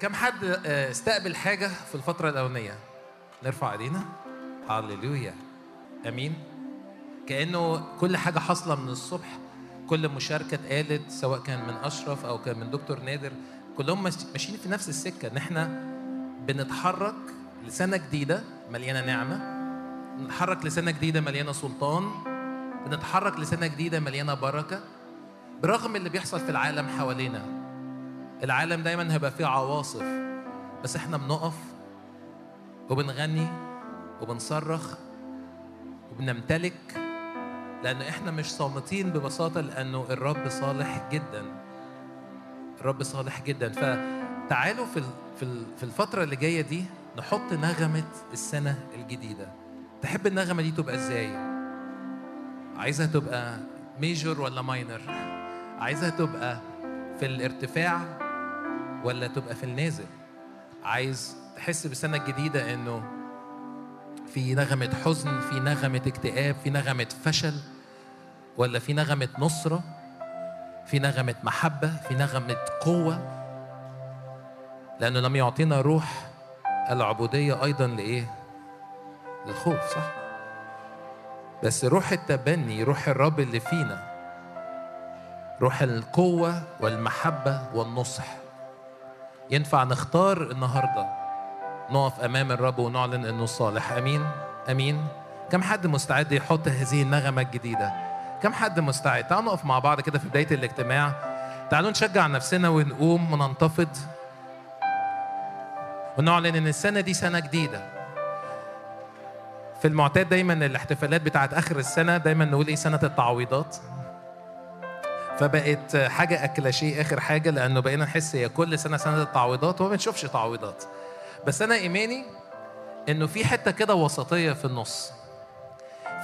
كم حد آه، استقبل حاجة في الفترة الأولانية؟ نرفع إيدينا. هللويا. آمين. كأنه كل حاجة حاصلة من الصبح كل مشاركة اتقالت سواء كان من أشرف أو كان من دكتور نادر كلهم ماش- ماشيين في نفس السكة إن إحنا بنتحرك لسنة جديدة مليانة نعمة بنتحرك لسنة جديدة مليانة سلطان بنتحرك لسنة جديدة مليانة بركة برغم اللي بيحصل في العالم حوالينا. العالم دايما هيبقى فيه عواصف بس إحنا بنقف وبنغني وبنصرخ وبنمتلك لأن إحنا مش صامتين ببساطة لأنه الرب صالح جدا الرب صالح جدا فتعالوا في في الفترة اللي جاية دي نحط نغمة السنة الجديدة تحب النغمة دي تبقى إزاي؟ عايزها تبقى ميجور ولا ماينر؟ عايزها تبقى في الارتفاع ولا تبقى في النازل؟ عايز تحس بالسنة الجديدة إنه في نغمة حزن في نغمة اكتئاب في نغمة فشل ولا في نغمة نصرة في نغمة محبة في نغمة قوة لأنه لم يعطينا روح العبودية أيضا لإيه؟ للخوف صح؟ بس روح التبني روح الرب اللي فينا روح القوة والمحبة والنصح ينفع نختار النهارده نقف أمام الرب ونعلن إنه صالح. آمين. آمين. كم حد مستعد يحط هذه النغمة الجديدة؟ كم حد مستعد؟ تعالوا نقف مع بعض كده في بداية الاجتماع. تعالوا نشجع نفسنا ونقوم وننتفض ونعلن إن السنة دي سنة جديدة. في المعتاد دايما الاحتفالات بتاعت آخر السنة دايما نقول إيه؟ سنة التعويضات. فبقت حاجة اكلاشيه آخر حاجة لأنه بقينا نحس هي كل سنة سنة التعويضات وما بنشوفش تعويضات. بس أنا إيماني إنه في حتة كده وسطية في النص.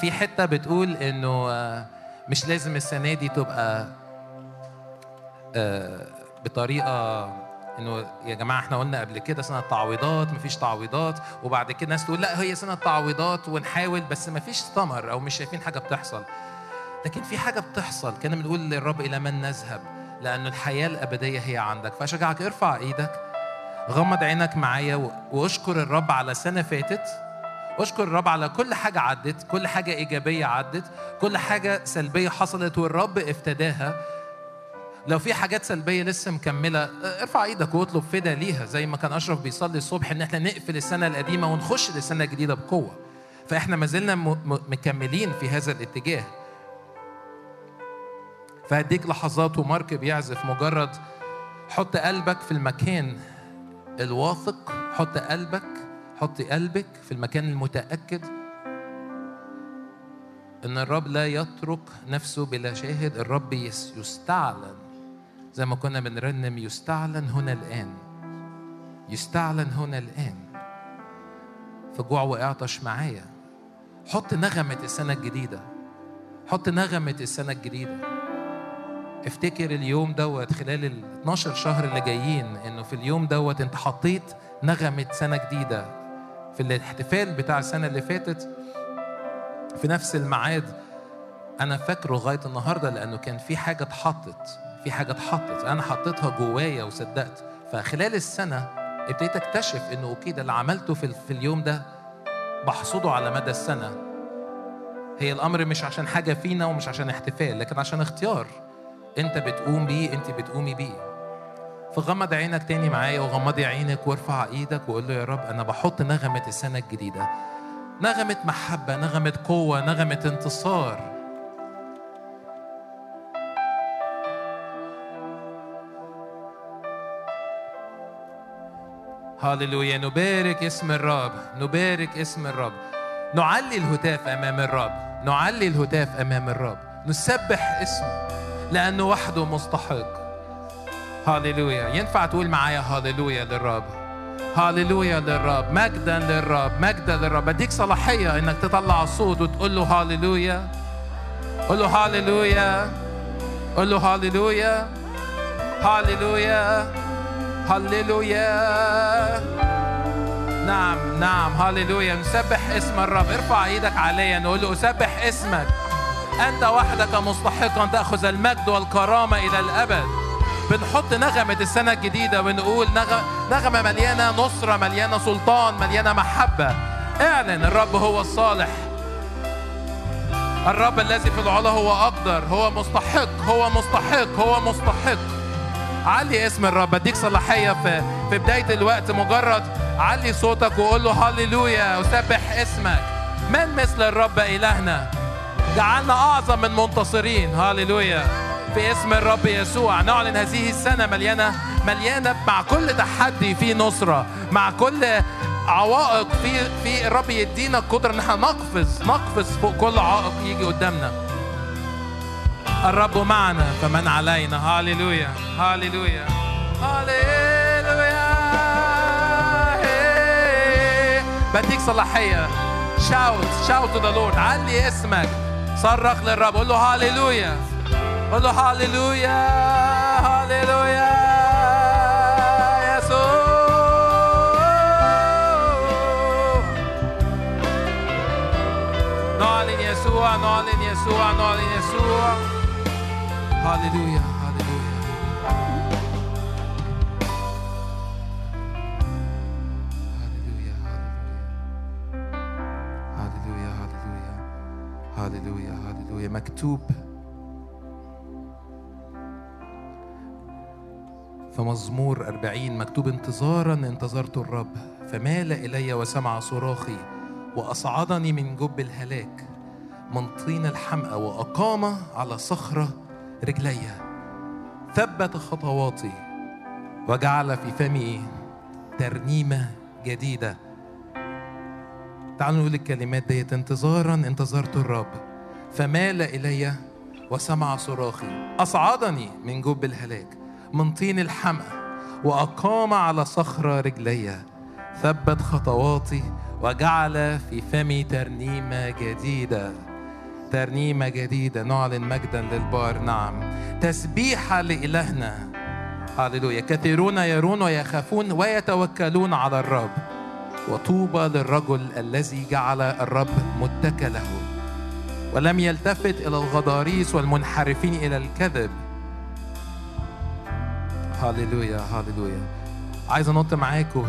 في حتة بتقول إنه آه، مش لازم السنة دي تبقى آه، بطريقة إنه يا جماعة إحنا قلنا قبل كده سنة تعويضات مفيش تعويضات وبعد كده ناس تقول لأ هي سنة تعويضات ونحاول بس مفيش ثمر أو مش شايفين حاجة بتحصل. لكن في حاجة بتحصل. كان بنقول للرب إلى من نذهب؟ لأن الحياة الأبدية هي عندك. فأشجعك ارفع إيدك غمض عينك معايا واشكر الرب على سنة فاتت. اشكر الرب على كل حاجة عدت كل حاجة إيجابية عدت كل حاجة سلبية حصلت والرب افتداها. لو في حاجات سلبية لسه مكملة ارفع إيدك واطلب فدا ليها. زي ما كان أشرف بيصلي الصبح إن إحنا نقفل السنة القديمة ونخش للسنة الجديدة بقوة. فإحنا ما زلنا مكملين في هذا الاتجاه. فهديك لحظات ومارك بيعزف مجرد حط قلبك في المكان الواثق حط قلبك حط قلبك في المكان المتأكد إن الرب لا يترك نفسه بلا شاهد الرب يس- يستعلن. زي ما كنا بنرنم يستعلن هنا الآن. يستعلن هنا الآن. فجوع وإعطش معايا. حط نغمة السنة الجديدة. حط نغمة السنة الجديدة. افتكر اليوم دوت خلال ال 12 شهر اللي جايين إنه في اليوم دوت أنت حطيت نغمة سنة جديدة. في الاحتفال بتاع السنة اللي فاتت في نفس الميعاد أنا فاكره لغاية النهاردة لأنه كان في حاجة اتحطت في حاجة اتحطت. أنا حطيتها جوايا وصدقت. فخلال السنة ابتديت أكتشف إنه أوكي ده اللي عملته في, في اليوم ده بحصده على مدى السنة. هي الأمر مش عشان حاجة فينا ومش عشان احتفال لكن عشان اختيار. انت بتقوم بيه انت بتقومي بيه. فغمض عينك تاني معايا وغمضي عينك وارفع إيدك وقول له يا رب أنا بحط نغمة السنة الجديدة. نغمة محبة نغمة قوة نغمة انتصار. هللويا نبارك اسم الرب نبارك اسم الرب. نعلي الهتاف أمام الرب نعلي الهتاف أمام الرب. نسبح اسمه. لأنه وحده مستحق. هللويا ينفع تقول معايا هللويا للرب؟ هللويا للرب. مجدا للرب. مجدا للرب. بديك صلاحية إنك تطلع الصوت وتقول له هللويا قول له هللويا قول له هللويا هللويا هللويا نعم نعم. هللويا نسبح اسم الرب. ارفع إيدك عليا. نقول له اسبح اسمك. أنت وحدك مستحق أن تأخذ المجد والكرامة إلى الأبد. بنحط نغمة السنة الجديدة ونقول نغ- نغمة مليانة نصرة مليانة سلطان مليانة محبة. اعلن الرب هو الصالح. الرب الذي في العلا هو أقدر هو مستحق هو مستحق هو مستحق. علي اسم الرب أديك صلاحية في في بداية الوقت مجرد علي صوتك وقول له هللويا وسبح اسمك. من مثل الرب إلهنا؟ جعلنا أعظم من منتصرين. هللويا في اسم الرب يسوع. نعلن هذه السنة مليانة مليانة مع كل تحدي في نصرة. مع كل عوائق في في الرب يدينا القدرة إن إحنا نقفز نقفز فوق كل عائق يجي قدامنا. الرب معنا فمن علينا. هاليلويا. هاليلويا. هاليلويا. بديك صلاحية. شاوت شاوت ذا لورد علي اسمك. صرخ للرب قول له هاليلويا. قول له هاليلويا هاليلويا. يسوع نعلن يسوع نعلن يسوع نعلن يسوع. هاليلويا. مكتوب. في مزمور أربعين مكتوب انتظارا انتظرت الرب فمال إلي وسمع صراخي وأصعدني من جب الهلاك من طين الحمأة وأقام على صخرة رجلي. ثبت خطواتي وجعل في فمي ترنيمة جديدة. تعالوا نقول الكلمات ديت انتظارا انتظرت الرب. فمال إلي وسمع صراخي أصعدني من جب الهلاك من طين الحمأ وأقام على صخرة رجلي ثبت خطواتي وجعل في فمي ترنيمة جديدة ترنيمة جديدة نعلن مجدا للبار نعم تسبيحة لإلهنا هللويا كثيرون يرون ويخافون ويتوكلون على الرب وطوبى للرجل الذي جعل الرب متكله. ولم يلتفت إلى الغضاريس والمنحرفين إلى الكذب. هللويا هللويا عايز أنط معاكم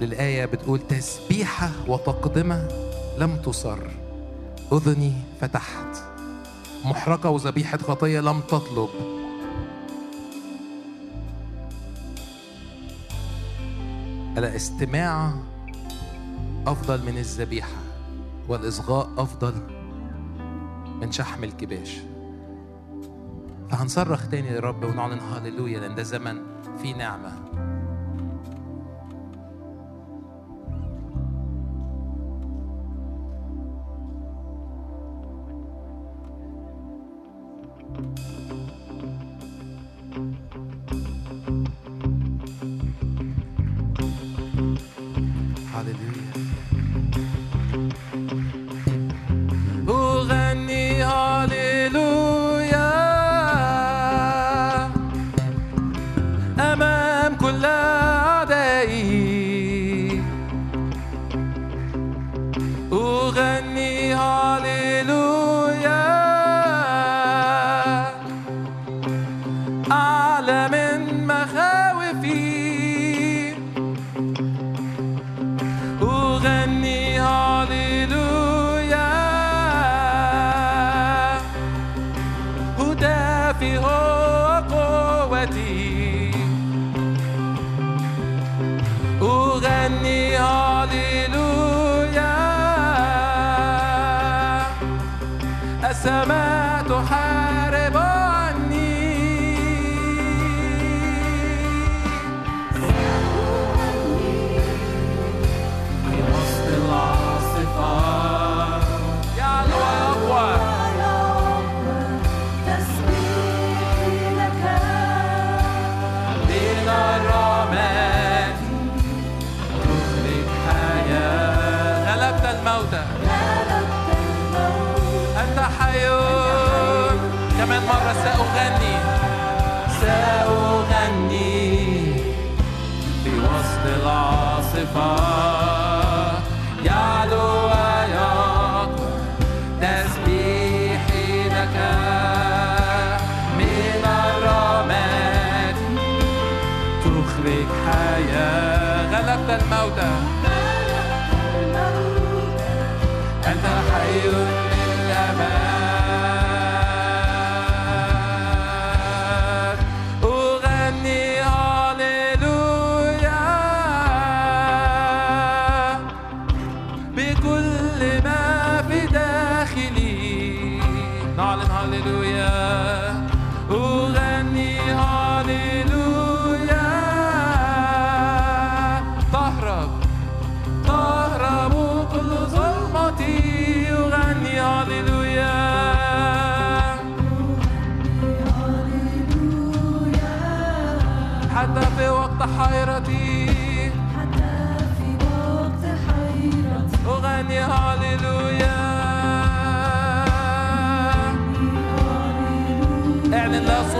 للآية بتقول تسبيحة وتقدمة لم تصر. أذني فتحت. محرقة وذبيحة خطية لم تطلب. الاستماع أفضل من الذبيحة. والإصغاء أفضل من شحم الكباش. فهنصرخ تاني للرب ونعلن هاليلويا لأن ده زمن فيه نعمة.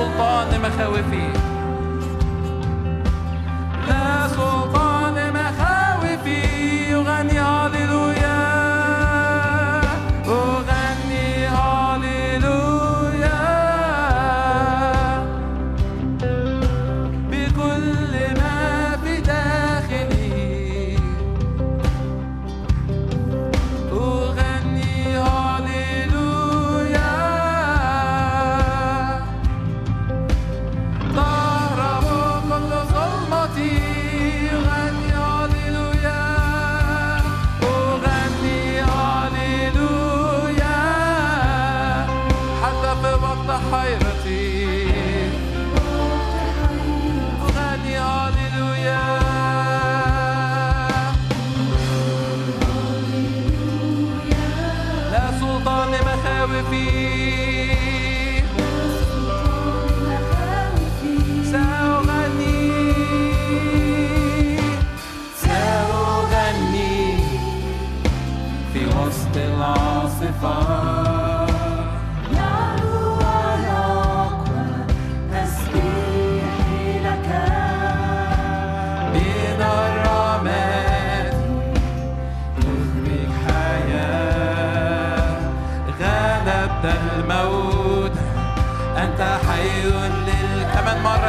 سلطان مخاوفي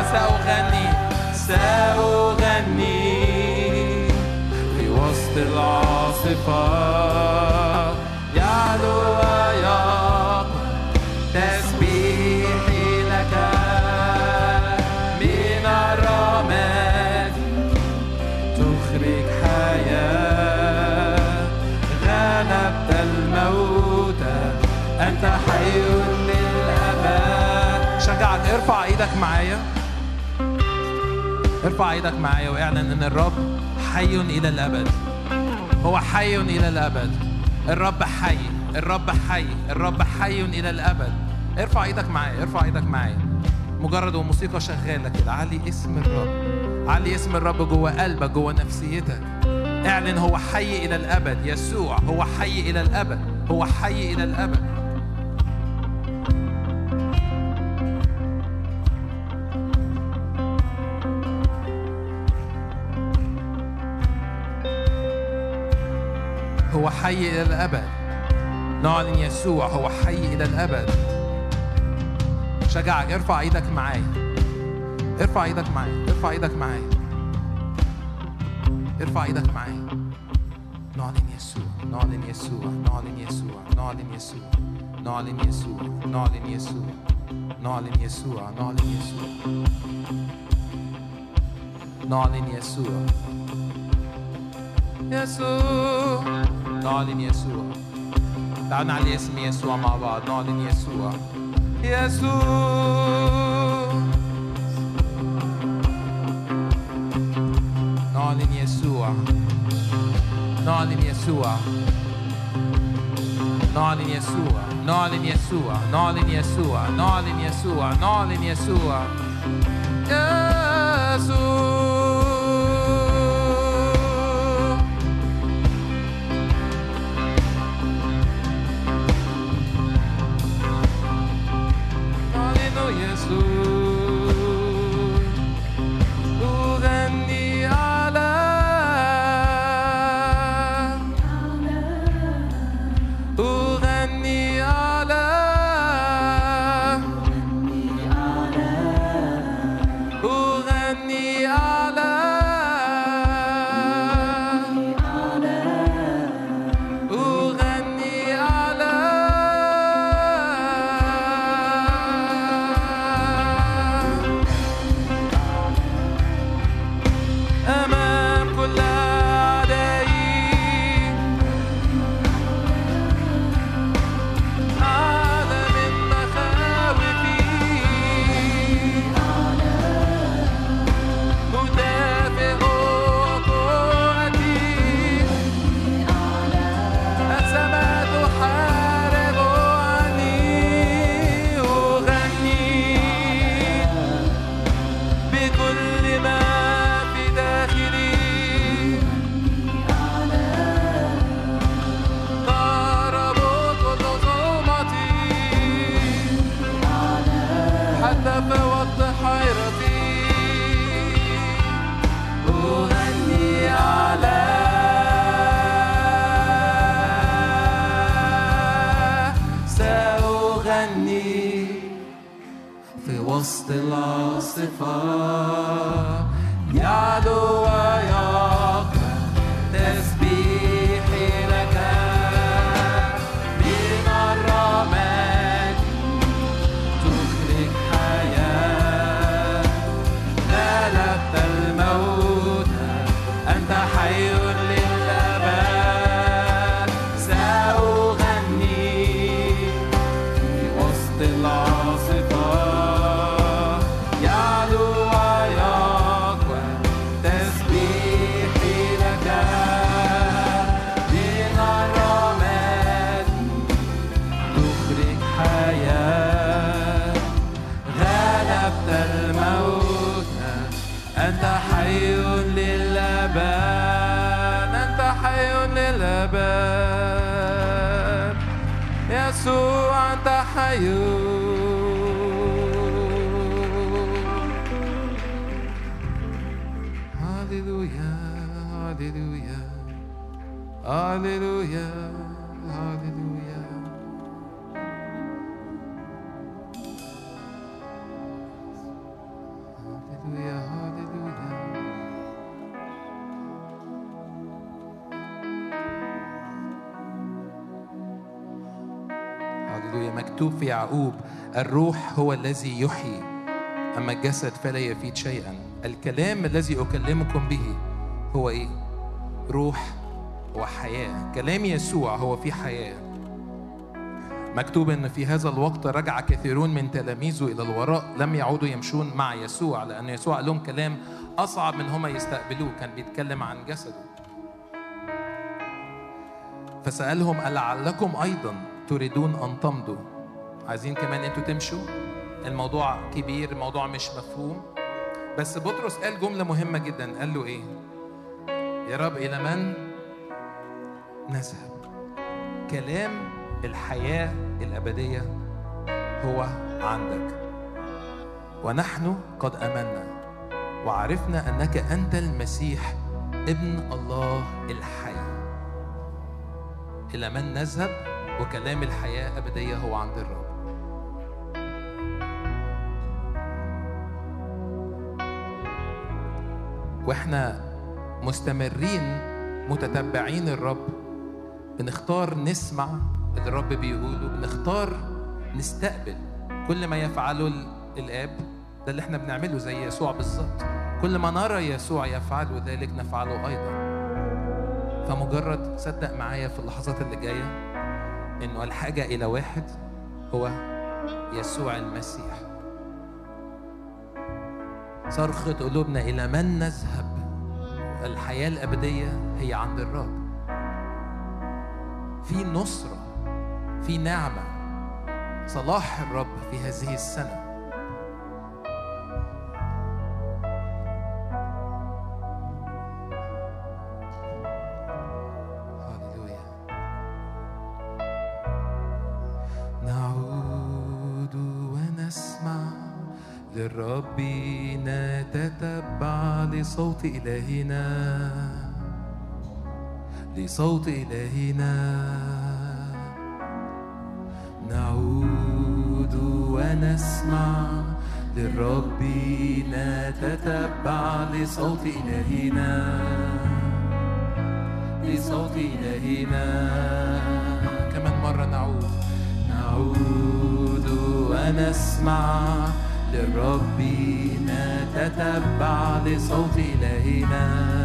سأغني سأغني في وسط العاصفة. يعلو تسبيحي لك من تخرج حياة غلبت الموت. أنت حي للأبد. ارفع إيدك معايا. ارفع إيدك معايا واعلن إن الرب حي إلى الأبد. هو حي إلى الأبد. الرب حي الرب حي الرب حي إلى الأبد. ارفع إيدك معايا ارفع إيدك معايا. مجرد وموسيقى شغالة كده. علي اسم الرب. علي اسم الرب جوه قلبك جوه نفسيتك. اعلن هو حي إلى الأبد. يسوع هو حي إلى الأبد. هو حي إلى الأبد. حي إلى الأبد. نعلن يسوع هو حي إلى الأبد. شجعك ارفع إيدك معايا. ارفع إيدك معايا. ارفع إيدك معايا. ارفع إيدك معايا. نعلن يسوع نعلن يسوع نعلن يسوع نعلن يسوع نعلن يسوع نعلن يسوع نعلن يسوع نعلن يسوع. نعلن يسوع. يسوع. نعلن يسوع تعالوا نعلي اسم يسوع مع بعض نعلن يسوع يسوع نعلن يسوع نعلن يسوع نعلن يسوع نعلن يسوع نعلن يسوع نعلن يسوع نعلن يسوع يسوع هللويا هللويا هللويا هللويا هللويا مكتوب في يعقوب الروح هو الذي يحيي أما الجسد فلا يفيد شيئا. الكلام الذي أكلمكم به هو إيه؟ روح. وحياة. كلام يسوع هو في حياة. مكتوب إن في هذا الوقت رجع كثيرون من تلاميذه إلى الوراء. لم يعودوا يمشون مع يسوع لأن يسوع لهم كلام أصعب من هما يستقبلوه. كان بيتكلم عن جسده. فسألهم ألعلكم أيضا تريدون أن تمضوا؟ عايزين كمان أنتوا تمشوا. الموضوع كبير الموضوع مش مفهوم. بس بطرس قال جملة مهمة جدا. قال له إيه؟ يا رب إلى من؟ نذهب. كلام الحياة الأبدية هو عندك. ونحن قد آمنا وعرفنا أنك أنت المسيح ابن الله الحي. إلى من نذهب وكلام الحياة أبدية هو عند الرب. وإحنا مستمرين متتبعين الرب بنختار نسمع اللي الرب بيقوله بنختار نستقبل كل ما يفعله ال- الآب. ده اللي إحنا بنعمله زي يسوع بالظبط. كل ما نرى يسوع يفعل ذلك نفعله أيضا. فمجرد صدق معايا في اللحظات اللي جاية إنه الحاجة إلى واحد هو يسوع المسيح. صرخة قلوبنا إلى من نذهب؟ الحياة الأبدية هي عند الرب. في نصرة في نعمة صلاح الرب في هذه السنة. للرب نتتبع لصوت إلهنا. لصوت إلهنا نعود ونسمع للرب نتتبع لصوت إلهنا لصوت إلهنا كمان مرة نعود. نعود ونسمع للرب نتتبع لصوت إلهنا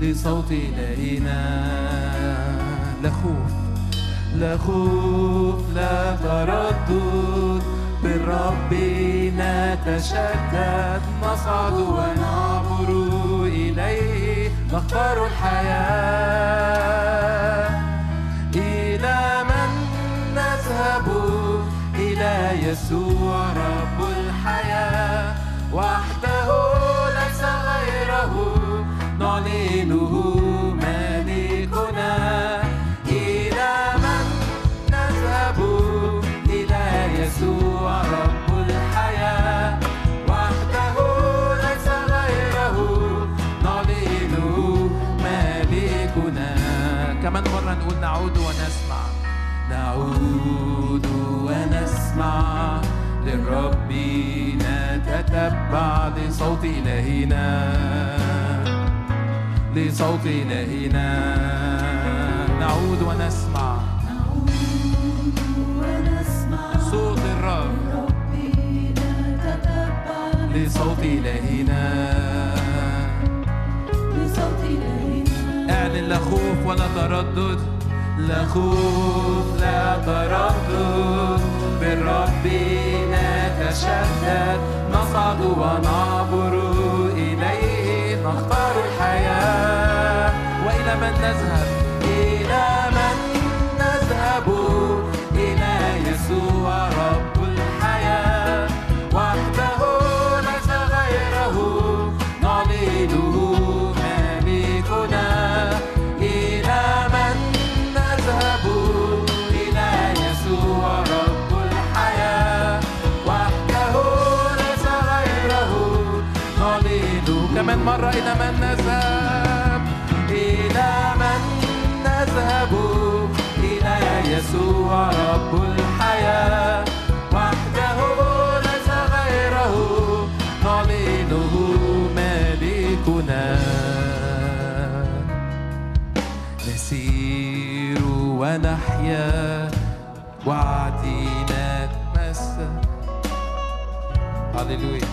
لصوت إلهنا لا خوف لا خوف لا تردد. بالرب نتشدد نصعد ونعبر إليه نختار الحياة. إلى من نذهب؟ إلى يسوع رب الحياة. نتتبع لصوت إلهنا لصوت إلهنا نعود ونسمع. صوت الرب. لصوت إلهنا أعلن لا خوف ولا تردد. لا خوف لا تردد. بالرب نتشدد نصعد ونعبر إليه نختار الحياة. وإلى من نذهب مرة إلى من نذهب إلى من نذهب إلى يسوع رب الحياة. وحده ليس غيره نعلنه مالكنا نسير ونحيا وعدينا نتمسك هللويا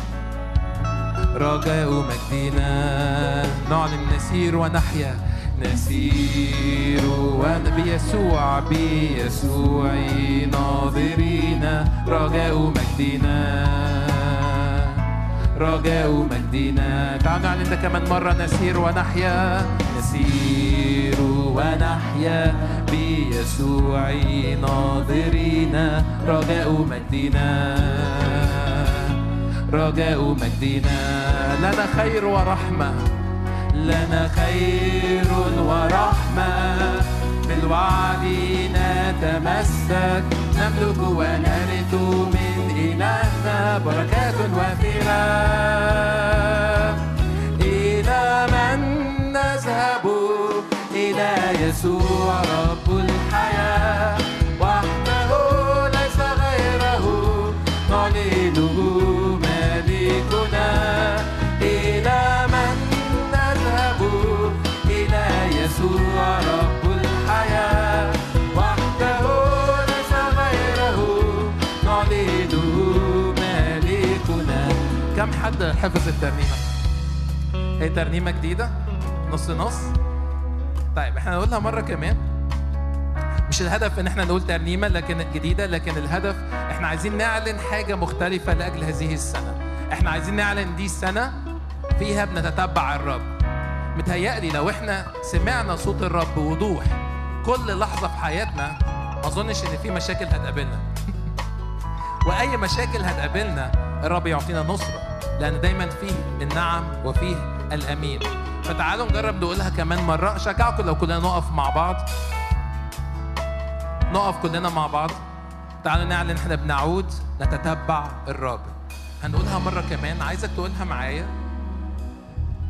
رجاء مجدنا نعلن نسير ونحيا. نسير بيسوع بيسوع ناظرين. رجاء مجدنا رجاء مجدنا تعالوا نعلن ده كمان مرة. نسير ونحيا. نسير ونحيا بيسوع ناظرين. رجاء مجدنا رجاء مجدنا لنا خير ورحمة لنا خير ورحمة. بالوعد نتمسك نملك ونرث من إلهنا بركات وافرة إلى من نذهب؟ إلى يسوع رب الحياة. وحده ليس غيره نعلنه كم حد حفظ الترنيمة؟ هي ترنيمة جديدة؟ نص نص؟ طيب إحنا نقولها مرة كمان. مش الهدف إن إحنا نقول ترنيمة لكن جديدة لكن الهدف إحنا عايزين نعلن حاجة مختلفة لأجل هذه السنة. إحنا عايزين نعلن دي السنة فيها بنتتبع الرب. متهيألي لو إحنا سمعنا صوت الرب بوضوح كل لحظة في حياتنا ما أظنش إن في مشاكل هتقابلنا. وأي مشاكل هتقابلنا الرب يعطينا نصرة لأن دايما فيه النعم وفيه الأمين. فتعالوا نجرب نقولها كمان مرة. أشجعكم لو كلنا نقف مع بعض. نقف كلنا مع بعض. تعالوا نعلن إحنا بنعود نتتبع الرب. هنقولها مرة كمان. عايزك تقولها معايا.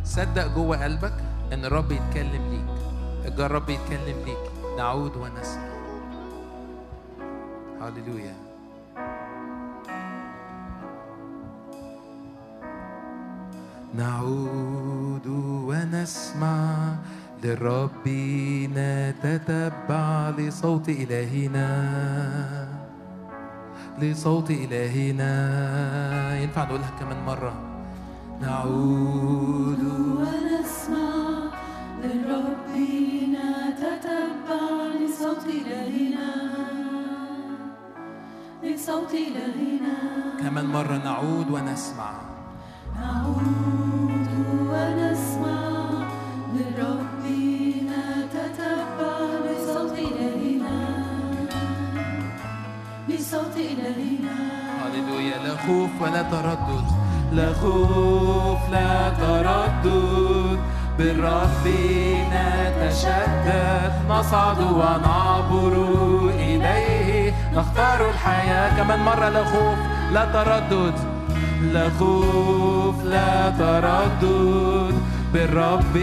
صدق جوه قلبك إن الرب يتكلم ليك. الرب يتكلم ليك. نعود ونسمع. هللويا. نعود ونسمع للرب نتتبع لصوت إلهنا. لصوت إلهنا. ينفع نقولها كمان مرة. نعود ونسمع للرب نتتبع لصوت إلهنا. لصوت إلهنا. كمان مرة نعود ونسمع. خوف ولا تردد. لا خوف لا تردد. بالرب نتشدد نصعد ونعبر إليه. نختار الحياة كمان مرة لا خوف لا تردد. لا خوف لا تردد. بالرب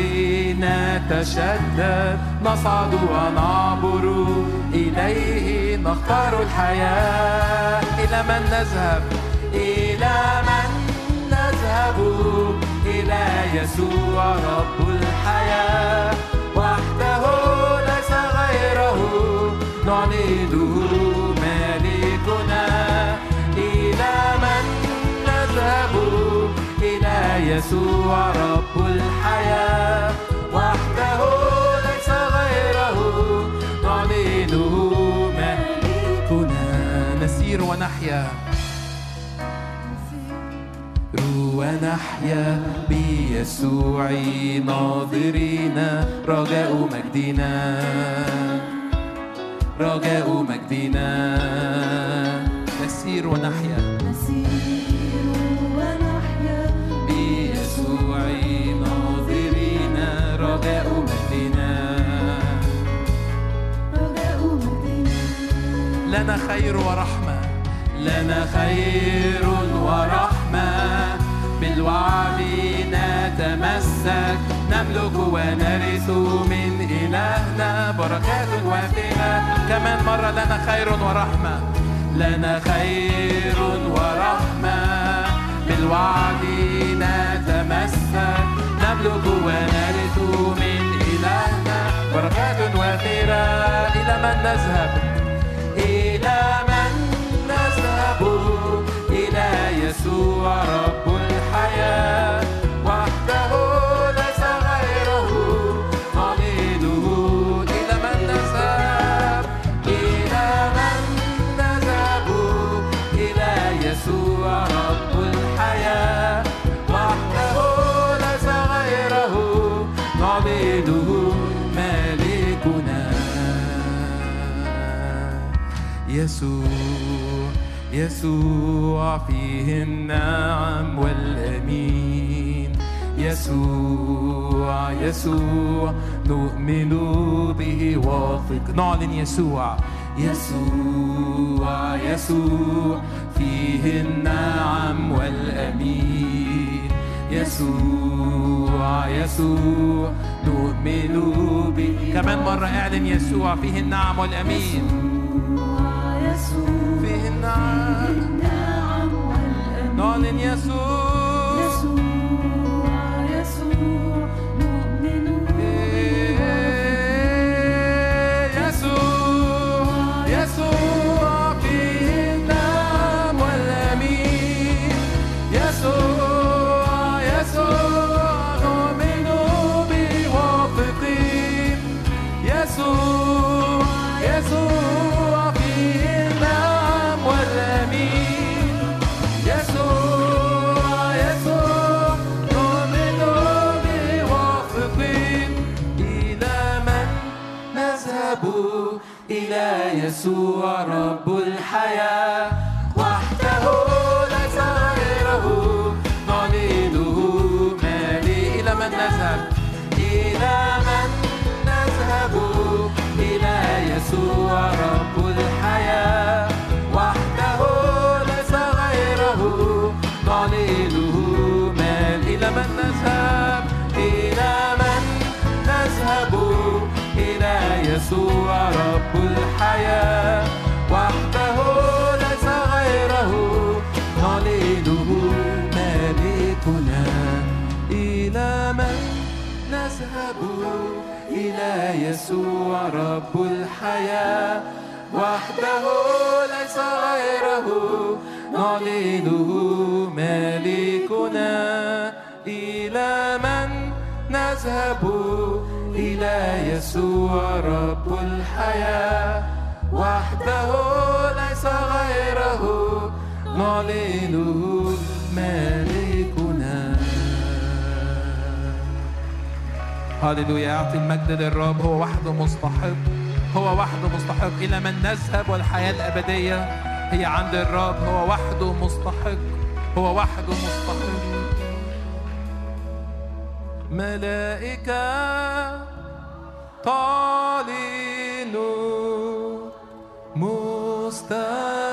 نتشدد. نصعد ونعبر. إليه نختار الحياة. إلى من نذهب؟ إلى من نذهب؟ إلى يسوع رب الحياة. وحده ليس غيره. نعلنه يسوع رب الحياة وحده ليس غيره. نعلنه مالكنا نسير ونحيا. ونحيا بيسوع ناظرين. رجاء مجدنا. رجاء مجدنا. نسير ونحيا. لنا خير ورحمة لنا خير ورحمة. بالوعد نتمسك نملك ونرث من إلهنا بركات وافرة كمان مرة لنا خير ورحمة لنا خير ورحمة. بالوعد نتمسك نملك ونرث من إلهنا بركات وافرة إلى من نذهب؟ يسوع يسوع فيه النعم والأمين. يسوع يسوع نؤمن به واثق. نعلن يسوع. يسوع يسوع فيه النعم والأمين. يسوع يسوع نؤمن به كمان مرة اعلن يسوع فيه النعم والأمين. نعلن يسوع. يسوع رب الحياة. يسوع رب الحياة وحده ليس غيره. نعلنه مالكنا إلى من نذهب؟ إلى يسوع رب الحياة. وحده ليس غيره. نعلنه مالكنا إلى من نذهب؟ إلى يسوع رب الحياة. وحده ليس غيره. نعلنه مالكنا هللويا أعطي المجد للرب. هو وحده مستحق. هو وحده مستحق إلى من نذهب والحياة الأبدية. هي عند الرب. هو وحده مستحق. هو وحده مستحق. ملائكة. تعلن مستحيل.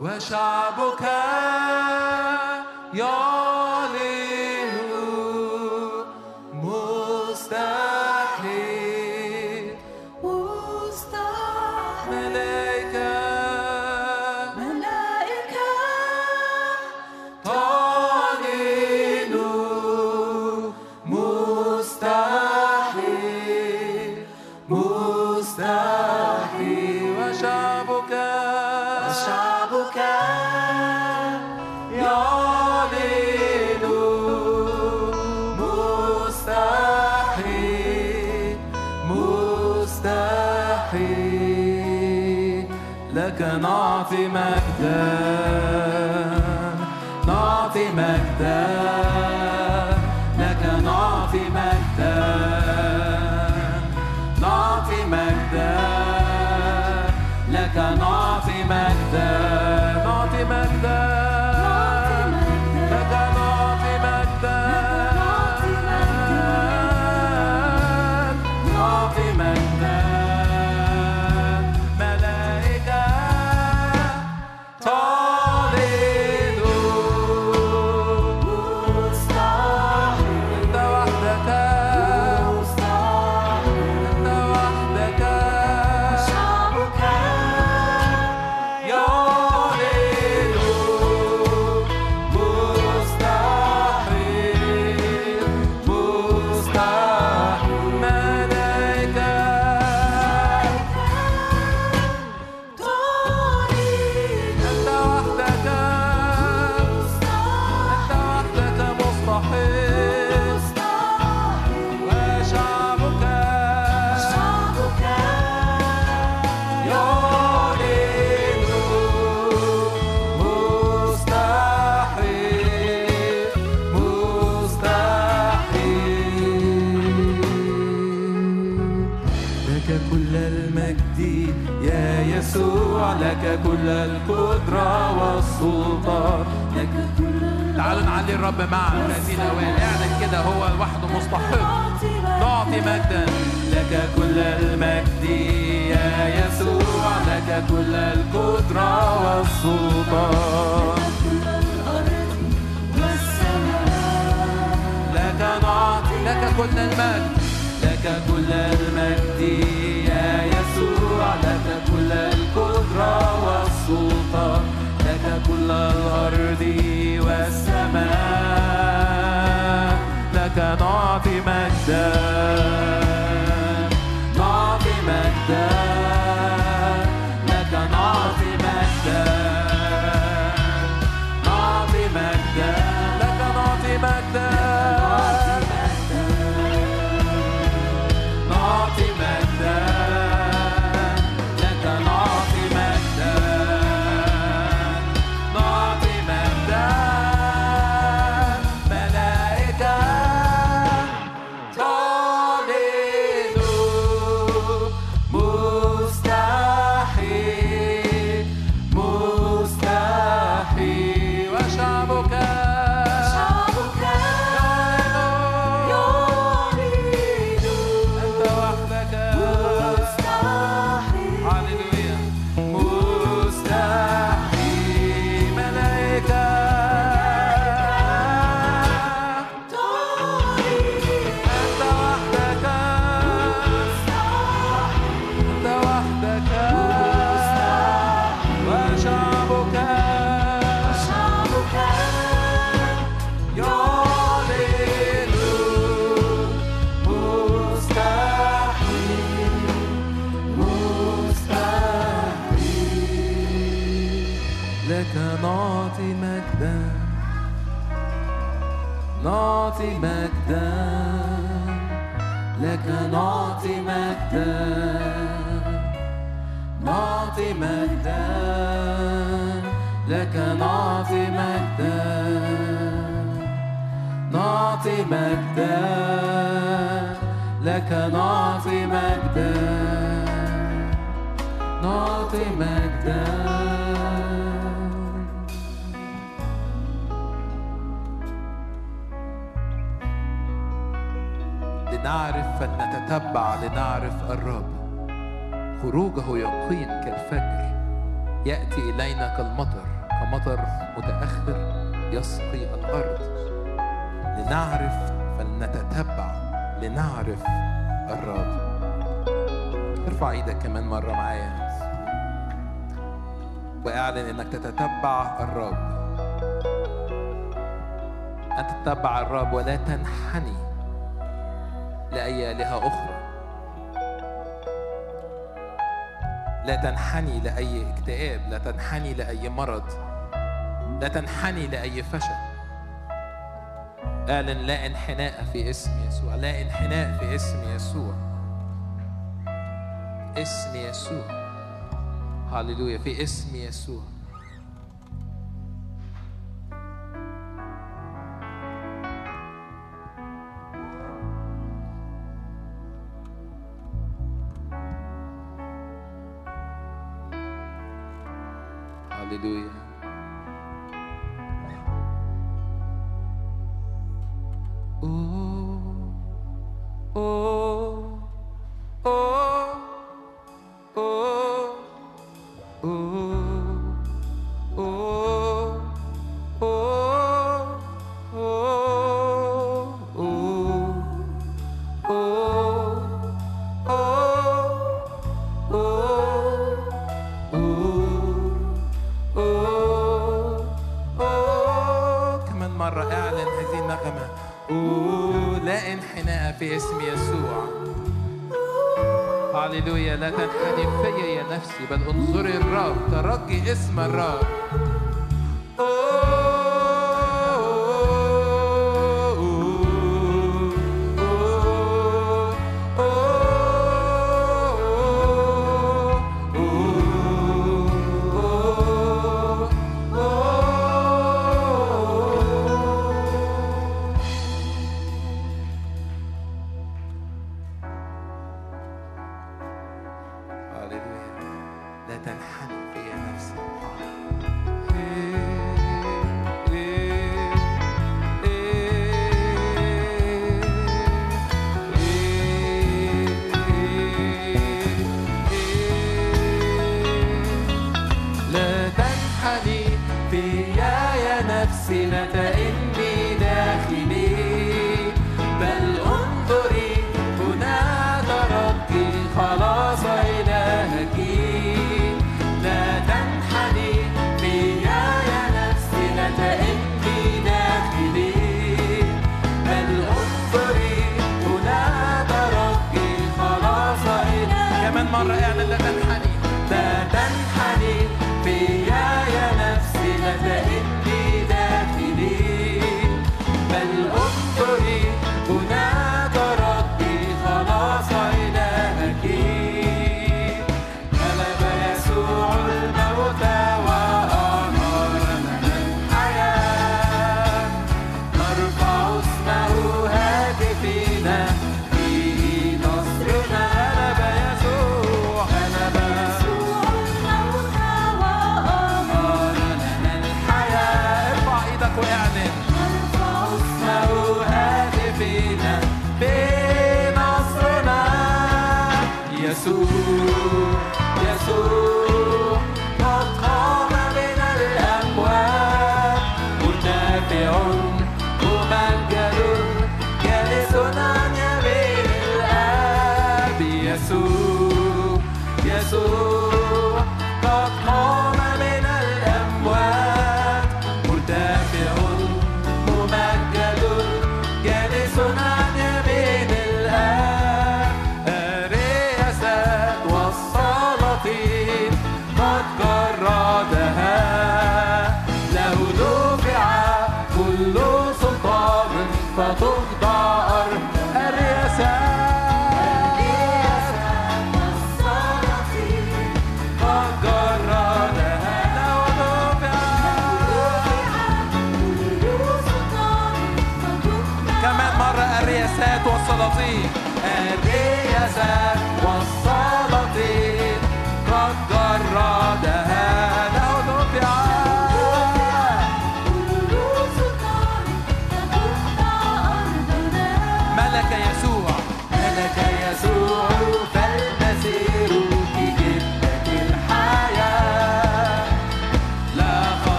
وشعبك يعلن المجد يا يسوع لك كل القدرة والسلطان. لك تعالوا نعلي الرب معا هذه الأوان اعلن كده هو لوحده مستحق. نعطي مجدا. لك كل المجد يا يسوع لك كل القدرة والسلطان. لك نعطي لك كل المجد. لك كل المجد والسلطان لك كل الأرض والسماء لك نعطي مجدا نعطي مجدا نعطي مجدا لك نعطي مجدا نعطي مجدا لك نعطي مجدا نعطي مجدا فلنتتبع لنعرف الرب. خروجه يقين كالفجر. يأتي إلينا كالمطر كمطر متأخر يسقي الأرض. لنعرف فلنتتبع لنعرف الرب. ارفع إيدك كمان مرة معايا. واعلن إنك تتتبع الرب. أن تتبع الرب ولا تنحني. لأي آلهة أخرى. لا تنحني لأي اكتئاب لا تنحني لأي مرض لا تنحني لأي فشل. اعلن لا انحناء في اسم يسوع لا انحناء في اسم يسوع. اسم يسوع. هللويا في اسم يسوع.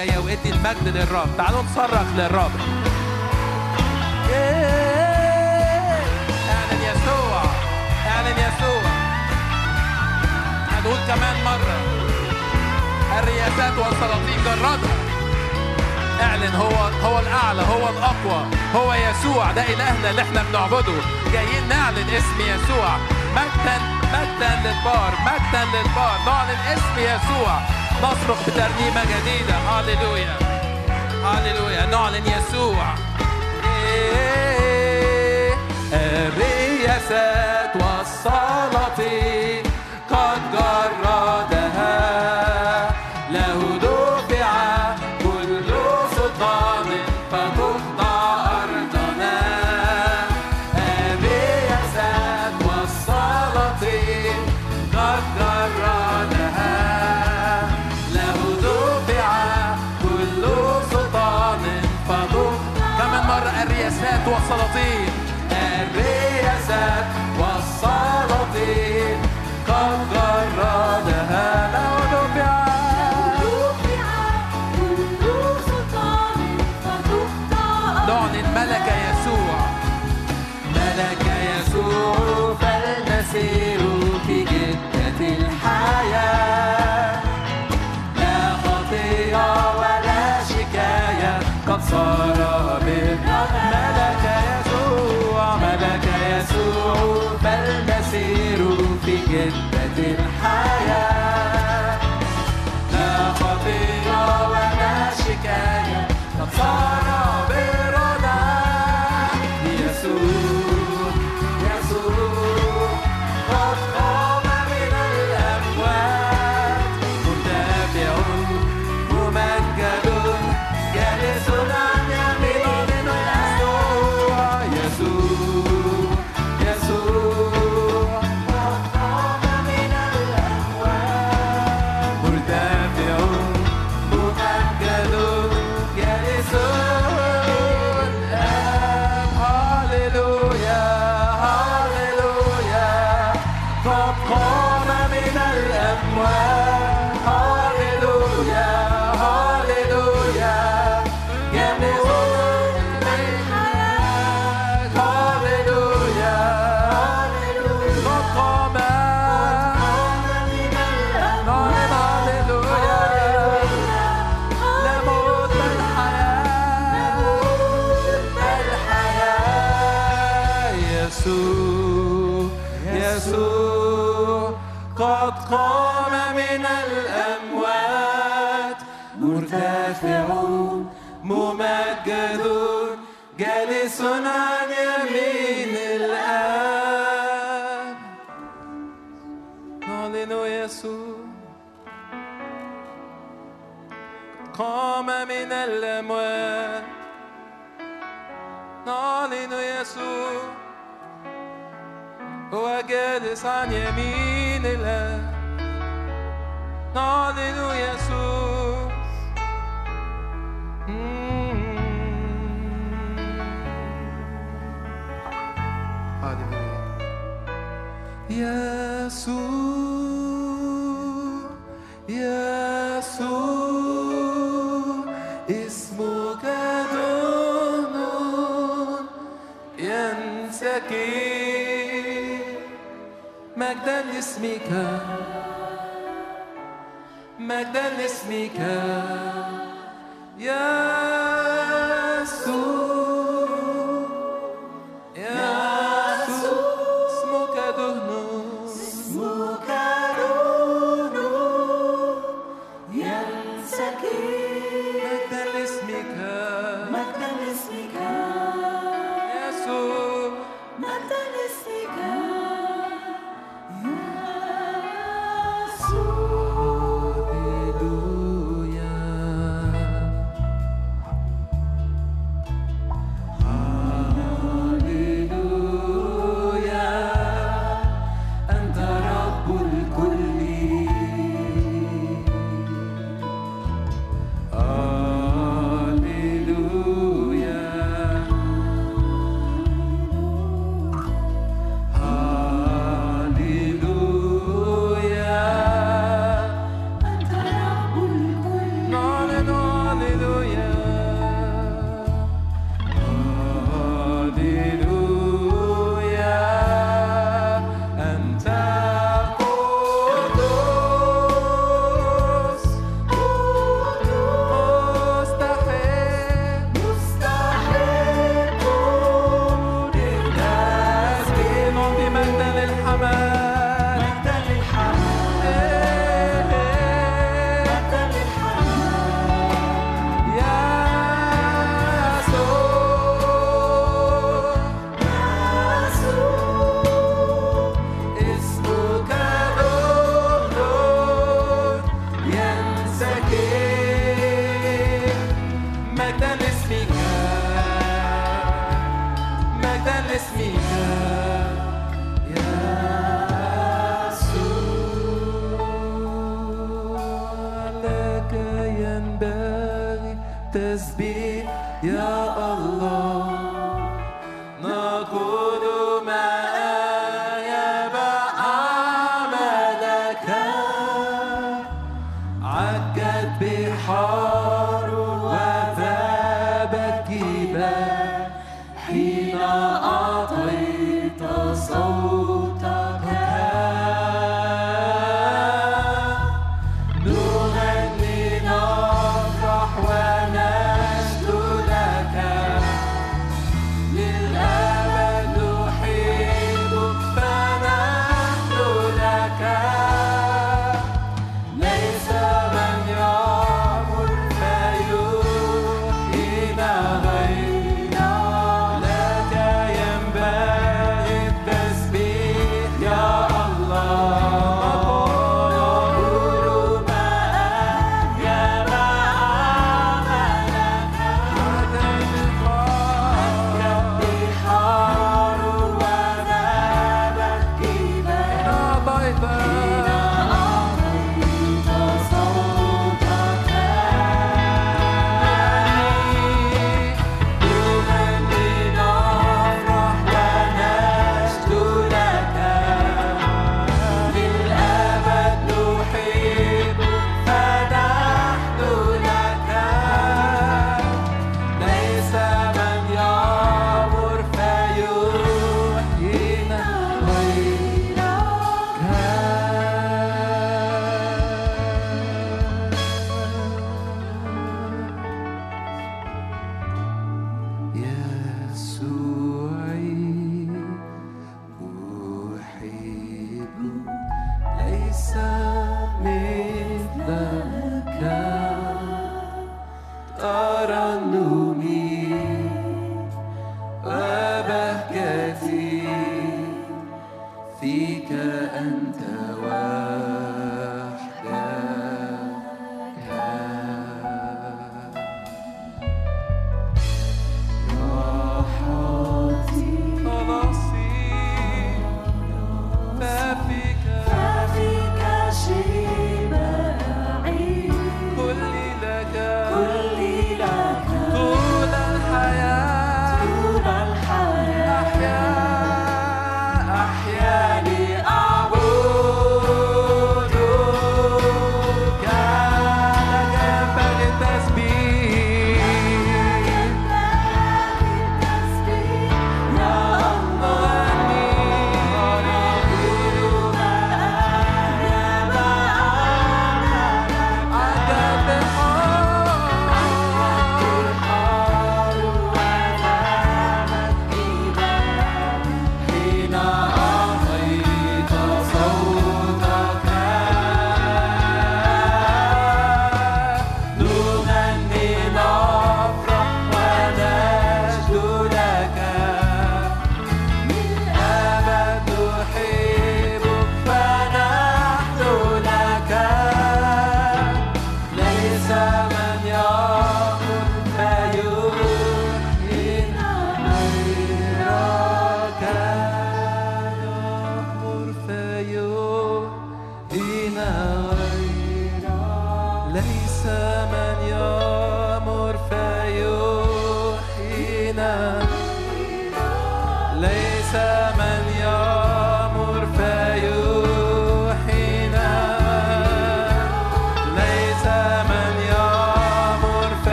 جاية وادي المجد للرب. تعالوا نصرخ للرب. اعلن يسوع. اعلن يسوع. هنقول كمان مرة. الرياسات والسلاطين جردها اعلن هو هو الأعلى هو الأقوى هو يسوع. ده إلهنا اللي إحنا بنعبده. جايين نعلن اسم يسوع. مجدا مجدا للبار مجدا للبار. نعلن اسم يسوع. نصرخ بترنيمة جديدة هاليلويا هاليلويا نعلن يسوع. إيه، الرياسات والسلاطين قد جردها قام من الأموات الأموات نعلن يسوع هو جالس عن يمين الآب نعلن يسوع يسوع يسوع ينسكي مجدا لاسمك. مجدا لاسمك. يسوع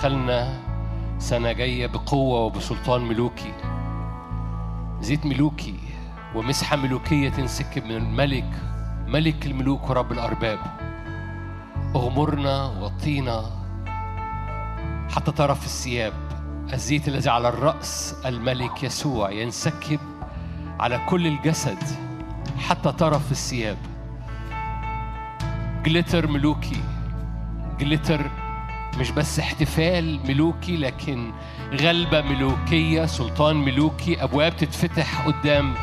دخلنا سنة جاية بقوة وبسلطان ملوكي. زيت ملوكي ومسحة ملوكية تنسكب من الملك ملك الملوك ورب الأرباب. أغمرنا وطينا حتى طرف الثياب. الزيت الذي على الرأس الملك يسوع ينسكب على كل الجسد حتى طرف الثياب. جلتر ملوكي جلتر مش بس احتفال ملوكي لكن غلبة ملوكية سلطان ملوكي أبواب تتفتح قدام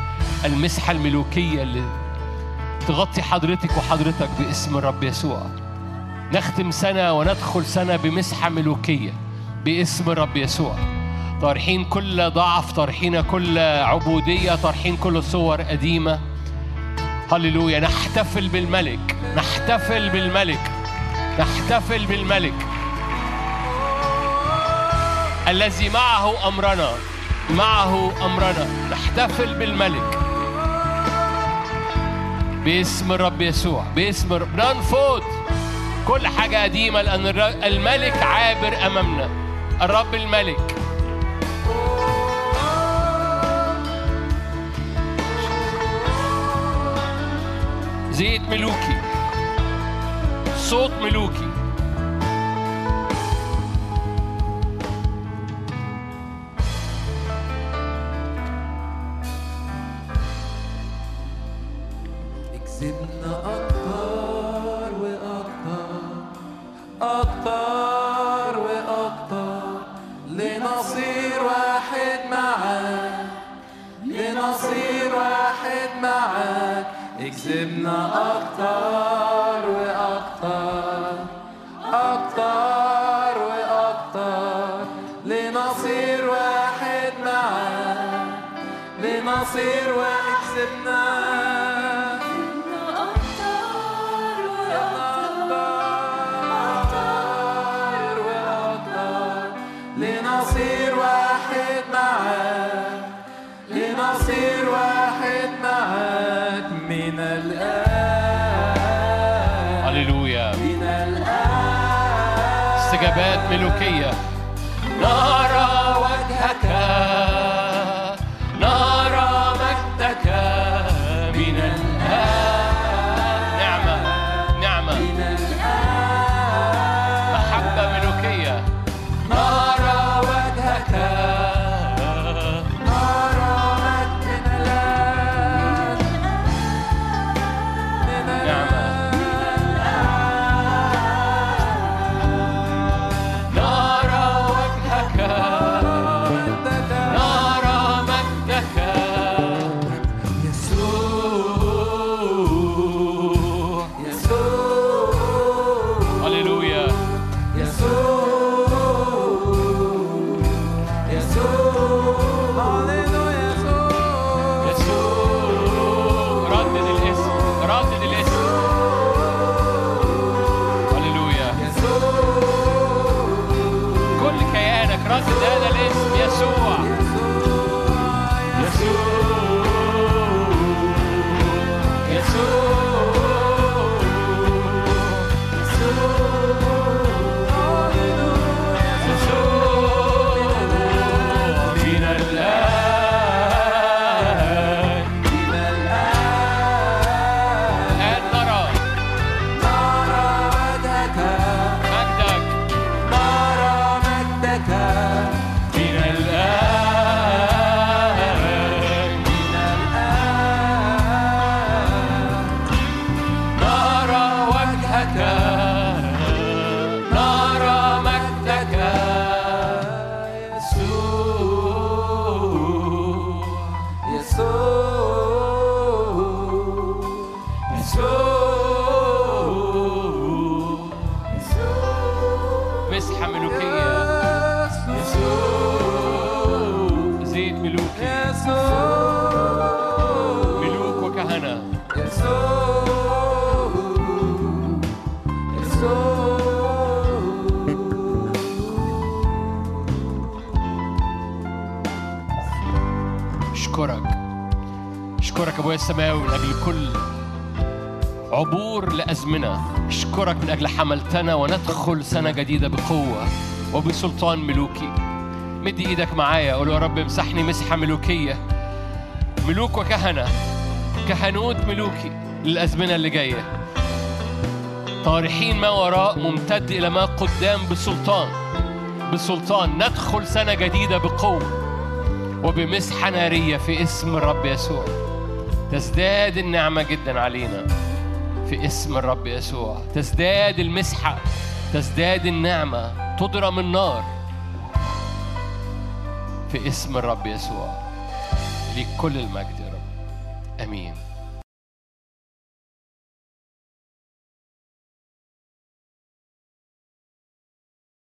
المسحة الملوكية اللي تغطي حضرتك وحضرتك باسم الرب يسوع. نختم سنة وندخل سنة بمسحة ملوكية باسم الرب يسوع. طارحين كل ضعف طارحين كل عبودية طارحين كل صور قديمة. هللويا. نحتفل بالملك. نحتفل بالملك. نحتفل بالملك. الذي معه أمرنا معه أمرنا. نحتفل بالملك. باسم الرب يسوع باسم الرب. ننفض. كل حاجة قديمة لأن الملك عابر أمامنا. الرب الملك. زيت ملوكي. صوت ملوكي. السماوي أجل كل عبور لأزمنة. اشكرك من أجل حملتنا وندخل سنة جديدة بقوة وبسلطان ملوكي. مد إيدك معايا قول يا رب امسحني مسحة ملوكية. ملوك وكهنة كهنوت ملوكي للأزمنة اللي جاية. طارحين ما وراء ممتد إلى ما قدام بسلطان. بسلطان ندخل سنة جديدة بقوة. وبمسحة نارية في اسم الرب يسوع. تزداد النعمة جدا علينا في اسم الرب يسوع. تزداد المسحة تزداد النعمة تضرم النار في اسم الرب يسوع. ليك كل المجد يا رب. آمين.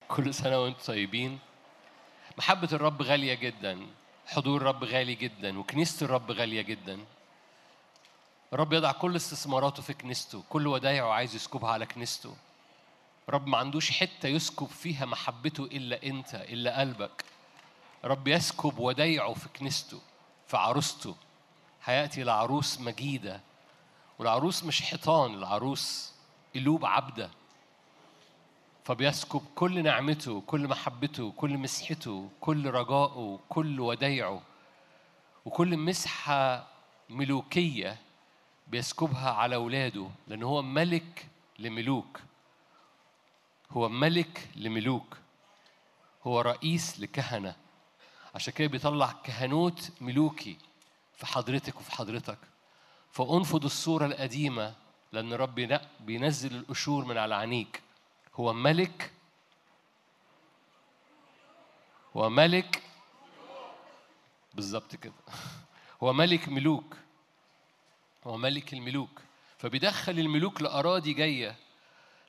كل سنة وأنتم طيبين. محبة الرب غالية جدا حضور الرب غالي جدا وكنيسة الرب غالية جدا. الرب يضع كل استثماراته في كنيسته كل ودايعه عايز يسكبها على كنيسته. رب ما عندوش حتة يسكب فيها محبته إلا أنت إلا قلبك. رب يسكب ودايعه في كنيسته في عروسته. هيأتي لعروس مجيدة. والعروس مش حيطان العروس قلوب عبدة. فبيسكب كل نعمته كل محبته كل مسحته كل رجائه كل ودايعه وكل مسحة ملوكية بيسكبها على أولاده لأن هو ملك لملوك. هو ملك لملوك. هو رئيس لكهنة. عشان كده بيطلع كهنوت ملوكي في حضرتك وفي حضرتك. فأنفض الصورة القديمة لأن رب بينزل القشور من على عينيك هو ملك هو ملك بالظبط كده. هو ملك ملوك. هو ملك الملوك. فبيدخل الملوك لأراضي جاية.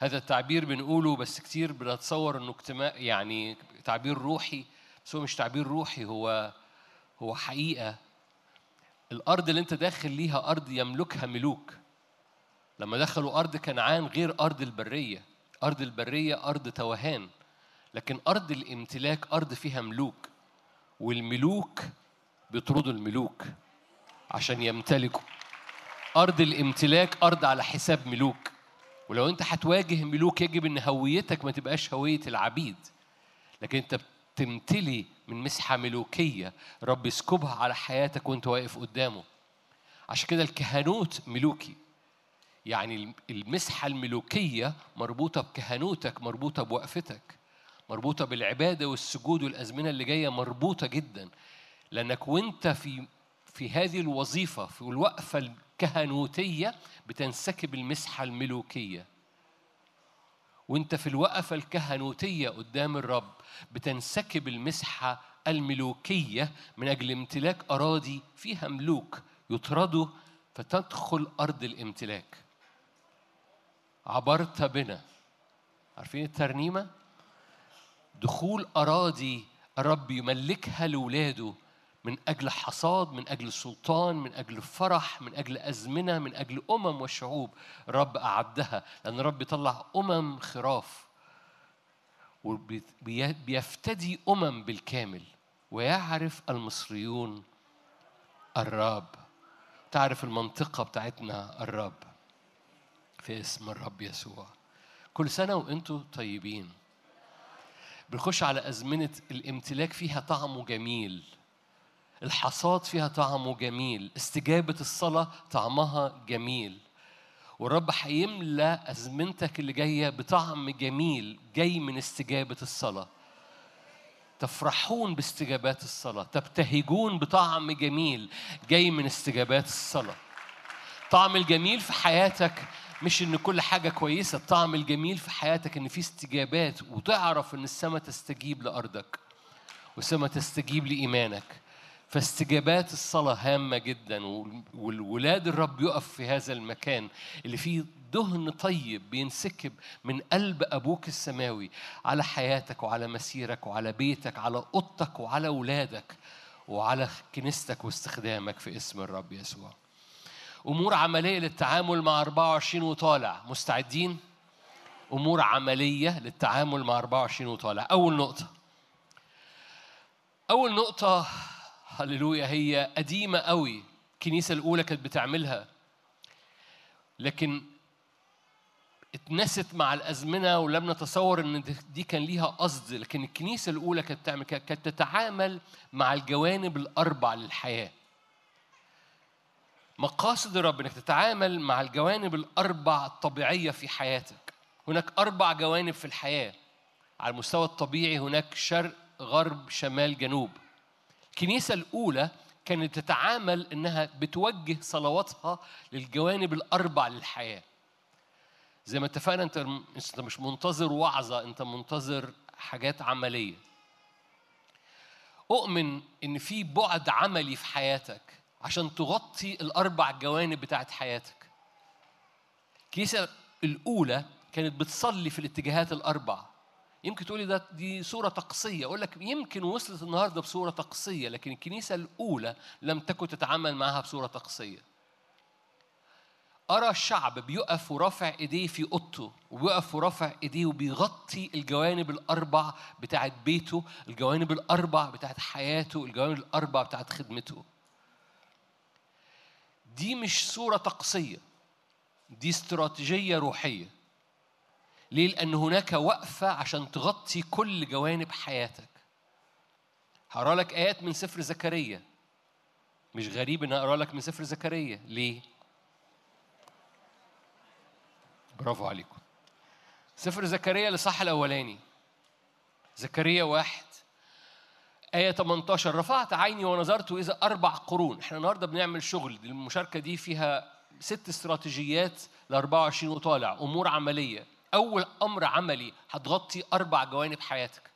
هذا التعبير بنقوله بس كتير بنتصور إنه اجتماع يعني تعبير روحي بس هو مش تعبير روحي هو هو حقيقة. الأرض اللي أنت داخل ليها أرض يملكها ملوك. لما دخلوا أرض كنعان غير أرض البرية. أرض البرية أرض توهان. لكن أرض الامتلاك أرض فيها ملوك. والملوك بيطردوا الملوك عشان يمتلكوا. أرض الامتلاك أرض على حساب ملوك. ولو أنت هتواجه ملوك يجب أن هويتك ما تبقاش هوية العبيد. لكن أنت بتمتلي من مسحة ملوكية رب يسكبها على حياتك وأنت واقف قدامه. عشان كده الكهنوت ملوكي. يعني المسحة الملوكية مربوطة بكهنوتك مربوطة بوقفتك. مربوطة بالعبادة والسجود والأزمنة اللي جاية مربوطة جدا. لأنك وأنت في في هذه الوظيفة في الوقفة الكهنوتية بتنسكب المسحة الملوكية. وانت في الوقفة الكهنوتية قدام الرب بتنسكب المسحة الملوكية من أجل امتلاك أراضي فيها ملوك يطردوا فتدخل أرض الامتلاك. عبرت بنا. عارفين الترنيمة؟ دخول أراضي الرب يملكها لولاده من أجل حصاد من أجل سلطان من أجل فرح من أجل أزمنة من أجل أمم وشعوب. رب أعدها لأن رب يطلع أمم خراف. وبيفتدي أمم بالكامل. ويعرف المصريون الرب تعرف المنطقة بتاعتنا الرب في اسم الرب يسوع. كل سنة وأنتم طيبين. بنخش على أزمنة الامتلاك فيها طعمه جميل. الحصاد فيها طعمه جميل استجابة الصلاة طعمها جميل. والرب هيملى أزمنتك اللي جاية بطعم جميل جاي من استجابة الصلاة. تفرحون باستجابات الصلاة تبتهجون بطعم جميل جاي من استجابات الصلاة. طعم الجميل في حياتك مش إن كل حاجة كويسة الطعم الجميل في حياتك إن في استجابات وتعرف إن السماء تستجيب لأرضك والسماء تستجيب لإيمانك. فاستجابات الصلاة هامة جدا والولاد الرب يقف في هذا المكان اللي فيه دهن طيب بينسكب من قلب أبوك السماوي على حياتك وعلى مسيرك وعلى بيتك على أوضتك وعلى أولادك وعلى كنيستك واستخدامك في اسم الرب يسوع. أمور عملية للتعامل مع 24 وطالع. مستعدين؟ أمور عملية للتعامل مع 24 وطالع. أول نقطة. أول نقطة هللويا هي قديمة قوي. الكنيسة الأولى كانت بتعملها. لكن اتنست مع الأزمنة ولم نتصور إن دي كان ليها قصد. لكن الكنيسة الأولى كانت بتعمل كانت تتعامل مع الجوانب الأربع للحياة. مقاصد الرب إنك تتعامل مع الجوانب الأربع الطبيعية في حياتك. هناك أربع جوانب في الحياة. على المستوى الطبيعي هناك شرق غرب شمال جنوب. الكنيسة الأولى كانت تتعامل إنها بتوجه صلواتها للجوانب الأربع للحياة. زي ما اتفقنا أنت أنت مش منتظر وعظة أنت منتظر حاجات عملية. أؤمن إن في بعد عملي في حياتك عشان تغطي الأربع جوانب بتاعت حياتك. الكنيسة الأولى كانت بتصلي في الاتجاهات الأربع. يمكن تقولي ده دي صورة طقسية، أقول لك يمكن وصلت النهاردة بصورة طقسية، لكن الكنيسة الأولى لم تكن تتعامل معها بصورة طقسية. أرى الشعب بيقف ورافع إيديه في أوضته وبيقف ورافع إيديه وبيغطي الجوانب الأربع بتاعت بيته الجوانب الأربع بتاعت حياته الجوانب الأربع بتاعت خدمته. دي مش صورة طقسية دي استراتيجية روحية. ليه؟ لأن هناك وقفة عشان تغطي كل جوانب حياتك. هقرأ لك آيات من سفر زكريا. مش غريب إن أقرأ لك من سفر زكريا. ليه؟ برافو عليكم. سفر زكريا الإصحاح الأولاني. زكريا واحد. آية 18 رفعت عيني ونظرت إذا أربع قرون. إحنا النهاردة بنعمل شغل. المشاركة دي فيها ست استراتيجيات ل 24 وطالع. أمور عملية. أول أمر عملي هتغطي أربع جوانب حياتك؟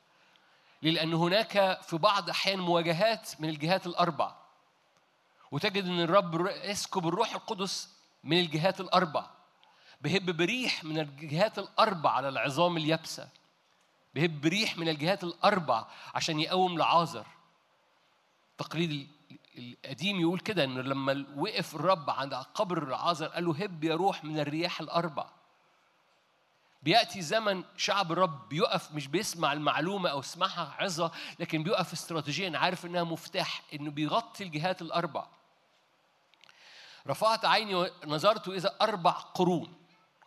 لأن هناك في بعض أحيان مواجهات من الجهات الأربع. وتجد أن الرب يسكب الروح القدس من الجهات الأربع. بهب بريح من الجهات الأربع على العظام اليابسة. بهب بريح من الجهات الأربع عشان يقوم لعازر تقليد القديم يقول كده انه لما وقف الرب عند قبر العازر قال له هب يا روح من الرياح الأربع. بيأتي زمن شعب الرب بيقف مش بيسمع المعلومة أو يسمعها عظة لكن بيقف استراتيجيا عارف إنها مفتاح إنه بيغطي الجهات الأربع. رفعت عيني ونظرت اذا أربع قرون.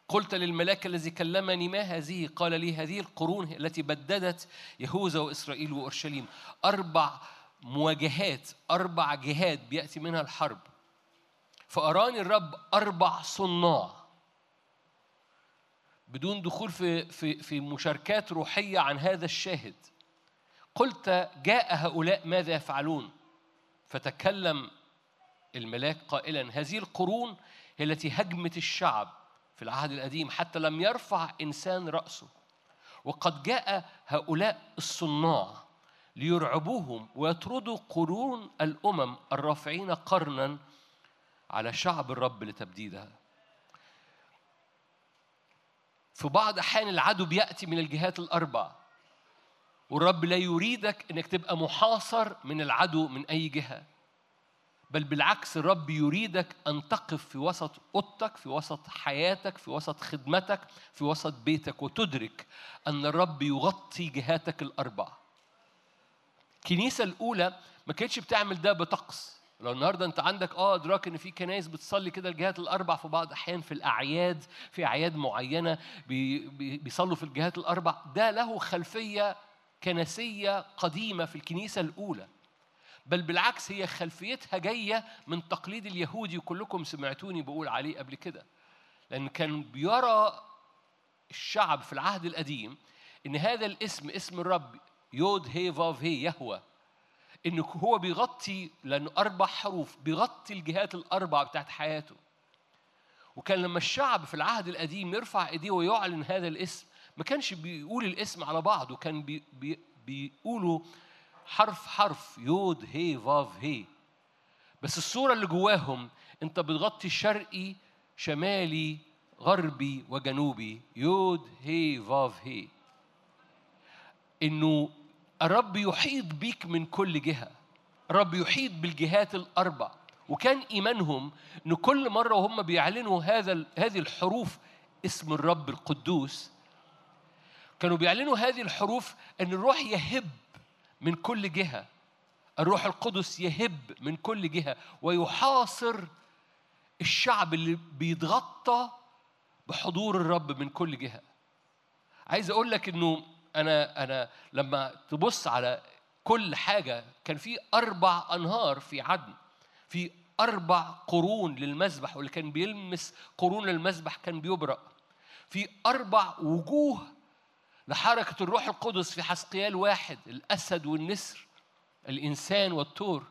قلت للملاك الذي كلمني ما هذه؟ قال لي هذه القرون التي بددت يهوذا وإسرائيل وأورشليم. أربع مواجهات أربع جهات بيأتي منها الحرب. فأراني الرب أربع صناع. بدون دخول في في في مشاركات روحية عن هذا الشاهد قلت جاء هؤلاء ماذا يفعلون؟ فتكلم الملاك قائلا هذه القرون هي التي هجمت الشعب في العهد القديم حتى لم يرفع إنسان رأسه. وقد جاء هؤلاء الصناع ليرعبوهم ويطردوا قرون الأمم الرافعين قرنا على شعب الرب لتبديدها. في بعض أحيان العدو بيأتي من الجهات الاربع والرب لا يريدك إنك تبقى محاصر من العدو من أي جهة. بل بالعكس الرب يريدك أن تقف في وسط أوضتك في وسط حياتك في وسط خدمتك في وسط بيتك وتدرك أن الرب يغطي جهاتك الاربع الكنيسة الأولى ما كانتش بتعمل ده بطقس. لو النهارده انت عندك آه ادراك ان في كنايس بتصلي كده الجهات الاربع في بعض احيان في الاعياد في اعياد معينة بي بي بيصلوا في الجهات الاربع ده له خلفية كنسية قديمة في الكنيسة الأولى. بل بالعكس هي خلفيتها جاية من تقليد اليهودي وكلكم سمعتوني بقول عليه قبل كده. لأن كان بيرى الشعب في العهد القديم إن هذا الاسم اسم الرب يود هي فاف هي يهوه انه هو بيغطي لأنه أربع حروف بيغطي الجهات الأربع بتاعت حياته. وكان لما الشعب في العهد القديم يرفع إيديه ويعلن هذا الاسم ما كانش بيقول الاسم على بعضه كان بي بي بيقولوا حرف حرف يود هي فاف هي. بس الصورة اللي جواهم أنت بتغطي شرقي شمالي غربي وجنوبي يود هي فاف هي. إنه الرب يحيط بيك من كل جهة. الرب يحيط بالجهات الأربع. وكان إيمانهم إن كل مرة وهم بيعلنوا هذا هذه الحروف اسم الرب القدوس كانوا بيعلنوا هذه الحروف أن الروح يهب من كل جهة. الروح القدس يهب من كل جهة. ويحاصر الشعب اللي بيتغطى بحضور الرب من كل جهة. عايز أقول لك إنه أنا أنا لما تبص على كل حاجة كان في أربع أنهار في عدن في أربع قرون للمذبح واللي كان بيلمس قرون المذبح كان بيبرأ في أربع وجوه لحركة الروح القدس في حسقيال واحد الأسد والنسر الإنسان والتور.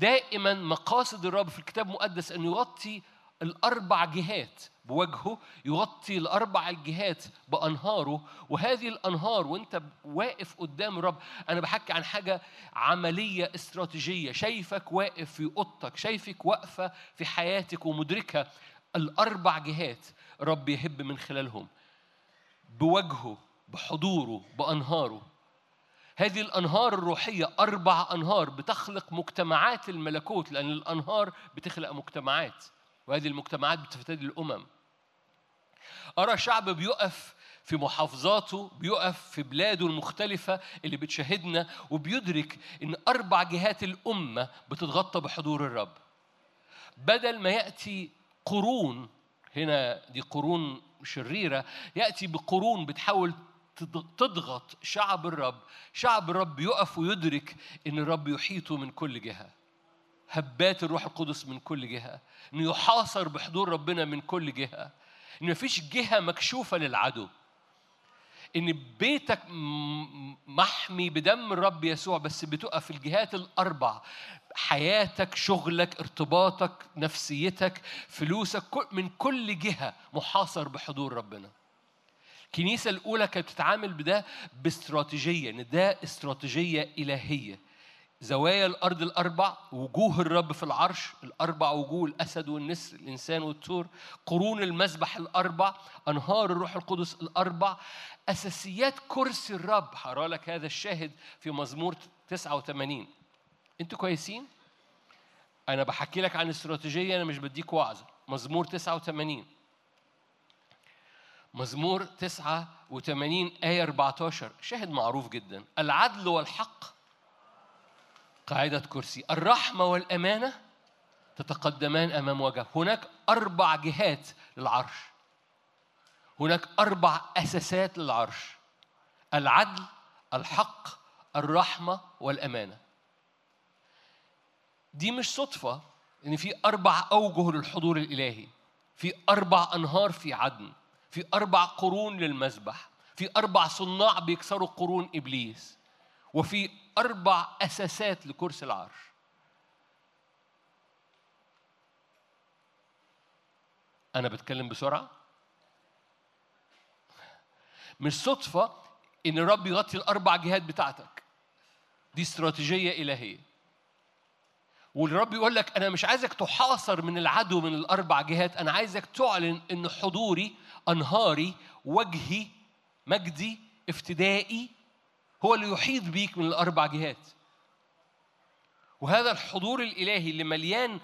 دائما مقاصد الرب في الكتاب المقدس أن يغطي الأربع جهات بوجهه يغطي الأربع الجهات بأنهاره. وهذه الأنهار وأنت واقف قدام الرب أنا بحكي عن حاجة عملية استراتيجية. شايفك واقف في أوضتك شايفك واقفة في حياتك ومدركة الأربع جهات رب يهب من خلالهم. بوجهه بحضوره بأنهاره. هذه الأنهار الروحية أربع أنهار بتخلق مجتمعات الملكوت لأن الأنهار بتخلق مجتمعات. وهذه المجتمعات بتفتدي الأمم. أرى شعب بيقف في محافظاته بيقف في بلاده المختلفة اللي بتشاهدنا وبيدرك إن أربع جهات الأمة بتتغطى بحضور الرب. بدل ما يأتي قرون هنا دي قرون شريرة يأتي بقرون بتحاول تض- تضغط شعب الرب. شعب الرب يقف ويدرك إن الرب يحيطه من كل جهة. هبات الروح القدس من كل جهة. إنه يحاصر بحضور ربنا من كل جهة إن مفيش جهة مكشوفة للعدو. إن بيتك محمي بدم الرب يسوع بس بتقف في الجهات الأربع. حياتك شغلك ارتباطك نفسيتك فلوسك من كل جهة محاصر بحضور ربنا. الكنيسة الأولى كانت بتتعامل بده باستراتيجية إن ده استراتيجية إلهية. زوايا الأرض الأربع وجوه الرب في العرش الأربع وجوه الأسد والنسر الإنسان والثور قرون المسبح الأربع أنهار الروح القدس الأربع أساسيات كرسي الرب. هقرأ لك هذا الشاهد في مزمور 89 أنتوا كويسين؟ أنا بحكي لك عن استراتيجية أنا مش بديك وعظة مزمور 89 مزمور 89 آية 14 شاهد معروف جدا. العدل والحق قاعدة كرسي. الرحمة والأمانة تتقدمان أمام وجهه هناك أربع جهات للعرش. هناك أربع أساسات للعرش. العدل الحق الرحمة والأمانة. دي مش صدفة إن في أربع أوجه للحضور الإلهي. في أربع أنهار في عدن. في أربع قرون للمذبح في أربع صناع بيكسروا قرون إبليس. وفي أربع أساسات لكرسي العرش أنا بتكلم بسرعة؟ مش صدفة إن الرب يغطي الأربع جهات بتاعتك. دي استراتيجية إلهية. والرب يقول لك أنا مش عايزك تحاصر من العدو من الأربع جهات أنا عايزك تعلن إن حضوري أنهاري وجهي مجدي افتدائي هو اللي يحيط بيك من الأربع جهات. وهذا الحضور الإلهي اللي مليان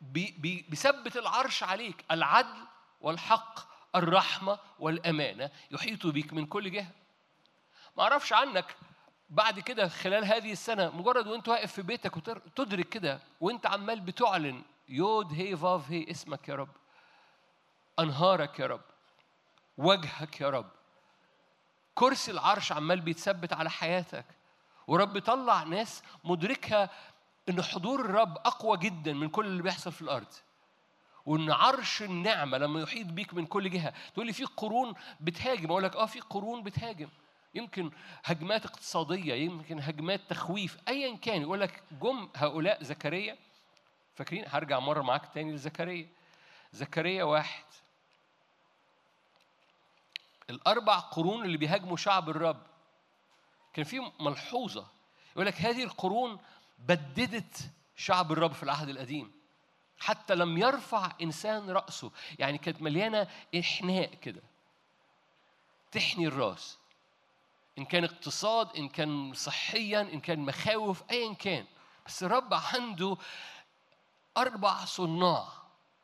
بي بي بيثبت العرش عليك العدل والحق الرحمة والأمانة يحيط بيك من كل جهة. ما أعرفش عنك بعد كده خلال هذه السنة مجرد وأنت واقف في بيتك وتدرك كده وأنت عمال بتعلن يود هي فاف هي اسمك يا رب أنهارك يا رب وجهك يا رب كرسي العرش عمال بيتثبت على حياتك. ورب طلع ناس مدركها إن حضور الرب أقوى جدا من كل اللي بيحصل في الأرض. وإن عرش النعمة لما يحيط بيك من كل جهة تقول لي في قرون بتهاجم. أقول لك آه في قرون بتهاجم. يمكن هجمات اقتصادية يمكن هجمات تخويف ايا كان. يقول لك جم هؤلاء زكريا. فاكرين؟ هرجع مرة معاك تاني لزكريا. زكريا واحد. الأربع قرون اللي بيهاجموا شعب الرب. كان في ملحوظة. يقول لك هذه القرون بددت شعب الرب في العهد القديم. حتى لم يرفع إنسان رأسه. يعني كانت مليانة إحناء كده. تحني الرأس. إن كان اقتصاد إن كان صحيا إن كان مخاوف ايا كان. بس الرب عنده أربع صناع.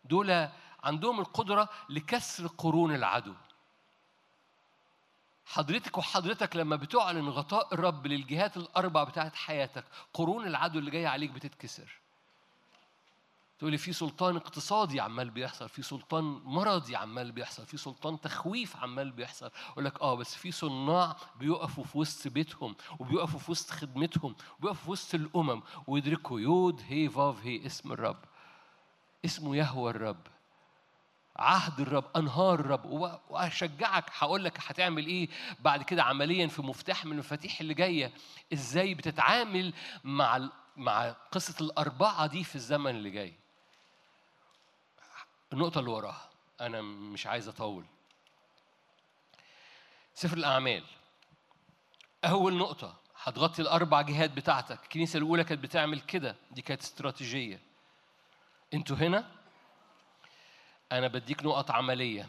دول عندهم القدرة لكسر قرون العدو. حضرتك وحضرتك لما بتعلن غطاء الرب للجهات الأربع بتاعت حياتك قرون العدو اللي جاية عليك بتتكسر. تقولي في سلطان اقتصادي عمال بيحصل في سلطان مرضي عمال بيحصل في سلطان تخويف عمال بيحصل. أقول لك آه بس في صناع بيقفوا في وسط بيتهم وبيقفوا في وسط خدمتهم وبيقفوا في وسط الأمم. ويدركوا يود هي فاف هي اسم الرب. اسمه يهوى الرب. عهد الرب أنهار الرب. وأشجعك هقول لك هتعمل إيه بعد كده عمليا في مفتاح من المفاتيح اللي جاية. إزاي بتتعامل مع مع قصة الأربعة دي في الزمن اللي جاي. النقطة اللي وراها أنا مش عايز أطول. سفر الأعمال. أول نقطة هتغطي الأربع جهات بتاعتك. الكنيسة الأولى كانت بتعمل كده دي كانت استراتيجية. أنتوا هنا؟ أنا بديك نقط عملية.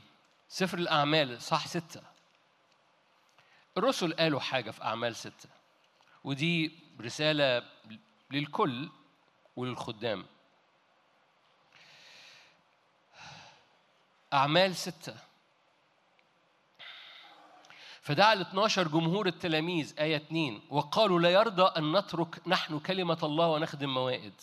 سفر الأعمال صح ستة. الرسل قالوا حاجة في أعمال ستة. ودي رسالة للكل وللخدام. أعمال ستة. فدعا ال 12 جمهور التلاميذ آية 2 وقالوا لا يرضى أن نترك نحن كلمة الله ونخدم موائد.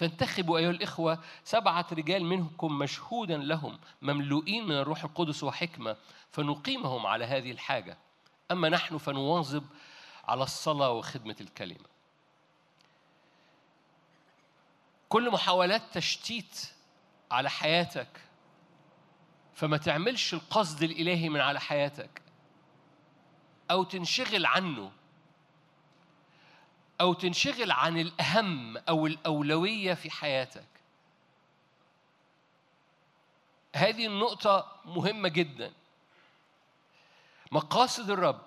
فانتخبوا أيها الإخوة سبعة رجال منكم مشهودا لهم مملوئين من الروح القدس وحكمة فنقيمهم على هذه الحاجة. أما نحن فنواظب على الصلاة وخدمة الكلمة. كل محاولات تشتيت على حياتك فما تعملش القصد الإلهي من على حياتك أو تنشغل عنه أو تنشغل عن الأهم أو الأولوية في حياتك هذه النقطة مهمة جدا مقاصد الرب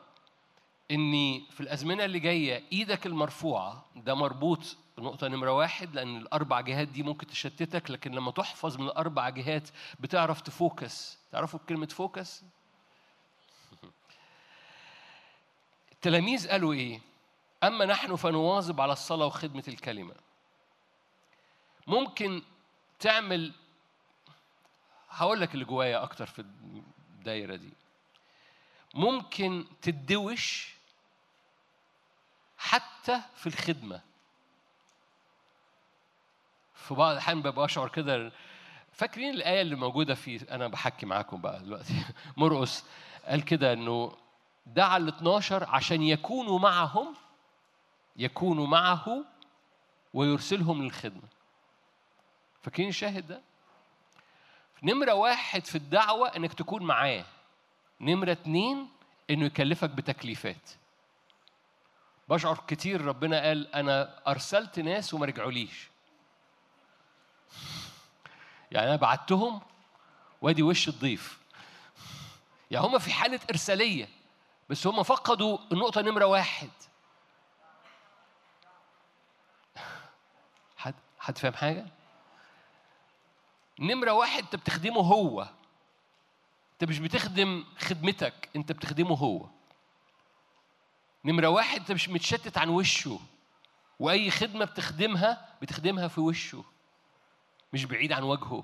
إني في الأزمنة اللي جاية إيدك المرفوعة ده مربوط نقطة نمرة واحد لأن الأربع جهات دي ممكن تشتتك لكن لما تحفظ من الأربع جهات بتعرف تفوكس تعرفوا كلمة focus؟ التلاميذ قالوا إيه؟ أما نحن فنواظب على الصلاة وخدمة الكلمة. ممكن تعمل هقول لك اللي جوايا أكتر في الدايرة دي. ممكن تدوش حتى في الخدمة. في بعض الأحيان ببقى أشعر كده. فاكرين الآية اللي موجودة في أنا بحكي معاكم بقى دلوقتي. مرقس قال كده إنه دعا ال 12 عشان يكونوا معهم يكونوا معه ويرسلهم للخدمة. فاكرين الشاهد ده؟ نمرة واحد في الدعوة إنك تكون معاه. نمرة اتنين إنه يكلفك بتكليفات. بشعر كتير ربنا قال أنا أرسلت ناس وما رجعوليش. يعني أنا بعتهم وأدي وش الضيف. يعني هم في حالة إرسالية بس هم فقدوا النقطة نمرة واحد. حد فاهم حاجة؟ نمرة واحد أنت بتخدمه هو. أنت مش بتخدم خدمتك أنت بتخدمه هو. نمرة واحد أنت مش متشتت عن وشه. وأي خدمة بتخدمها بتخدمها في وشه. مش بعيد عن وجهه.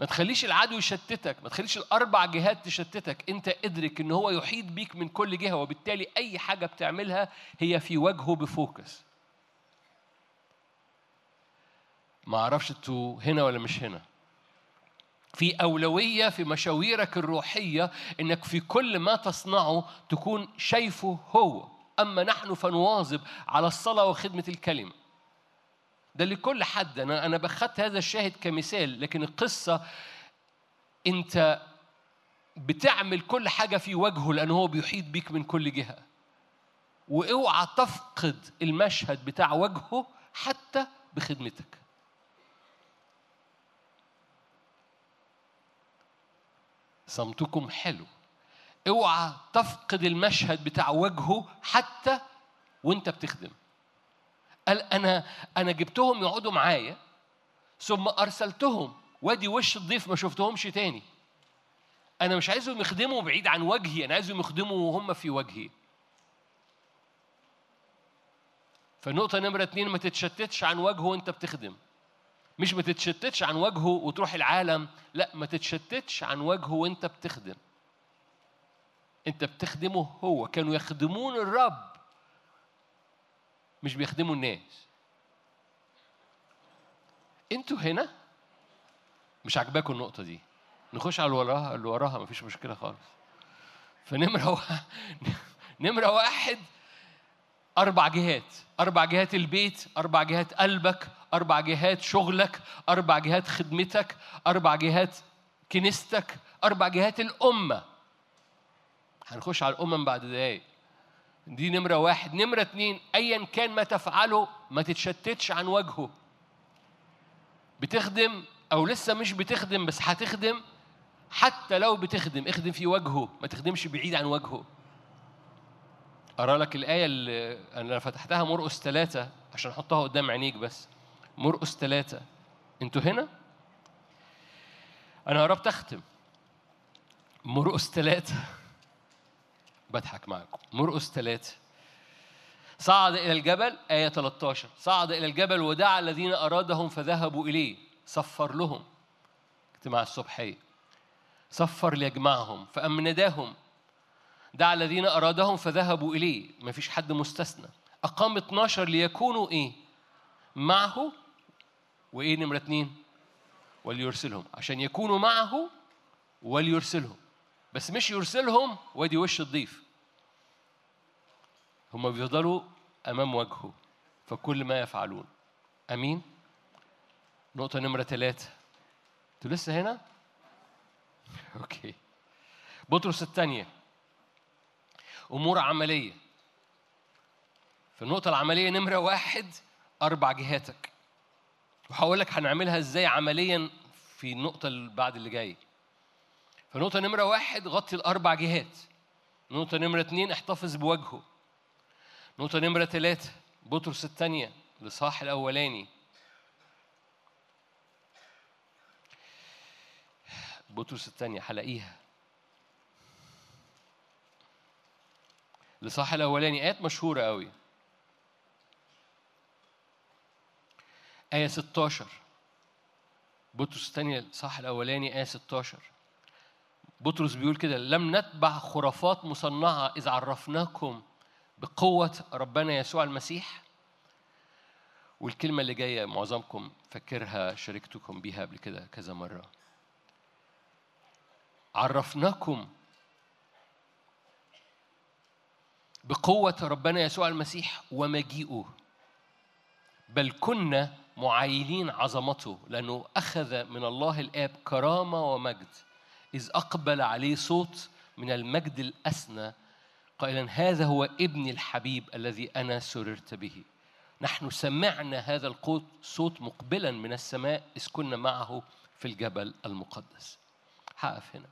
ما تخليش العدو يشتتك ما تخليش الأربع جهات تشتتك. انت ادرك إن هو يحيط بيك من كل جهة وبالتالي أي حاجة بتعملها هي في وجهه بفوكس. ما أعرفش أنتوا هنا ولا مش هنا. في أولوية في مشاويرك الروحية إنك في كل ما تصنعه تكون شايفه هو. أما نحن فنواظب على الصلاة وخدمة الكلمة. ده لكل حد. أنا أنا بخدت هذا الشاهد كمثال لكن القصة أنت بتعمل كل حاجة في وجهه لأن هو بيحيط بيك من كل جهة. وأوعى تفقد المشهد بتاع وجهه حتى بخدمتك. صمتكم حلو. اوعى تفقد المشهد بتاع وجهه حتى وانت بتخدم. قال أنا أنا جبتهم يقعدوا معايا ثم أرسلتهم. وادي وش الضيف ما شفتهمش تاني. أنا مش عايزهم يخدموا بعيد عن وجهي أنا عايزهم يخدموا وهم في وجهي. فالنقطة نمرة اتنين ما تتشتتش عن وجهه وانت بتخدم. مش ما تتشتتش عن وجهه وتروح العالم لا ما تتشتتش عن وجهه وانت بتخدم. انت بتخدمه هو. كانوا يخدمون الرب مش بيخدموا الناس. أنتوا هنا؟ مش عاجباكم النقطة دي. نخش على اللي وراها اللي وراها مفيش مشكلة خالص. فنمرة واحد نمرة واحد. أربع جهات. أربع جهات البيت أربع جهات قلبك. أربع جهات شغلك أربع جهات خدمتك أربع جهات كنيستك أربع جهات الأمة. هنخش على الأمم بعد دقايق. دي نمرة واحد. نمرة اتنين أيا كان ما تفعله ما تتشتتش عن وجهه. بتخدم أو لسه مش بتخدم بس هتخدم حتى لو بتخدم اخدم في وجهه ما تخدمش بعيد عن وجهه. أرى لك الآية اللي أنا فتحتها مرقس ثلاثة عشان أحطها قدام عينيك بس. مرقس ثلاثة أنتوا هنا؟ أنا قربت أختم. مرقس ثلاثة بضحك معاكم. مرقس ثلاثة صعد إلى الجبل آية 13 صعد إلى الجبل ودعا الذين أرادهم فذهبوا إليه. صفر لهم. اجتماع الصبحية. صفر ليجمعهم فأم نداهم دعا الذين أرادهم فذهبوا إليه. ما فيش حد مستثنى. أقام 12 ليكونوا إيه؟ معه وإيه نمرة اتنين؟ وليرسلهم. عشان يكونوا معه وليرسلهم. بس مش يرسلهم وادي وش الضيف. هم بيفضلوا أمام وجهه فكل ما يفعلون. أمين؟ نقطة نمرة ثلاثة أنتوا لسه هنا؟ أوكي. بطرس الثانية. أمور عملية. في النقطة العملية نمرة واحد أربع جهاتك. وهقول لك هنعملها إزاي عمليا في النقطة اللي بعد اللي جاي. فنقطة نمرة واحد غطي الأربع جهات. نقطة نمرة اتنين احتفظ بوجهه. نقطة نمرة ثلاثة بطرس الثانية الإصحاح الأولاني. بطرس الثانية هلاقيها. الإصحاح الأولاني آيات مشهورة قوي آية 16 بطرس الثانية الإصحاح الأولاني آية 16 بطرس بيقول كده لم نتبع خرافات مصنعة إذ عرفناكم بقوة ربنا يسوع المسيح. والكلمة اللي جاية معظمكم فاكرها شاركتكم بيها قبل كده كذا مرة. عرفناكم بقوة ربنا يسوع المسيح ومجيئه بل كنا معاينين عظمته لأنه أخذ من الله الآب كرامة ومجد. إذ أقبل عليه صوت من المجد الأسنى قائلا هذا هو ابني الحبيب الذي أنا سررت به. نحن سمعنا هذا القوت صوت مقبلا من السماء إذ كنا معه في الجبل المقدس. هقف هنا.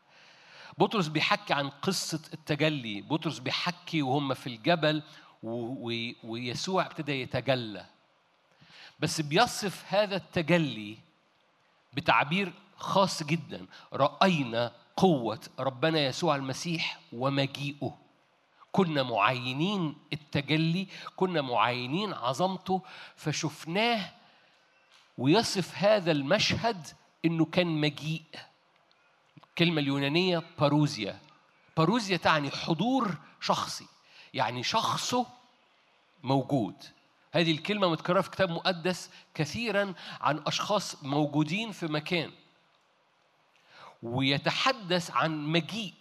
بطرس بيحكي عن قصة التجلي. بطرس بيحكي وهم في الجبل ويسوع ابتدى يتجلى. بس بيصف هذا التجلي بتعبير خاص جدا. رأينا قوة ربنا يسوع المسيح ومجيئه. كنا معينين التجلي كنا معينين عظمته فشفناه ويصف هذا المشهد إنه كان مجيء. الكلمة اليونانية باروزيا باروزيا تعني حضور شخصي يعني شخصه موجود. هذه الكلمة متكررة في كتاب مقدس كثيرا عن أشخاص موجودين في مكان ويتحدث عن مجيء.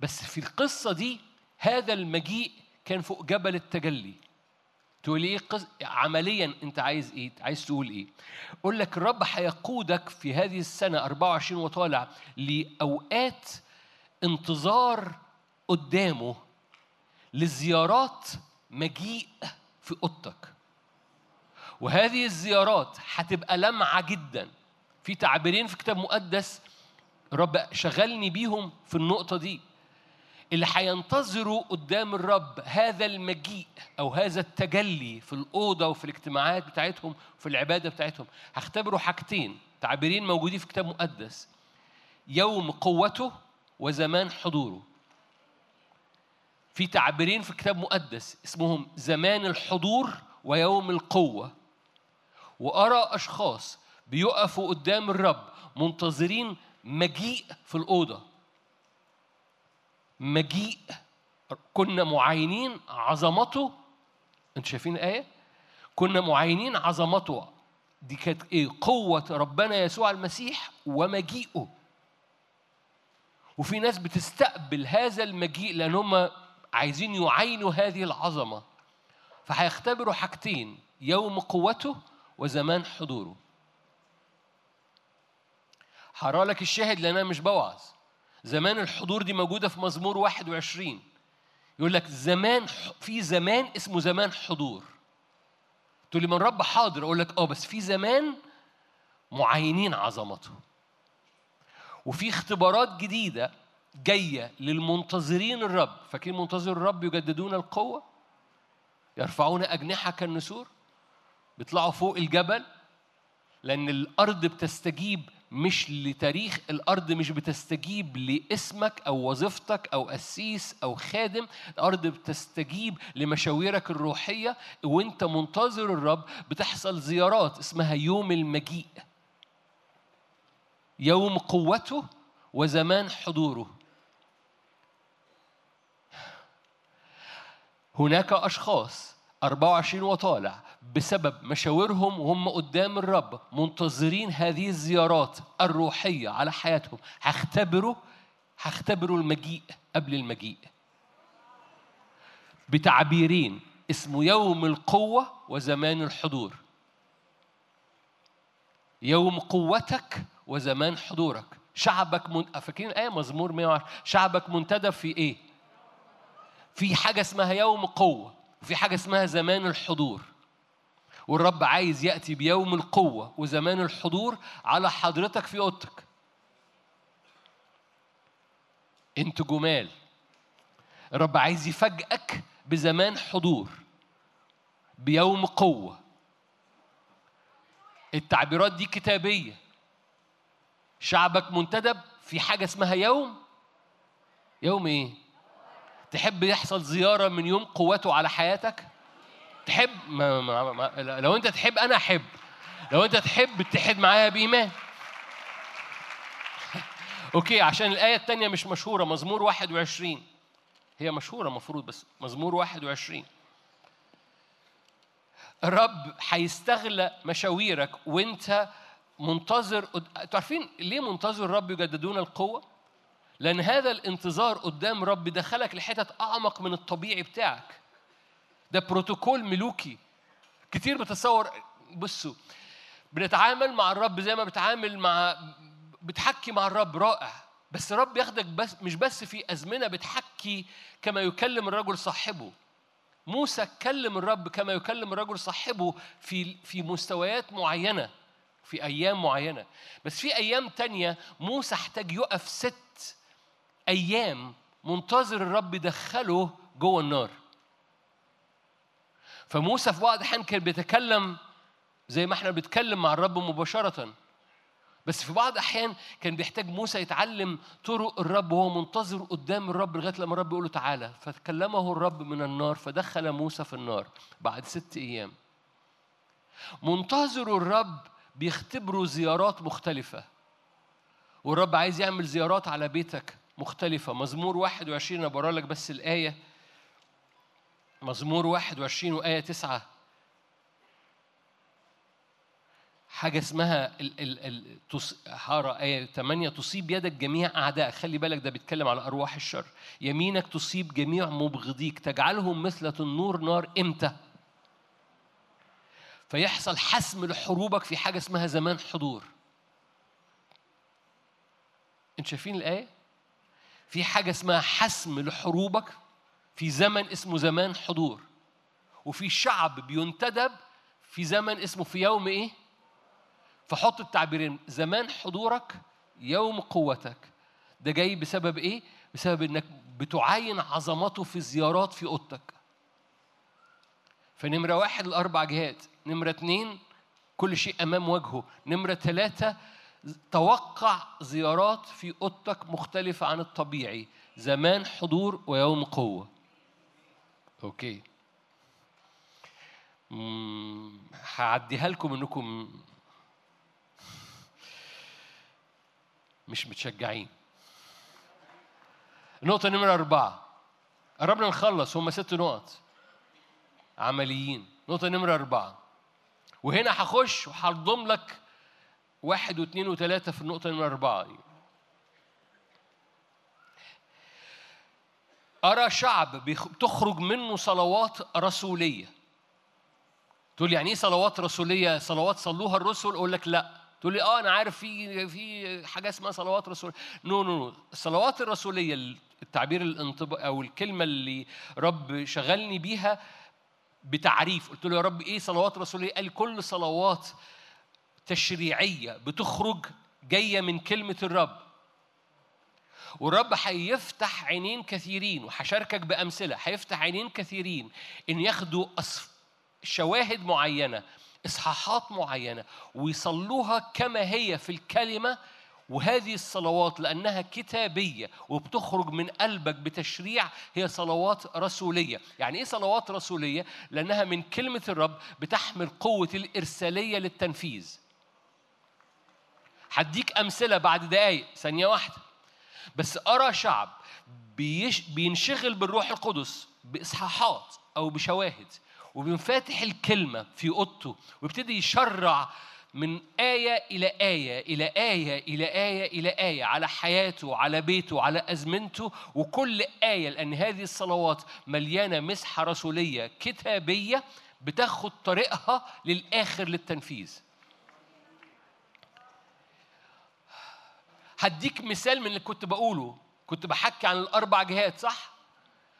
بس في القصة دي هذا المجيء كان فوق جبل التجلي. تقول إيه؟ قص... عمليا أنت عايز إيه؟ عايز تقول إيه؟ أقول لك الرب هيقودك في هذه السنة 24 وطالع لأوقات انتظار قدامه لزيارات مجيء في أوضتك. وهذه الزيارات هتبقى لمعة جدا. في تعبيرين في كتاب مقدس الرب شغلني بيهم في النقطة دي. اللي هينتظروا قدام الرب هذا المجيء أو هذا التجلي في الأوضة وفي الاجتماعات بتاعتهم وفي العبادة بتاعتهم. هختبروا حاجتين تعبيرين موجودين في كتاب مقدس. يوم قوته وزمان حضوره. في تعبيرين في كتاب مقدس اسمهم زمان الحضور ويوم القوة. وأرى أشخاص بيقفوا قدام الرب منتظرين مجيء في الأوضة. مجيء. كنا معاينين عظمته. أنتوا شايفين الآية؟ كنا معاينين عظمته. دي كانت إيه؟ قوة ربنا يسوع المسيح ومجيئه. وفي ناس بتستقبل هذا المجيء لأن هم عايزين يعاينوا هذه العظمة. فهيختبروا حاجتين يوم قوته وزمان حضوره. هقرأ لك الشاهد لأن أنا مش بوعظ. زمان الحضور دي موجودة في مزمور 21 يقول لك زمان في زمان اسمه زمان حضور. تقول لي من رب حاضر؟ أقول لك آه بس في زمان معينين عظمته. وفي اختبارات جديدة جاية للمنتظرين الرب. فاكرين منتظر الرب يجددون القوة؟ يرفعون أجنحة كالنسور؟ بيطلعوا فوق الجبل؟ لأن الأرض بتستجيب مش لتاريخ الأرض مش بتستجيب لاسمك أو وظيفتك أو قسيس أو خادم. الأرض بتستجيب لمشاويرك الروحية. وأنت منتظر الرب بتحصل زيارات اسمها يوم المجيء. يوم قوته وزمان حضوره. هناك أشخاص 24 وطالع بسبب مشاورهم وهم قدام الرب منتظرين هذه الزيارات الروحية على حياتهم. هختبروا هختبروا المجيء قبل المجيء. بتعبيرين اسمه يوم القوة وزمان الحضور. يوم قوتك وزمان حضورك. شعبك من... فاكرين آية مزمور 110 شعبك منتدب في إيه؟ في حاجة اسمها يوم قوة وفي حاجة اسمها زمان الحضور. والرب عايز يأتي بيوم القوة وزمان الحضور على حضرتك في أوضتك. أنت جمال. الرب عايز يفاجئك بزمان حضور بيوم قوة. التعبيرات دي كتابية. شعبك منتدب في حاجة اسمها يوم. يوم إيه؟ تحب يحصل زيارة من يوم قوته على حياتك؟ تحب ما ما ما لو انت تحب أنا احب. لو انت تحب اتحد معايا بإيمان. أوكي عشان الآية الثانية مش مشهورة مزمور 21 هي مشهورة المفروض بس مزمور 21 الرب هيستغلى مشاويرك وانت منتظر أنتوا عارفين ليه منتظر الرب يجددون القوة؟ لأن هذا الانتظار قدام رب دخلك لحتت أعمق من الطبيعي بتاعك. ده بروتوكول ملوكي. كتير بتصور بصوا بنتعامل مع الرب زي ما بتعامل مع بتحكي مع الرب رائع. بس الرب ياخدك بس مش بس في أزمنة بتحكي كما يكلم الرجل صاحبه. موسى كلم الرب كما يكلم الرجل صاحبه في في مستويات معينة في أيام معينة. بس في أيام تانية موسى احتاج يقف ست أيام منتظر الرب يدخله جوه النار. فموسى في بعض الأحيان كان بيتكلم زي ما إحنا بنتكلم مع الرب مباشرة. بس في بعض الأحيان كان بيحتاج موسى يتعلم طرق الرب وهو منتظر قدام الرب لغاية لما الرب يقول له تعالى. فكلمه الرب من النار فدخل موسى في النار بعد ست أيام. منتظر الرب بيختبروا زيارات مختلفة. والرب عايز يعمل زيارات على بيتك. مختلفة. مزمور 21 أنا بقرأ لك بس الآية. مزمور 21 وآية 9 حاجة اسمها ال ال ال تص... هارا آية 8 تصيب يدك جميع أعدائك خلي بالك ده بيتكلم على أرواح الشر. يمينك تصيب جميع مبغضيك. تجعلهم مثل النور نار إمتى؟ فيحصل حسم لحروبك في حاجة اسمها زمان حضور. أنتوا شايفين الآية؟ في حاجة اسمها حسم لحروبك في زمن اسمه زمان حضور وفي شعب بينتدب في زمن اسمه في يوم إيه؟ فحط التعبيرين زمان حضورك يوم قوتك ده جاي بسبب إيه؟ بسبب إنك بتعاين عظمته في زيارات في أوضتك فنمرة واحد الأربع جهات نمرة اتنين كل شيء أمام وجهه نمرة ثلاثة توقع زيارات في أوضتك مختلفة عن الطبيعي. زمان حضور ويوم قوة. أوكي. مم، هعديها لكم إنكم مش متشجعين. النقطة نمرة أربعة. قربنا نخلص هم ست نقط. عمليين. نقطة نمرة أربعة. وهنا هخش وهضم لك واحد واثنين وثلاثة في النقطة نمرة أربعة. أرى شعب بتخرج منه صلوات رسولية. تقول يعني إيه صلوات رسولية؟ صلوات صلوها الرسل؟ أقول لك لا. تقول لي آه أنا عارف في في حاجة اسمها صلوات رسول no no no الصلوات الرسولية التعبير الانطباع أو الكلمة اللي رب شغلني بيها بتعريف. قلت له يا رب إيه صلوات رسولية؟ قال كل صلوات تشريعية بتخرج جاية من كلمة الرب. والرب هيفتح عينين كثيرين وهشاركك بأمثلة هيفتح عينين كثيرين إن ياخدوا شواهد معينة إصحاحات معينة ويصلوها كما هي في الكلمة وهذه الصلوات لأنها كتابية وبتخرج من قلبك بتشريع هي صلوات رسولية. يعني إيه صلوات رسولية؟ لأنها من كلمة الرب بتحمل قوة الإرسالية للتنفيذ. هديك أمثلة بعد دقايق ثانية واحدة. بس أرى شعب بيش بينشغل بالروح القدس بإصحاحات أو بشواهد وبينفتح الكلمة في أوضته ويبتدي يشرع من آية إلى آية إلى آية إلى آية إلى آية على حياته على بيته على أزمنته. وكل آية لأن هذه الصلوات مليانة مسحة رسولية كتابية بتاخد طريقها للآخر للتنفيذ. هديك مثال من اللي كنت بقوله. كنت بحكي عن الأربع جهات صح؟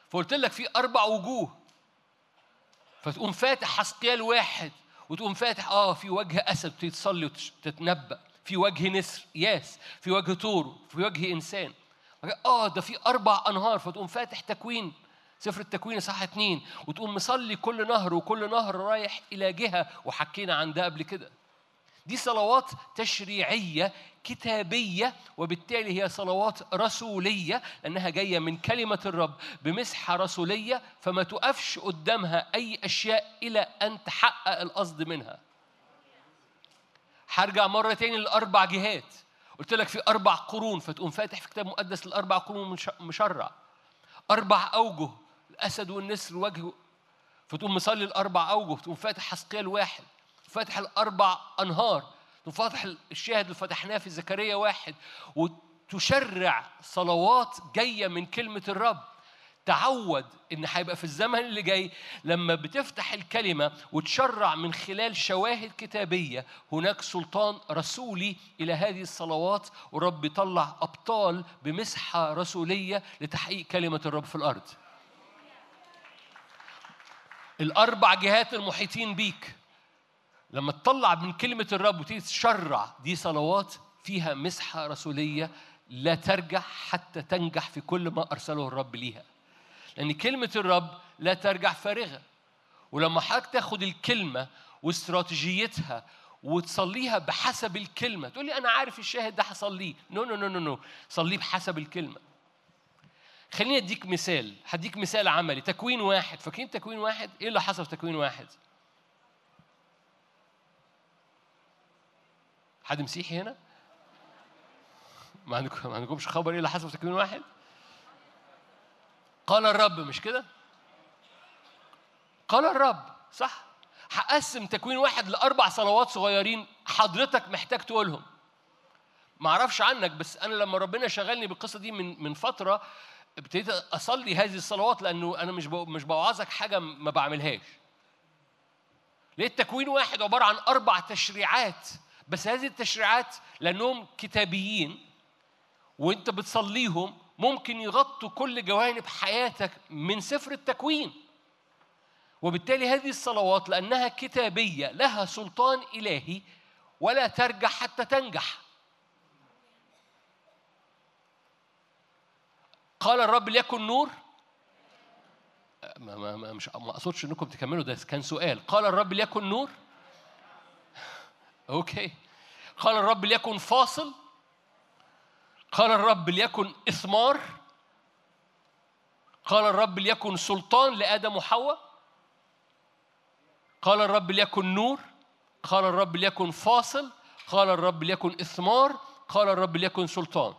فقلت لك في أربع وجوه. فتقوم فاتح حسقيال واحد وتقوم فاتح آه في وجه أسد تتصلي وتتنبأ في وجه نسر ياس. في وجه طور في وجه إنسان. آه ده في أربع أنهار. فتقوم فاتح تكوين سفر التكوين صح اتنين. وتقوم مصلي كل نهر وكل نهر رايح إلى جهة. وحكينا عن ده قبل كده. دي صلوات تشريعية كتابية وبالتالي هي صلوات رسولية لأنها جاية من كلمة الرب بمسحة رسولية فما تقفش قدامها أي أشياء إلى أن تحقق القصد منها. هرجع مرة تاني للأربع جهات. قلت لك في أربع قرون فتقوم فاتح في كتاب مقدس الأربع قرون مش- مشرع. أربع أوجه الأسد والنسر وجه فتقوم مصلي الأربع أوجه تقوم فاتح حسقيال واحد. فاتح الأربع أنهار. فاتح الشاهد اللي فتحناه في زكريا واحد. وتشرع صلوات جاية من كلمة الرب. تعود إن هيبقى في الزمن اللي جاي لما بتفتح الكلمة وتشرع من خلال شواهد كتابية. هناك سلطان رسولي إلى هذه الصلوات. ورب يطلع أبطال بمسحة رسولية لتحقيق كلمة الرب في الأرض. الأربع جهات المحيطين بيك. لما تطلع من كلمة الرب وتيجي تشرع دي صلوات فيها مسحة رسولية لا ترجع حتى تنجح في كل ما أرسله الرب ليها. لأن كلمة الرب لا ترجع فارغة. ولما حضرتك تاخد الكلمة واستراتيجيتها وتصليها بحسب الكلمة تقول لي أنا عارف الشاهد ده هصليه no no no no no صليه بحسب الكلمة. خليني أديك مثال هديك مثال عملي. تكوين واحد. فاكرين تكوين واحد؟ إيه اللي حصل في تكوين واحد؟ حد مسيحي هنا؟ ما عندكم ما عندكمش خبر اللي حصل في تكوين واحد؟ قال الرب مش كده؟ قال الرب صح؟ هقسم تكوين واحد لأربع صلوات صغيرين حضرتك محتاج تقولهم. ما أعرفش عنك بس أنا لما ربنا شغلني بالقصة دي من من فترة ابتديت أصلي هذه الصلوات لأنه أنا مش مش بوعظك حاجة ما بعملهاش. لقيت تكوين واحد عبارة عن أربع تشريعات بس هذه التشريعات لأنهم كتابيين وأنت بتصليهم ممكن يغطوا كل جوانب حياتك من سفر التكوين. وبالتالي هذه الصلوات لأنها كتابية لها سلطان إلهي ولا ترجع حتى تنجح. قال الرب ليكن نور. ما ما ما مش ما أقصدش إنكم تكملوا ده كان سؤال. قال الرب ليكن نور. أوكي. قال الرب ليكن فاصل. قال الرب ليكن إثمار. قال الرب ليكن سلطان لآدم وحواء. قال الرب ليكن نور. قال الرب ليكن فاصل. قال الرب ليكن إثمار. قال الرب ليكن سلطان.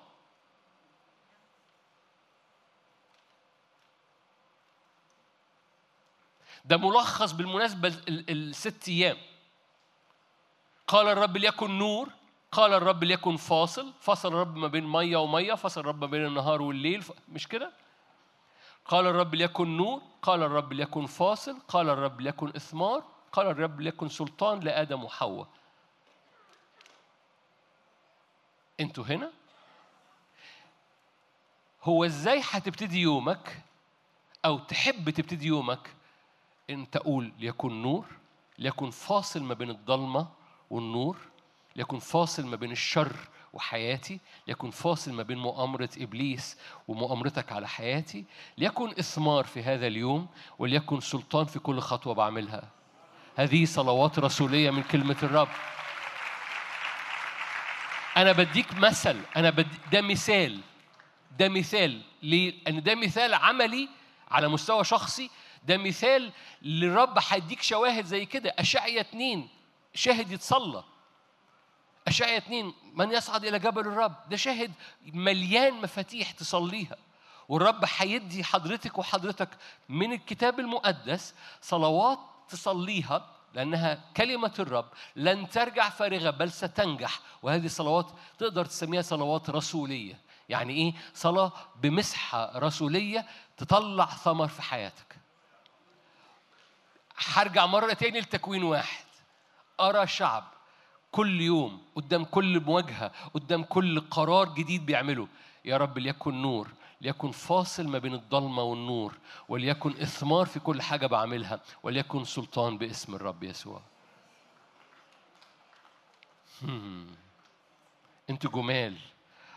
ده ملخص بالمناسبة ال- ال- الست أيام. قال الرب ليكن نور قال الرب ليكن فاصل فصل الرب ما بين مية ومية فصل الرب ما بين النهار والليل مش كده؟ قال الرب ليكن نور قال الرب ليكن فاصل قال الرب ليكن إثمار قال الرب ليكن سلطان لآدم وحواء. أنتوا هنا؟ هو إزاي هتبتدي يومك أو تحب تبتدي يومك إن تقول ليكن نور ليكن فاصل ما بين الضلمة والنور ليكن فاصل ما بين الشر وحياتي ليكن فاصل ما بين مؤامرة إبليس ومؤامرتك على حياتي ليكن إثمار في هذا اليوم وليكن سلطان في كل خطوة بعملها هذه صلوات رسولية من كلمة الرب أنا بديك مثل أنا بدي ده مثال ده مثال ليه؟ لأن ده مثال عملي على مستوى شخصي ده مثال للرب هيديك شواهد زي كده أشعيا اتنين شاهد يتصلى. أشعيا اتنين من يصعد إلى جبل الرب؟ ده شاهد مليان مفاتيح تصليها. والرب هيدي حضرتك وحضرتك من الكتاب المقدس صلوات تصليها لأنها كلمة الرب لن ترجع فارغة بل ستنجح. وهذه الصلوات تقدر تسميها صلوات رسولية. يعني إيه؟ صلاة بمسحة رسولية تطلع ثمر في حياتك. هرجع مرة تاني لتكوين واحد. أرى شعب كل يوم قدام كل مواجهة قدام كل قرار جديد بيعمله يا رب ليكن نور ليكن فاصل ما بين الضلمة والنور وليكن إثمار في كل حاجة بعملها وليكن سلطان باسم الرب يسوع هم. أنتوا جمال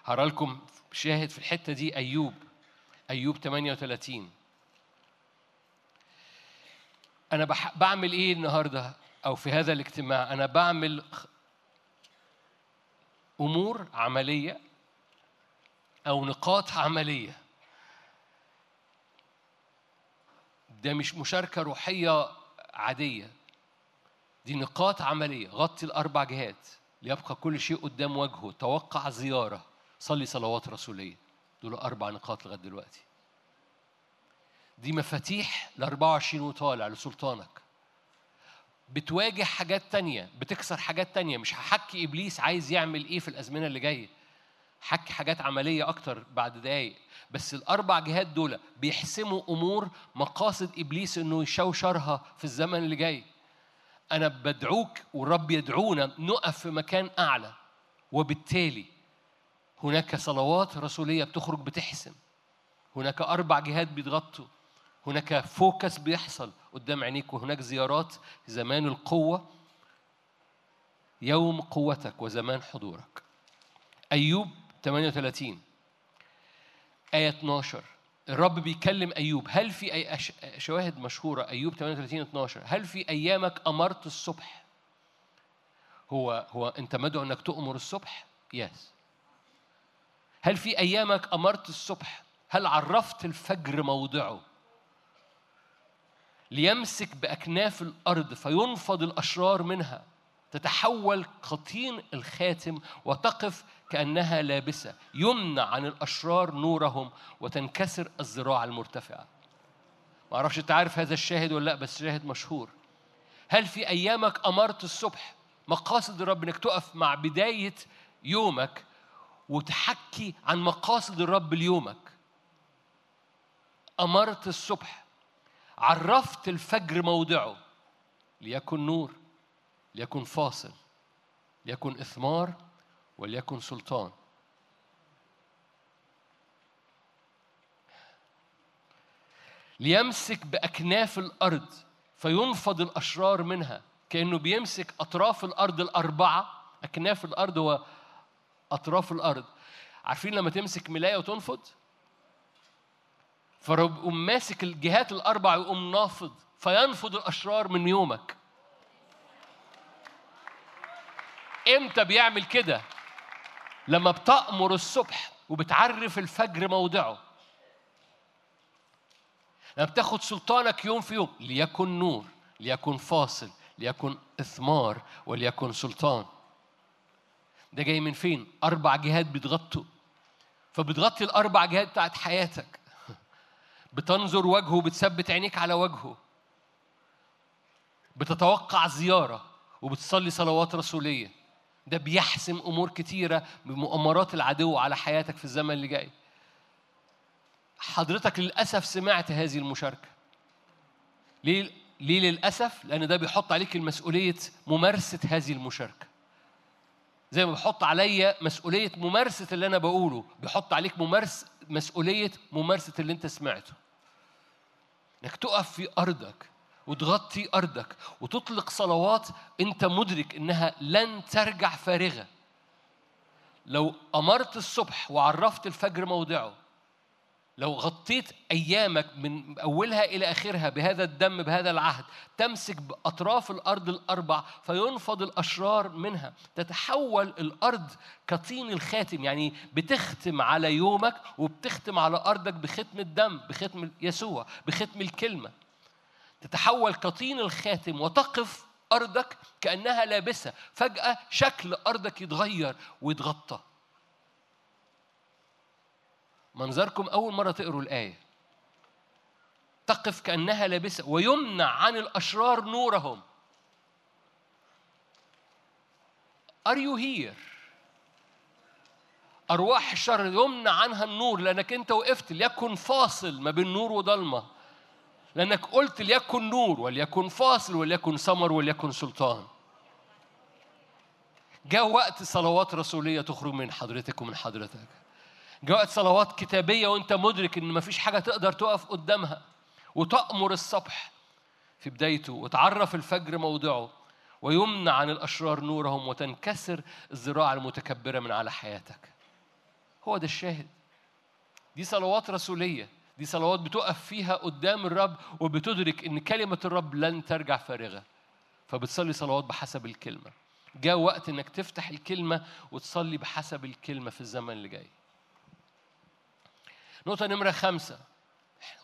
هرى لكم شاهد في الحتة دي أيوب أيوب 38 أنا. بعمل إيه النهاردة أو في هذا الاجتماع أنا بعمل أمور عملية أو نقاط عملية. ده مش مشاركة روحية عادية. دي نقاط عملية. غطي الأربع جهات. ليبقى كل شيء قدام وجهه. توقع زيارة. صلي صلوات رسولية. دول أربع نقاط لغاية دلوقتي. دي مفاتيح ل 24 وطالع لسلطانك. بتواجه حاجات تانية بتكسر حاجات تانية. مش هحكي إبليس عايز يعمل إيه في الأزمنة اللي جاية. حكي حاجات عملية أكتر بعد دقايق. بس الأربع جهات دول بيحسموا أمور مقاصد إبليس إنه يشوشرها في الزمن اللي جاي. أنا بدعوك والرب يدعونا نقف في مكان أعلى. وبالتالي هناك صلوات رسولية بتخرج بتحسم. هناك أربع جهات بيتغطوا. هناك فوكس بيحصل. قدام عينيك وهناك زيارات زمان القوة يوم قوتك وزمان حضورك. أيوب 38 آية 12 الرب بيكلم أيوب هل في أي شواهد مشهورة؟ أيوب 38 12 هل في أيامك أمرت الصبح؟ هو هو أنت مدعو أنك تؤمر الصبح؟ يس هل في أيامك أمرت الصبح؟ هل عرفت الفجر موضعه؟ ليمسك بأكناف الأرض فينفض الأشرار منها تتحول قطين الخاتم وتقف كأنها لابسة يمنع عن الأشرار نورهم وتنكسر الذراع المرتفعة. ما أعرفش أنت عارف هذا الشاهد ولا لأ بس شاهد مشهور. هل في أيامك أمرت الصبح مقاصد الرب إنك تقف مع بداية يومك وتحكي عن مقاصد الرب ليومك؟ أمرت الصبح عرفت الفجر موضعه. ليكن نور ليكن فاصل ليكن إثمار وليكن سلطان. ليمسك بأكناف الأرض فينفض الأشرار منها. كأنه بيمسك أطراف الأرض الأربعة. أكناف الأرض هو أطراف الأرض. عارفين لما تمسك ملاية وتنفض؟ فيقوم ماسك الجهات الأربع ويقوم نافض فينفض الأشرار من يومك. إمتى بيعمل كده؟ لما بتأمر الصبح وبتعرف الفجر موضعه. لما بتاخد سلطانك يوم في يوم ليكن نور ليكن فاصل ليكن إثمار وليكن سلطان. ده جاي من فين؟ أربع جهات بتغطوا. فبتغطي الأربع جهات بتاعت حياتك. بتنظر وجهه بتثبت عينيك على وجهه. بتتوقع زيارة وبتصلي صلوات رسولية. ده بيحسم أمور كتيرة بمؤامرات العدو على حياتك في الزمن اللي جاي. حضرتك للأسف سمعت هذه المشاركة. ليه؟ ليه للأسف؟ لأن ده بيحط عليك المسؤولية ممارسة هذه المشاركة. زي ما بيحط عليا مسؤولية ممارسة اللي أنا بقوله بيحط عليك ممارس مسؤولية ممارسة اللي أنت سمعته. إنك تقف في أرضك وتغطي أرضك وتطلق صلوات أنت مدرك إنها لن ترجع فارغة. لو أمرت الصبح وعرفت الفجر موضعه لو غطيت أيامك من أولها إلى آخرها بهذا الدم بهذا العهد تمسك بأطراف الأرض الأربع فينفض الأشرار منها. تتحول الأرض كطين الخاتم يعني بتختم على يومك وبتختم على أرضك بختم الدم بختم يسوع بختم الكلمة. تتحول كطين الخاتم وتقف أرضك كأنها لابسة. فجأة شكل أرضك يتغير ويتغطى. منظركم أول مرة تقروا الآية. تقف كأنها لابسة ويمنع عن الأشرار نورهم. Are you here؟ أرواح الشر يمنع عنها النور لأنك أنت وقفت ليكن فاصل ما بين نور وضلمة. لأنك قلت ليكن نور وليكن فاصل وليكن سمر وليكن سلطان. جاء وقت صلوات رسولية تخرج من حضرتك ومن حضرتك. جاء وقت صلوات كتابية وأنت مدرك إن مفيش حاجة تقدر تقف قدامها. وتأمر الصبح في بدايته وتعرف الفجر موضعه ويمنع عن الأشرار نورهم وتنكسر الذراع المتكبرة من على حياتك. هو ده الشاهد. دي صلوات رسولية. دي صلوات بتقف فيها قدام الرب وبتدرك إن كلمة الرب لن ترجع فارغة. فبتصلي صلوات بحسب الكلمة. جاء وقت إنك تفتح الكلمة وتصلي بحسب الكلمة في الزمن اللي جاي. نقطة نمرة خمسة.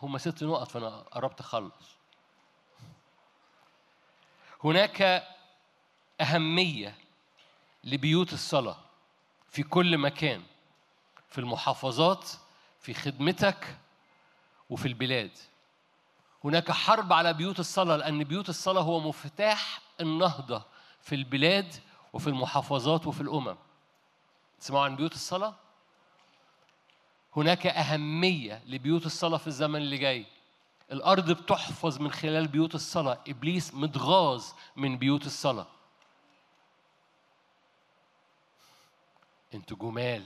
هما ست نقط فأنا قربت أخلص. هناك أهمية لبيوت الصلاة في كل مكان في المحافظات في خدمتك وفي البلاد. هناك حرب على بيوت الصلاة لأن بيوت الصلاة هو مفتاح النهضة في البلاد وفي المحافظات وفي الأمم. تسمعوا عن بيوت الصلاة؟ هناك أهمية لبيوت الصلاة في الزمن اللي جاي. الأرض بتحفظ من خلال بيوت الصلاة. إبليس متغاظ من بيوت الصلاة. أنتوا جمال.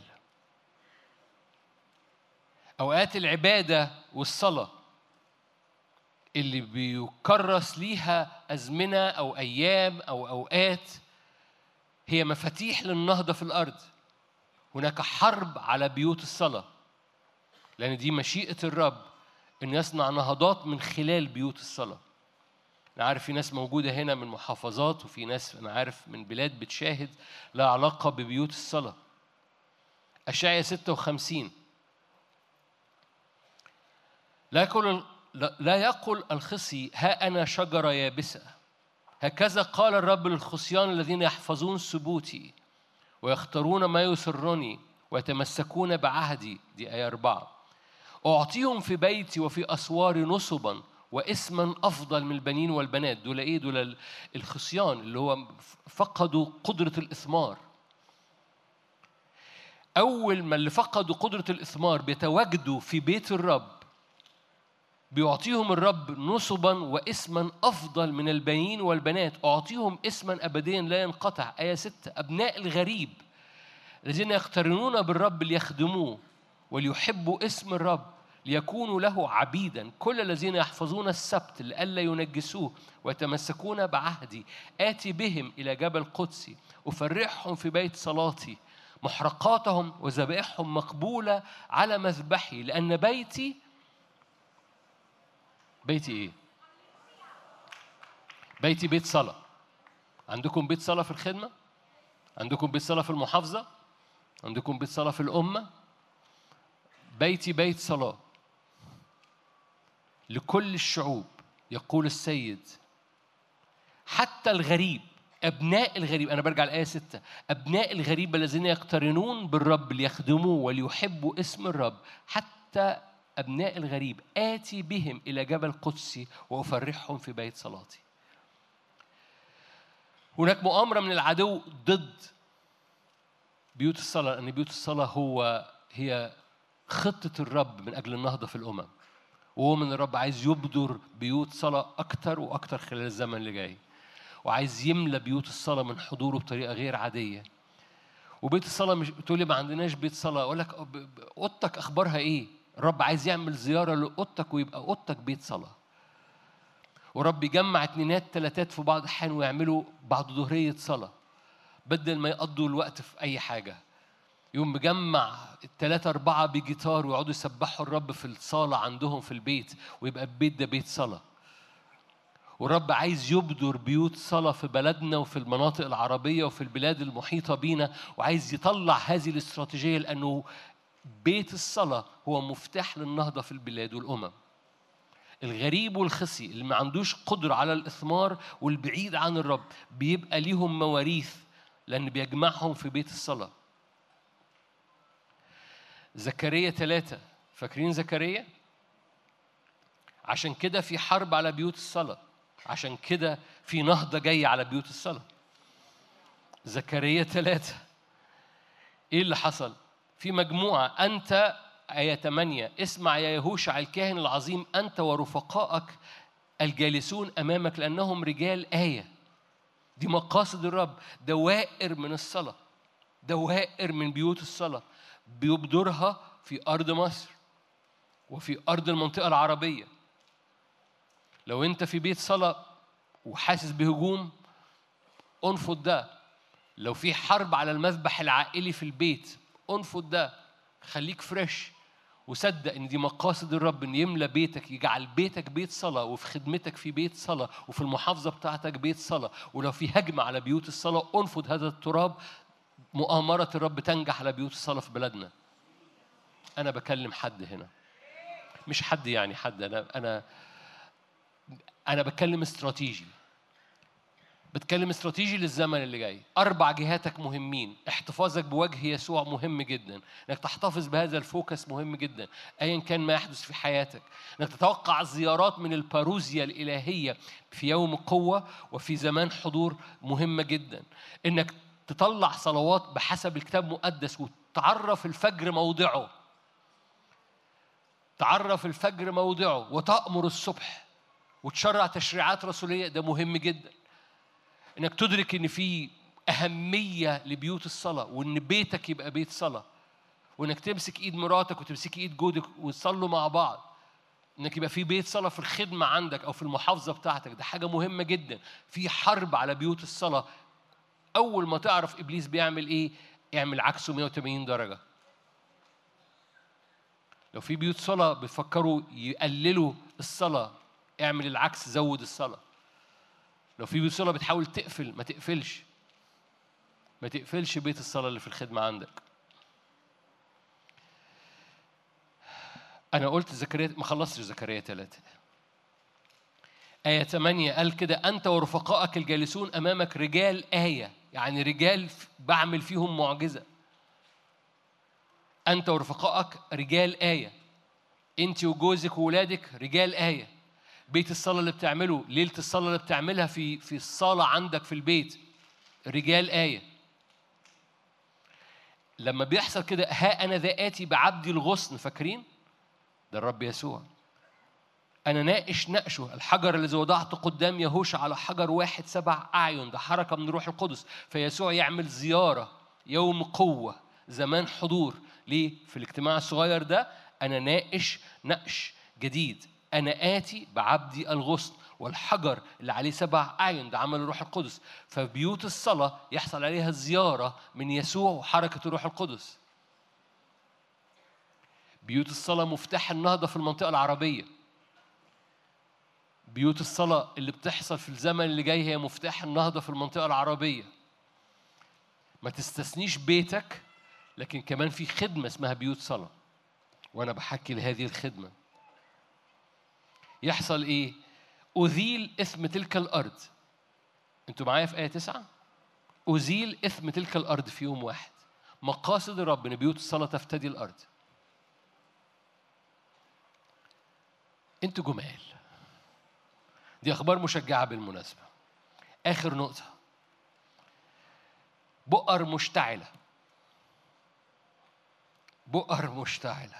أوقات العبادة والصلاة اللي بيكرس ليها أزمنة أو أيام أو أوقات هي مفاتيح للنهضة في الأرض. هناك حرب على بيوت الصلاة. لأن دي مشيئة الرب إن يصنع نهضات من خلال بيوت الصلاة. أنا عارف في ناس موجودة هنا من محافظات وفي ناس أنا عارف من بلاد بتشاهد لها علاقة ببيوت الصلاة. أشعيا 56 لا يقول لا يقل الخصي ها أنا شجرة يابسة. هكذا قال الرب للخصيان الذين يحفظون ثبوتي ويختارون ما يسرني ويتمسكون بعهدي. دي آية أربعة. أعطيهم في بيتي وفي أسواري نصبا واسما أفضل من البنين والبنات. دول إيه؟ دول الخصيان اللي هو فقدوا قدرة الإثمار. أول ما اللي فقدوا قدرة الإثمار بيتواجدوا في بيت الرب بيعطيهم الرب نصبا واسما أفضل من البنين والبنات. أعطيهم اسما أبديا لا ينقطع. آية ستة أبناء الغريب الذين يقترنون بالرب ليخدموه وليحبوا اسم الرب. ليكونوا له عبيدا كل الذين يحفظون السبت لئلا ينجسوه ويتمسكون بعهدي آتي بهم إلى جبل قدسي أفرحهم في بيت صلاتي محرقاتهم وذبائحهم مقبولة على مذبحي لأن بيتي بيتي إيه؟ بيتي بيت صلاة عندكم بيت صلاة في الخدمة؟ عندكم بيت صلاة في المحافظة؟ عندكم بيت صلاة في الأمة؟ بيتي بيت صلاة لكل الشعوب يقول السيد. حتى الغريب أبناء الغريب أنا برجع الآية ستة. أبناء الغريب الذين يقترنون بالرب ليخدموه وليحبوا اسم الرب. حتى أبناء الغريب آتي بهم إلى جبل قدسي وأفرحهم في بيت صلاتي. هناك مؤامرة من العدو ضد بيوت الصلاة لأن بيوت الصلاة هو هي خطة الرب من أجل النهضة في الأمم. وهو من الرب عايز يبدر بيوت صلاة أكتر وأكتر خلال الزمن اللي جاي. وعايز يملى بيوت الصلاة من حضوره بطريقة غير عادية. وبيت الصلاة مش بتقول لي ما عندناش بيت صلاة. أقول لك أوضتك أخبارها إيه؟ الرب عايز يعمل زيارة لأوضتك ويبقى أوضتك بيت صلاة. ورب يجمع اتنينات تلاتات في بعض الأحيان ويعملوا بعد ظهرية صلاة بدل ما يقضوا الوقت في أي حاجة. يقوم مجمع التلاتة أربعة بجيتار ويقعدوا يسبحوا الرب في الصالة عندهم في البيت ويبقى البيت ده بيت صلاة. والرب عايز يبدر بيوت صلاة في بلدنا وفي المناطق العربية وفي البلاد المحيطة بينا وعايز يطلع هذه الاستراتيجية لأنه بيت الصلاة هو مفتاح للنهضة في البلاد والأمم. الغريب والخصي اللي ما عندوش قدرة على الإثمار والبعيد عن الرب بيبقى ليهم مواريث لأن بيجمعهم في بيت الصلاة. زكريا ثلاثة فاكرين زكريا؟ عشان كده في حرب على بيوت الصلاة. عشان كده في نهضة جاية على بيوت الصلاة. زكريا ثلاثة إيه اللي حصل؟ في مجموعة أنت آية 8 اسمع يا يهوشع الكاهن العظيم أنت ورفقائك الجالسون أمامك لأنهم رجال آية. دي مقاصد الرب. دوائر من الصلاة. دوائر من بيوت الصلاة. بيبدرها في أرض مصر وفي أرض المنطقة العربية. لو أنت في بيت صلاة وحاسس بهجوم انفض ده. لو في حرب على المذبح العائلي في البيت انفض ده. خليك فريش وصدق إن دي مقاصد الرب إن يملى بيتك يجعل بيتك بيت صلاة وفي خدمتك في بيت صلاة وفي المحافظة بتاعتك بيت صلاة. ولو في هجمة على بيوت الصلاة انفض هذا التراب. مؤامرة الرب تنجح على بيوت الصلاة في بلدنا أنا بكلم حد هنا. مش حد يعني حد أنا أنا أنا بتكلم استراتيجي. بتكلم استراتيجي للزمن اللي جاي. أربع جهاتك مهمين. احتفاظك بوجه يسوع مهم جدا. إنك تحتفظ بهذا الفوكس مهم جدا. أيا كان ما يحدث في حياتك. إنك تتوقع الزيارات من الباروزيا الإلهية في يوم قوة وفي زمان حضور مهمة جدا. إنك تطلع صلوات بحسب الكتاب المقدس وتعرف الفجر موضعه. تعرف الفجر موضعه وتأمر الصبح وتشرع تشريعات رسولية ده مهم جدا. إنك تدرك إن في أهمية لبيوت الصلاة وإن بيتك يبقى بيت صلاة. وإنك تمسك إيد مراتك وتمسكي إيد جوزك وتصلوا مع بعض. إنك يبقى في بيت صلاة في الخدمة عندك أو في المحافظة بتاعتك ده حاجة مهمة جدا. في حرب على بيوت الصلاة أول ما تعرف إبليس بيعمل إيه اعمل عكسه 180 درجة. لو في بيوت صلاة بيفكروا يقللوا الصلاة اعمل العكس زود الصلاة. لو في بيت صلاة بتحاول تقفل ما تقفلش. ما تقفلش بيت الصلاة اللي في الخدمة عندك. أنا قلت زكريا ما خلصتش زكريا ثلاثة آية 8 قال كده أنت ورفقائك الجالسون أمامك رجال آية. يعني رجال بعمل فيهم معجزة. أنت ورفقائك رجال آية. أنت وجوزك وولادك رجال آية. بيت الصلاة اللي بتعمله ليلة الصلاة اللي بتعملها في في الصالة عندك في البيت رجال آية. لما بيحصل كده ها أنا ذا آتي بعبدي الغصن فاكرين؟ ده الرب يسوع. أنا ناقش نقشه. الحجر الذي وضعته قدام يهوش على حجر واحد سبع أعين. ده حركة من روح القدس. فيسوع يعمل زيارة يوم قوة زمان حضور. ليه؟ في الاجتماع الصغير ده أنا ناقش نقش جديد. أنا آتي بعبدي الغصن. والحجر اللي عليه سبع أعين ده عمل الروح القدس. فبيوت الصلاة يحصل عليها زيارة من يسوع وحركة الروح القدس. بيوت الصلاة مفتاح النهضة في المنطقة العربية. بيوت الصلاة اللي بتحصل في الزمن اللي جاي هي مفتاح النهضة في المنطقة العربية. ما تستثنيش بيتك لكن كمان في خدمة اسمها بيوت صلاة. وأنا بحكي لهذه الخدمة. يحصل إيه؟ أزيل إثم تلك الأرض. أنتوا معايا في آية تسعة؟ أزيل إثم تلك الأرض في يوم واحد. مقاصد الرب إن بيوت الصلاة تفتدي الأرض. أنتوا جمال. دي أخبار مشجعة بالمناسبة. آخر نقطة. بؤر مشتعلة. بؤر مشتعلة.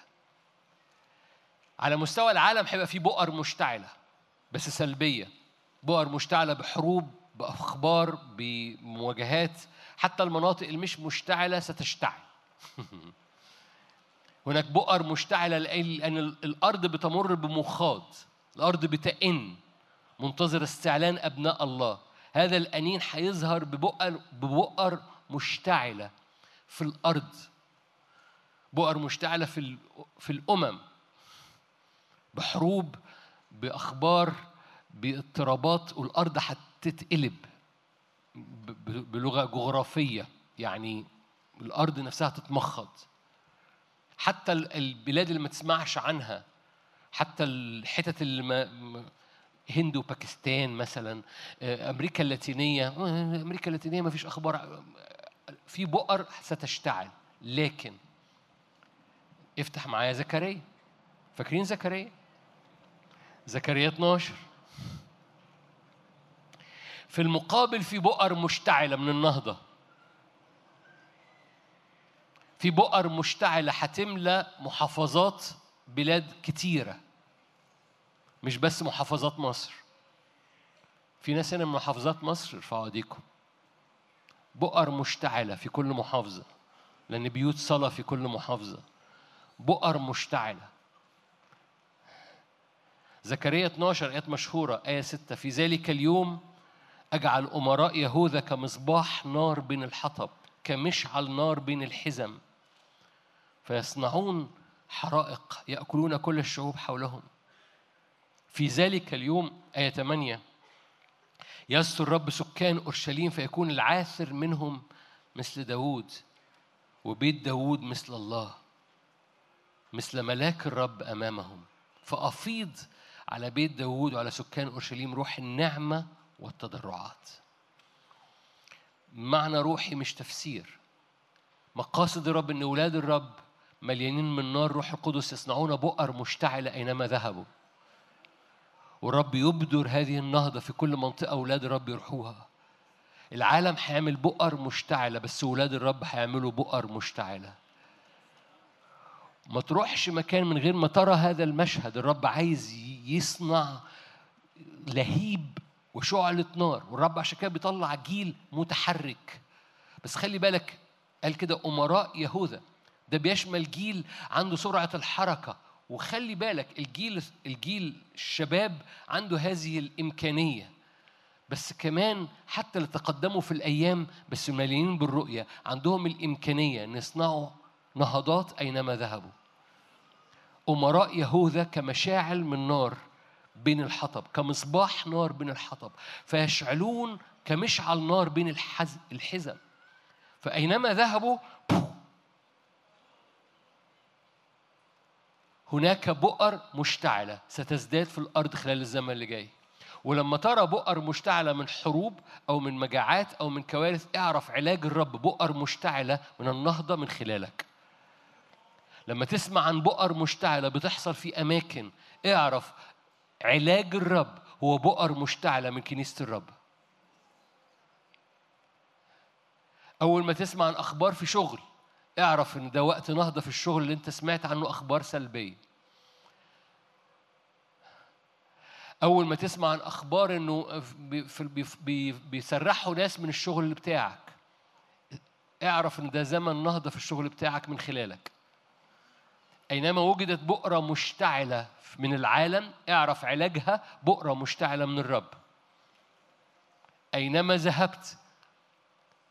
على مستوى العالم هيبقى في بؤر مشتعلة بس سلبية. بؤر مشتعلة بحروب بأخبار بمواجهات. حتى المناطق اللي مش مشتعلة ستشتعل. هناك بؤر مشتعلة لأن الأرض بتمر بمخاض. الأرض بتئن. منتظر استعلان أبناء الله. هذا الأنين هيظهر ببؤر ببؤر مشتعلة في الأرض. بؤر مشتعلة في في الأمم. بحروب بأخبار باضطرابات والأرض هتتقلب بلغة جغرافية. يعني الأرض نفسها تتمخض حتى ال- البلاد اللي ما تسمعش عنها حتى الحتت اللي ما- هند وباكستان مثلا آه، أمريكا اللاتينية آه، أمريكا اللاتينية ما فيش أخبار آه، في بؤر ستشتعل. لكن افتح معايا زكريا. فاكرين زكريا؟ زكريا 12 في المقابل في بؤر مشتعلة من النهضة. في بؤر مشتعلة هتملى محافظات بلاد كتيرة. مش بس محافظات مصر. في ناس هنا من محافظات مصر ارفعوا ايديكم. بؤر مشتعلة في كل محافظة لأن بيوت صلاة في كل محافظة. بؤر مشتعلة. زكريا 12 آيات مشهورة آية 6 في ذلك اليوم أجعل أمراء يهوذا كمصباح نار بين الحطب كمشعل نار بين الحزم. فيصنعون حرائق يأكلون كل الشعوب حولهم. في ذلك اليوم آية 8 يستر الرب سكان أورشليم فيكون العاثر منهم مثل داوود وبيت داوود مثل الله مثل ملاك الرب أمامهم. فأفيض على بيت داوود وعلى سكان أورشليم روح النعمة والتضرعات. معنى روحي مش تفسير. مقاصد الرب إن أولاد الرب مليانين من نار روح القدس يصنعون بؤر مشتعلة أينما ذهبوا. والرب يبدر هذه النهضة في كل منطقة أولاد الرب يروحوها. العالم هيعمل بؤر مشتعلة بس أولاد الرب هيعملوا بؤر مشتعلة. ما تروحش مكان من غير ما ترى هذا المشهد. الرب عايز يصنع لهيب وشعلة نار والرب عشان كده بيطلع جيل متحرك. بس خلي بالك قال كده أمراء يهوذا. ده بيشمل جيل عنده سرعة الحركة. وخلي بالك الجيل الجيل الشباب عنده هذه الإمكانية. بس كمان حتى اللي تقدموا في الأيام بس مليانين بالرؤية عندهم الإمكانية أن يصنعوا نهضات أينما ذهبوا. أمراء يهوذا كمشاعل من نار بين الحطب كمصباح نار بين الحطب فيشعلون كمشعل نار بين الحز... الحزم فأينما ذهبوا هناك بؤر مشتعلة ستزداد في الأرض خلال الزمن اللي جاي. ولما ترى بؤر مشتعلة من حروب أو من مجاعات أو من كوارث اعرف علاج الرب بؤر مشتعلة من النهضة من خلالك. لما تسمع عن بؤر مشتعلة بتحصل في أماكن اعرف علاج الرب هو بؤر مشتعلة من كنيسة الرب. أول ما تسمع عن أخبار في شغل اعرف إن ده وقت نهضة في الشغل اللي أنت سمعت عنه أخبار سلبية. أول ما تسمع عن أخبار إنه بيسرحوا ناس من الشغل بتاعك اعرف إن ده زمن نهضة في الشغل بتاعك من خلالك. أينما وجدت بؤرة مشتعلة من العالم اعرف علاجها بؤرة مشتعلة من الرب. أينما ذهبت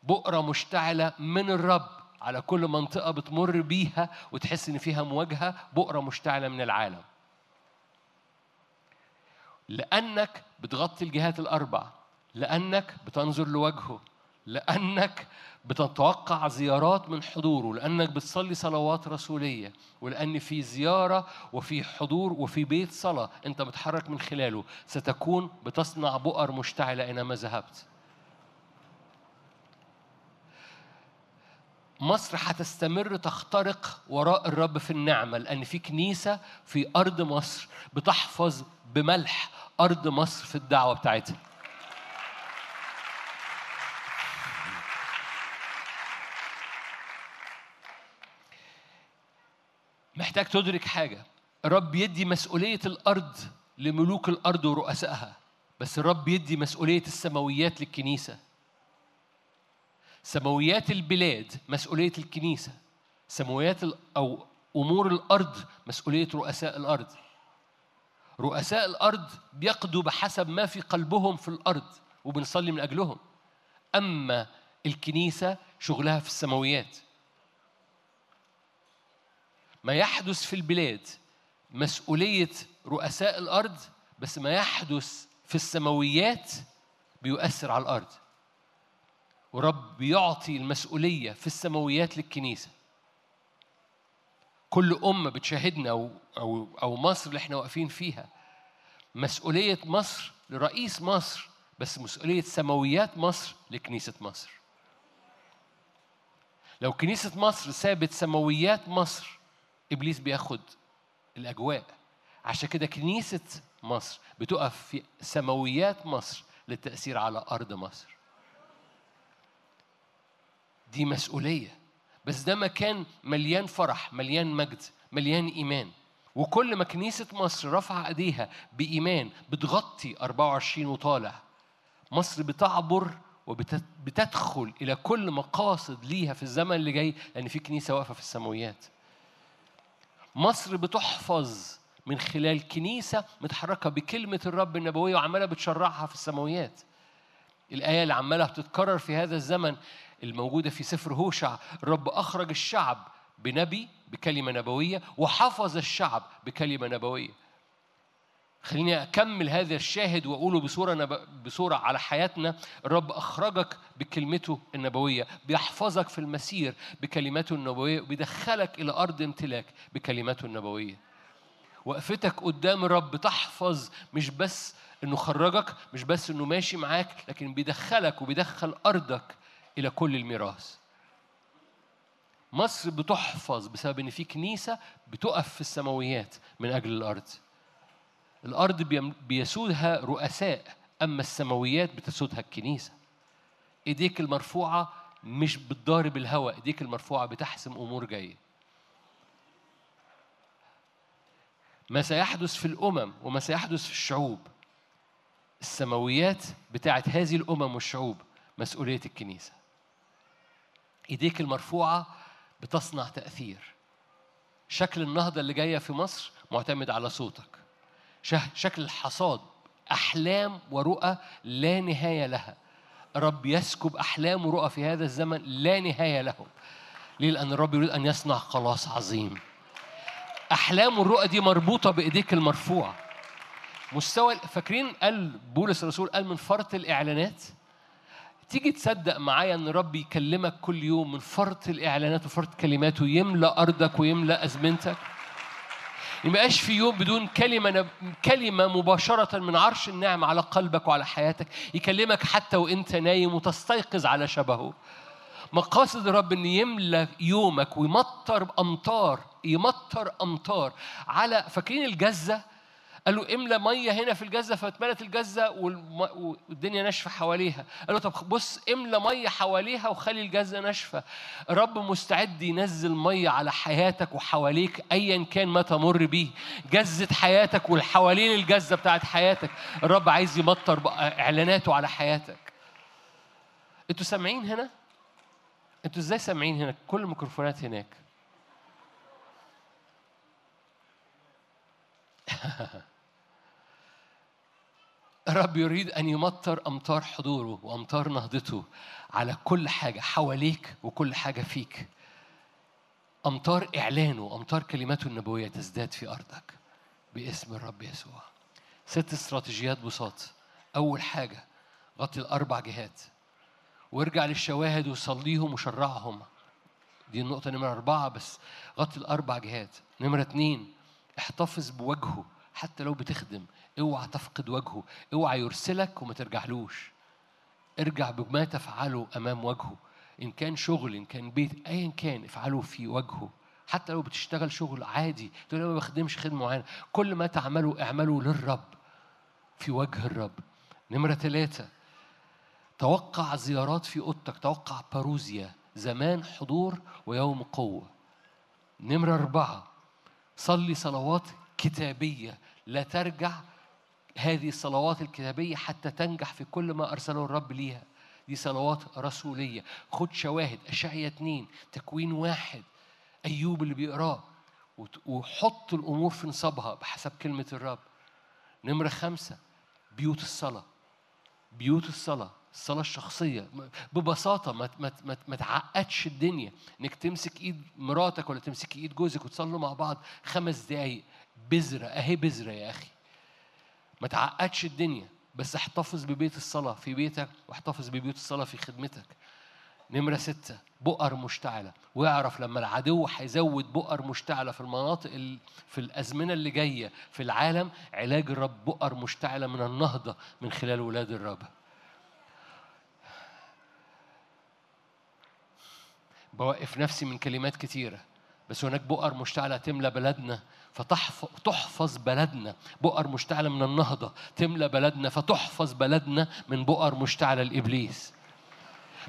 بؤرة مشتعلة من الرب على كل منطقة بتمر بيها وتحس إن فيها مواجهة بؤرة مشتعلة من العالم. لأنك بتغطي الجهات الأربع لأنك بتنظر لوجهه لأنك بتتوقع زيارات من حضوره لأنك بتصلي صلوات رسولية ولأن في زيارة وفي حضور وفي بيت صلاة أنت بتحرك من خلاله ستكون بتصنع بؤر مشتعلة أينما ذهبت. مصر هتستمر تخترق وراء الرب في النعمة لأن في كنيسة في أرض مصر بتحفظ بملح أرض مصر في الدعوة بتاعتها. محتاج تدرك حاجة. الرب يدي مسؤولية الأرض لملوك الأرض ورؤسائها بس الرب يدي مسؤولية السماويات للكنيسة. سماويات البلاد مسؤولية الكنيسة سماويات أو أمور الأرض مسؤولية رؤساء الأرض. رؤساء الأرض بيقضوا بحسب ما في قلبهم في الأرض وبنصلي من أجلهم. أما الكنيسة شغلها في السماويات. ما يحدث في البلاد مسؤولية رؤساء الأرض بس ما يحدث في السماويات بيؤثر على الأرض. ورب بيعطي المسؤولية في السماويات للكنيسة. كل أمة بتشاهدنا أو أو أو مصر اللي إحنا واقفين فيها. مسؤولية مصر لرئيس مصر بس مسؤولية سماويات مصر لكنيسة مصر. لو كنيسة مصر سابت سماويات مصر إبليس بياخد الأجواء. عشان كده كنيسة مصر بتقف في سماويات مصر للتأثير على أرض مصر. دي مسؤولية. بس ده مكان مليان فرح مليان مجد مليان إيمان. وكل ما كنيسة مصر رفع أيديها بإيمان بتغطي 24 وطالع. مصر بتعبر وبتدخل إلى كل مقاصد ليها في الزمن اللي جاي لأن في كنيسة واقفة في السماويات. مصر بتحفظ من خلال كنيسة متحركة بكلمة الرب النبوية وعمالة بتشرعها في السماويات. الآية اللي عمالة بتتكرر في هذا الزمن الموجودة في سفر هوشع الرب أخرج الشعب بنبي بكلمة نبوية وحفظ الشعب بكلمة نبوية. خليني أكمل هذا الشاهد وأقوله بصورة نب... بصورة على حياتنا. الرب أخرجك بكلمته النبوية بيحفظك في المسير بكلماته النبوية وبيدخلك إلى أرض امتلاك بكلماته النبوية. وقفتك قدام الرب تحفظ مش بس إنه خرجك مش بس إنه ماشي معاك لكن بيدخلك وبيدخل أرضك إلى كل الميراث. مصر بتحفظ بسبب إن في كنيسة بتقف في السماويات من أجل الأرض. الأرض بيسودها رؤساء أما السماويات بتسودها الكنيسة. إيديك المرفوعة مش بتضارب الهواء إيديك المرفوعة بتحسم أمور جاية. ما سيحدث في الأمم وما سيحدث في الشعوب. السماويات بتاعت هذه الأمم والشعوب مسؤولية الكنيسة. إيديك المرفوعة بتصنع تأثير. شكل النهضة اللي جاية في مصر معتمد على صوتك. شكل الحصاد أحلام ورؤى لا نهاية لها. رب يسكب أحلام ورؤى في هذا الزمن لا نهاية لهم. ليه؟ لأن الرب يريد أن يصنع خلاص عظيم. أحلام والرؤى دي مربوطة بإيديك المرفوعة. مستوى فاكرين قال بولس الرسول قال من فرط الإعلانات؟ تيجي تصدق معايا إن رب يكلمك كل يوم من فرط الإعلانات وفرط كلماته يملأ أرضك ويملأ أزمنتك؟ ما يبقاش في يوم بدون كلمة نب... كلمة مباشرة من عرش النعمة على قلبك وعلى حياتك يكلمك حتى وأنت نايم وتستيقظ على شبهه. مقاصد الرب إن يملى يومك ويمطر أمطار يمطر أمطار على فاكرين الجزة؟ قالوا املى ميه هنا في الجزه فاتملت الجزه والدنيا ناشفه حواليها. قالوا طب بص املى ميه حواليها وخلي الجزه ناشفه. الرب مستعد ينزل ميه على حياتك وحواليك ايا كان ما تمر بيه. جزه حياتك والحوالين الجزه بتاعت حياتك. الرب عايز يمطر اعلاناته على حياتك. أنتوا سامعين هنا؟ أنتوا إزاي سامعين هنا؟ كل الميكروفونات هناك. الرب يريد أن يمطر أمطار حضوره وأمطار نهضته على كل حاجة حواليك وكل حاجة فيك. أمطار إعلانه وأمطار كلماته النبوية تزداد في أرضك باسم الرب يسوع. ست استراتيجيات بساط. أول حاجة غطي الأربع جهات. وارجع للشواهد وصليهم وشرعهم. دي النقطة نمرة أربعة بس. غطي الأربع جهات. نمرة اتنين احتفظ بوجهه حتى لو بتخدم. اوعى تفقد وجهه اوعى يرسلك وما ترجعلوش. ارجع بما تفعله أمام وجهه إن كان شغل إن كان بيت أيا كان افعله في وجهه. حتى لو بتشتغل شغل عادي تقول أنا ما بخدمش خدمة معينة. كل ما تعمله اعمله للرب في وجه الرب. نمرة ثلاثة توقع زيارات في أوضتك توقع باروزيا زمان حضور ويوم قوة. نمرة أربعة. صلي صلوات كتابية لا ترجع هذه الصلوات الكتابية حتى تنجح في كل ما أرسله الرب ليها. دي صلوات رسولية. خد شواهد اشعيا اتنين تكوين واحد أيوب اللي بيقراه وحط الأمور في نصابها بحسب كلمة الرب. نمرة خمسة بيوت الصلاة. بيوت الصلاة الصلاة الشخصية. ببساطة ما ما ما, ما تعقدش الدنيا. إنك تمسك إيد مراتك ولا تمسك إيد جوزك وتصلوا مع بعض خمس دقايق. بذرة أهي بذرة يا أخي. ما تعقدش الدنيا بس احتفظ ببيت الصلاة في بيتك واحتفظ ببيوت الصلاة في خدمتك. نمرة ستة بؤر مشتعلة. واعرف لما العدو هيزود بؤر مشتعلة في المناطق ال... في الأزمنة اللي جاية في العالم علاج الرب بؤر مشتعلة من النهضة من خلال ولاد الرب. بوقف نفسي من كلمات كتيرة بس هناك بؤر مشتعلة تملى بلدنا فتحفظ بلدنا. بؤر مشتعلة من النهضة. تملى بلدنا فتحفظ بلدنا من بؤر مشتعلة لإبليس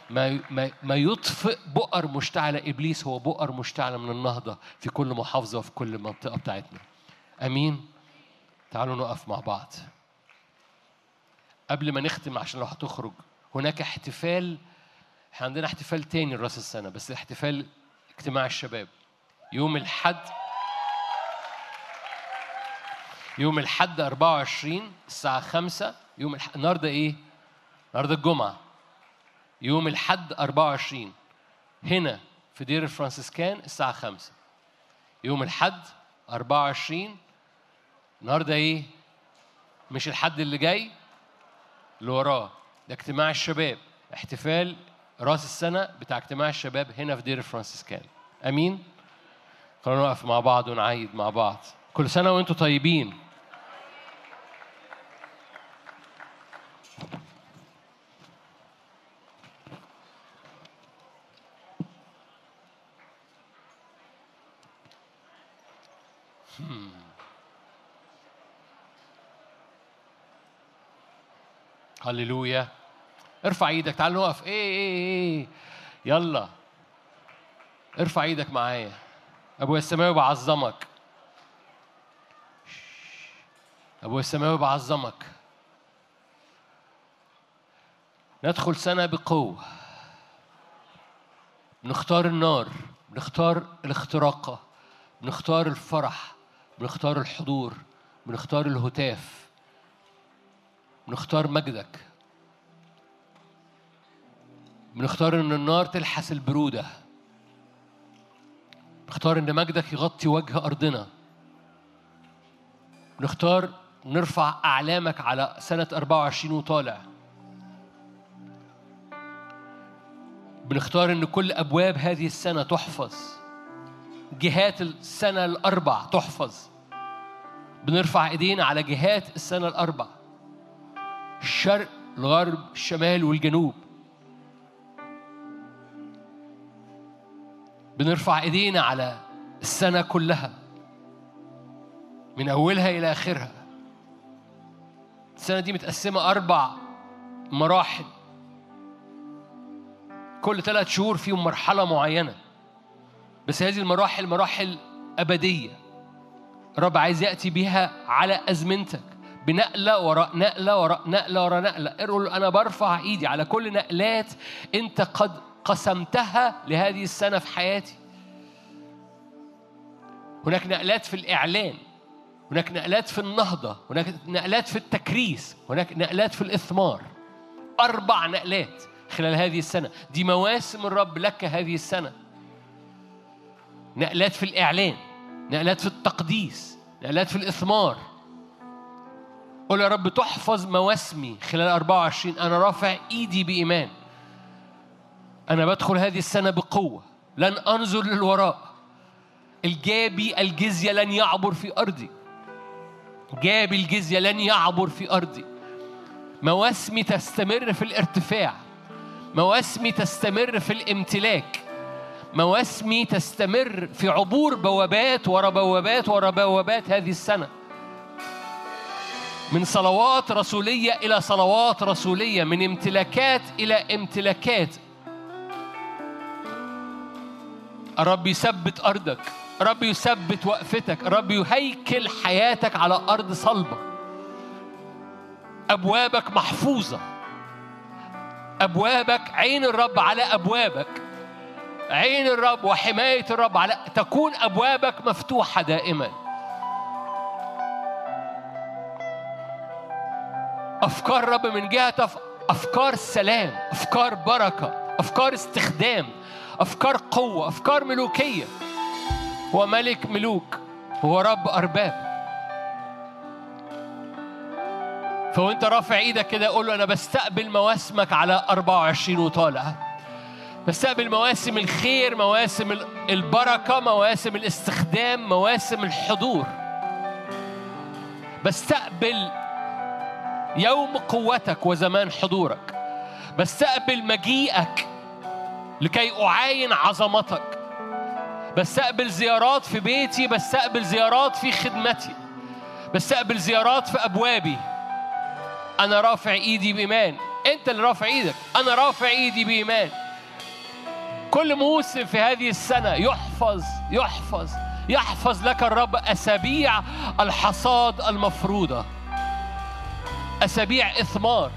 ما ما ما يطفئ بؤر مشتعلة إبليس هو بؤر مشتعلة من النهضة في كل محافظة وفي كل منطقة بتاعتنا. أمين؟ تعالوا نقف مع بعض. قبل ما نختم عشان لو هتخرج هناك احتفال إحنا عندنا احتفال تاني لرأس السنة بس احتفال اجتماع الشباب. يوم الحد يوم الحد 24 الساعة 5 يوم الح... النهارده إيه؟ النهارده الجمعة. يوم الحد 24 هنا في دير الفرانسيسكان الساعة 5 يوم الحد 24 النهارده إيه؟ مش الحد اللي جاي اللي وراه. ده اجتماع الشباب. احتفال رأس السنة بتاع اجتماع الشباب هنا في دير الفرانسيسكان أمين؟ خلونا نقف مع بعض ونعيد مع بعض. كل سنة وأنتم طيبين. هللويا. ارفع إيدك تعال نقف. إيه إيه إيه يلا. ارفع إيدك معايا. ابويا السماوي بعظمك. ابويا السماوي بعظمك. ندخل سنة بقوة. بنختار النار بنختار الاختراقة بنختار الفرح بنختار الحضور بنختار الهتاف. بنختار مجدك. بنختار إن النار تلحس البرودة. بنختار إن مجدك يغطي وجه أرضنا. بنختار نرفع أعلامك على سنة 24 وطالع. بنختار إن كل أبواب هذه السنة تحفظ. جهات السنة الأربع تحفظ. بنرفع إيدينا على جهات السنة الأربع. الشرق الغرب الشمال والجنوب. بنرفع ايدينا على السنة كلها من أولها إلى آخرها. السنة دي متقسمة أربع مراحل. كل ثلاث شهور فيهم مرحلة معينة. بس هذه المراحل مراحل أبدية. الرب عايز يأتي بها على أزمنتك. بنقلة وراء نقلة وراء نقلة وراء نقلة. قول أنا برفع إيدي على كل نقلات أنت قد قسمتها لهذه السنة في حياتي. هناك نقلات في الإعلان هناك نقلات في النهضة هناك نقلات في التكريس هناك نقلات في الإثمار. أربع نقلات خلال هذه السنة. دي مواسم الرب لك هذه السنة. نقلات في الإعلان نقلات في التقديس نقلات في الإثمار. قول يا رب تحفظ مواسمي خلال 24 أنا رافع إيدي بإيمان. أنا بدخل هذه السنة بقوة. لن أنظر للوراء. الجابي الجزية لن يعبر في أرضي. جابي الجزية لن يعبر في أرضي. مواسمي تستمر في الارتفاع. مواسمي تستمر في الامتلاك. مواسمي تستمر في عبور بوابات ورا بوابات ورا بوابات هذه السنة. من صلوات رسولية إلى صلوات رسولية من امتلاكات إلى امتلاكات. الرب يثبت أرضك الرب يثبت وقفتك الرب يهيكل حياتك على أرض صلبة. أبوابك محفوظة. أبوابك عين الرب على أبوابك. عين الرب وحماية الرب على تكون أبوابك مفتوحة دائماً. أفكار رب من جهة أف- أفكار سلام أفكار بركة أفكار استخدام أفكار قوة أفكار ملوكية. هو ملك ملوك هو رب أرباب. فوأنت رافع إيدك كده قول له أنا بستقبل مواسمك على 24 وطالع. بستقبل مواسم الخير مواسم ال- البركة مواسم الاستخدام مواسم الحضور. بستقبل يوم قوتك وزمان حضورك بستقبل مجيئك لكي أعاين عظمتك. بستقبل زيارات في بيتي بستقبل زيارات في خدمتي بستقبل زيارات في أبوابي. أنا رافع إيدي بإيمان. أنت اللي رافع إيدك. أنا رافع إيدي بإيمان. كل موسم في هذه السنة يحفظ يحفظ يحفظ لك الرب أسابيع الحصاد المفروضة. أسابيع إثمار.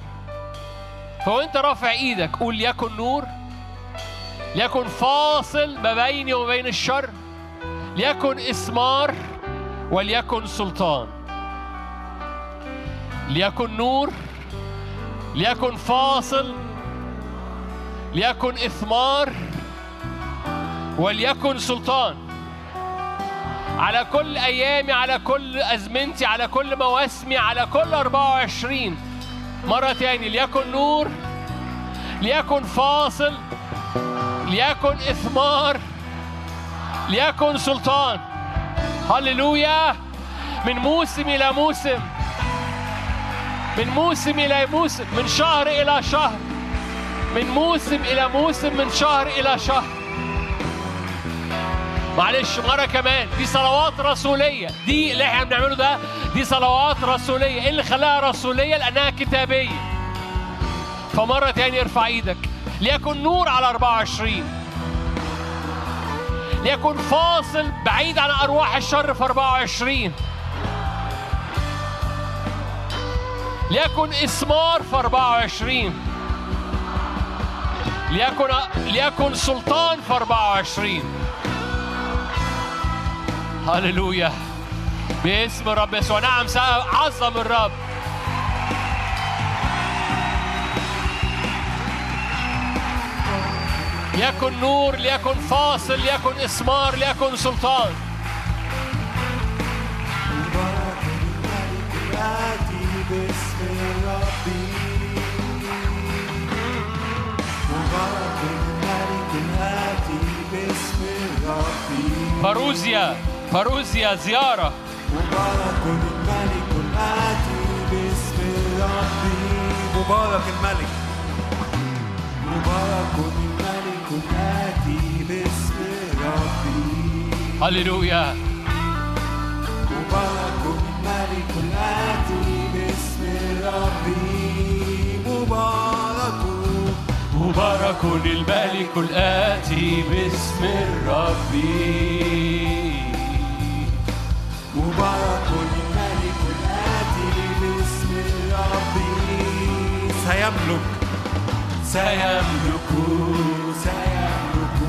فوأنت رافع إيدك قول يكن نور ليكن فاصل ما بيني وما بين الشر ليكن إثمار وليكن سلطان. ليكن نور ليكن فاصل ليكن إثمار وليكن سلطان. على كل أيامي على كل أزمنتي على كل مواسمي على كل 24 مرة تاني ليكن نور ليكن فاصل ليكن إثمار ليكن سلطان. هللويا. من موسم إلى موسم. من موسم إلى موسم. من شهر إلى شهر. من موسم إلى موسم من شهر إلى شهر. معلش مرة كمان. دي صلوات رسولية. دي اللي إحنا بنعمله ده دي صلوات رسولية. إيه اللي خلاها رسولية؟ لأنها كتابية. فمرة تاني ارفع إيدك. ليكن نور على 24 ليكن فاصل بعيد عن أرواح الشر في 24 ليكن إثمار في 24 ليكن ليكن سلطان في 24 هللويا. باسم الرب يسوع. نعم سأعظم الرب. ليكن نور ليكن فاصل ليكن إثمار ليكن سلطان. باسم الملك فاروزيا زيارة. مبارك الملك الآتي باسم ربي. مبارك الملك. مبارك الملك الآتي باسم ربي. هللويا. مبارك الملك الآتي باسم ربي. مبارك. مبارك الملك الآتي باسم الرب مبارك الملك الآتي باسم ربي سيملك. سيملك سيملك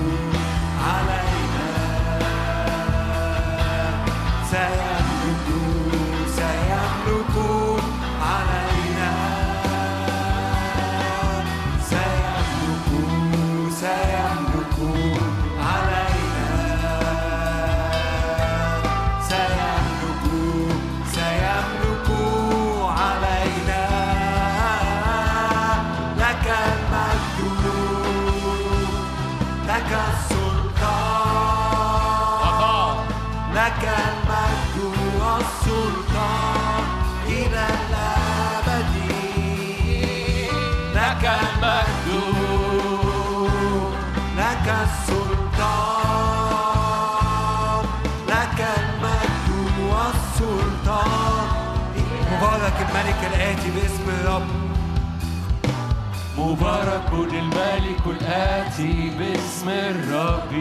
علينا. سيملك الرب. مبارك الملك الآتي باسم الرب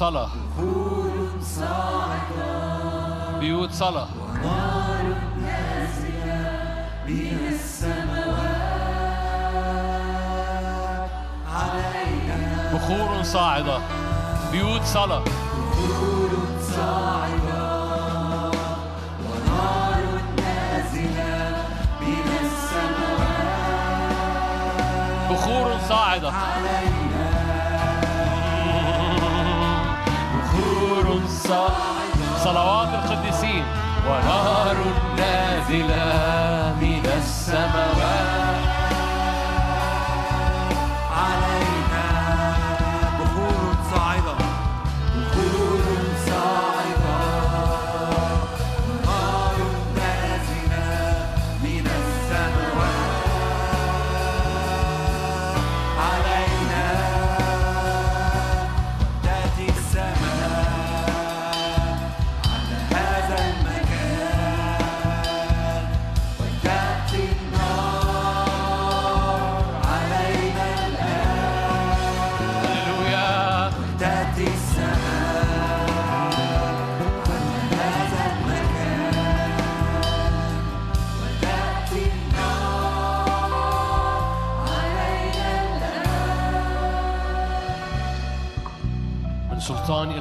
بيوت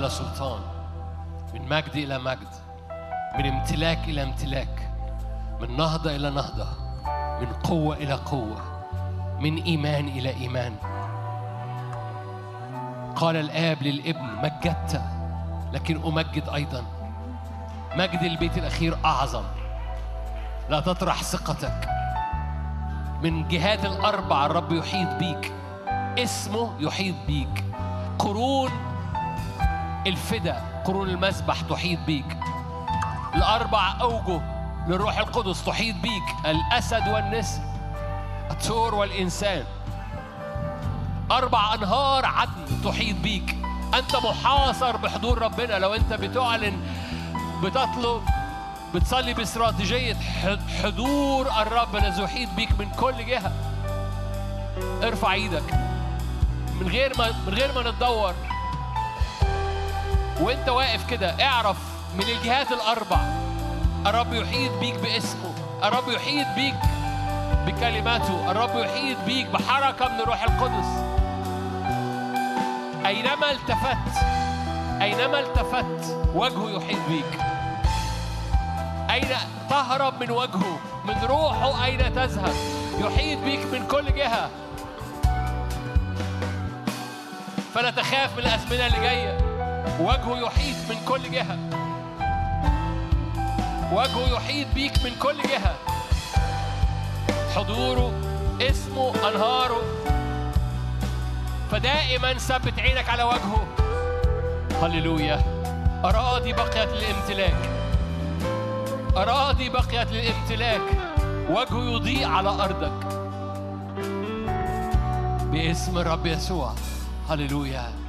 إلى سلطان من مجد إلى مجد من امتلاك إلى امتلاك من نهضة إلى نهضة من قوة إلى قوة من إيمان إلى إيمان. قال الآب للابن مجدت لكن أمجد أيضا. مجد البيت الأخير أعظم. لا تطرح ثقتك. من جهات الأربع الرب يحيط بيك. اسمه يحيط بيك. قرون الفدا قرون المسبح تحيط بيك. الأربع أوجه للروح القدس تحيط بيك. الأسد والنسر الثور والإنسان. أربع أنهار عدن تحيط بيك. أنت محاصر بحضور ربنا. لو أنت بتعلن بتطلب بتصلي باستراتيجية حضور الرب الذي يحيط بيك من كل جهة. ارفع إيدك. من غير ما من غير ما نتدور. وانت واقف كده اعرف من الجهات الأربع. الرب يحيط بيك باسمه الرب يحيط بيك بكلماته الرب يحيط بيك بحركة من الروح القدس. أينما التفت أينما التفت وجهه يحيط بيك. أين تهرب من وجهه؟ من روحه أين تذهب؟ يحيط بيك من كل جهة. فلا تخاف من الأزمنة اللي جاية. وجهه يحيط من كل جهة. وجهه يحيط بيك من كل جهة. حضوره اسمه أنهاره. فدائما ثبت عينك على وجهه. هللويا. أراضي بقيت للامتلاك. أراضي بقيت للامتلاك. وجهه يضيء على أرضك. باسم الرب يسوع. هللويا.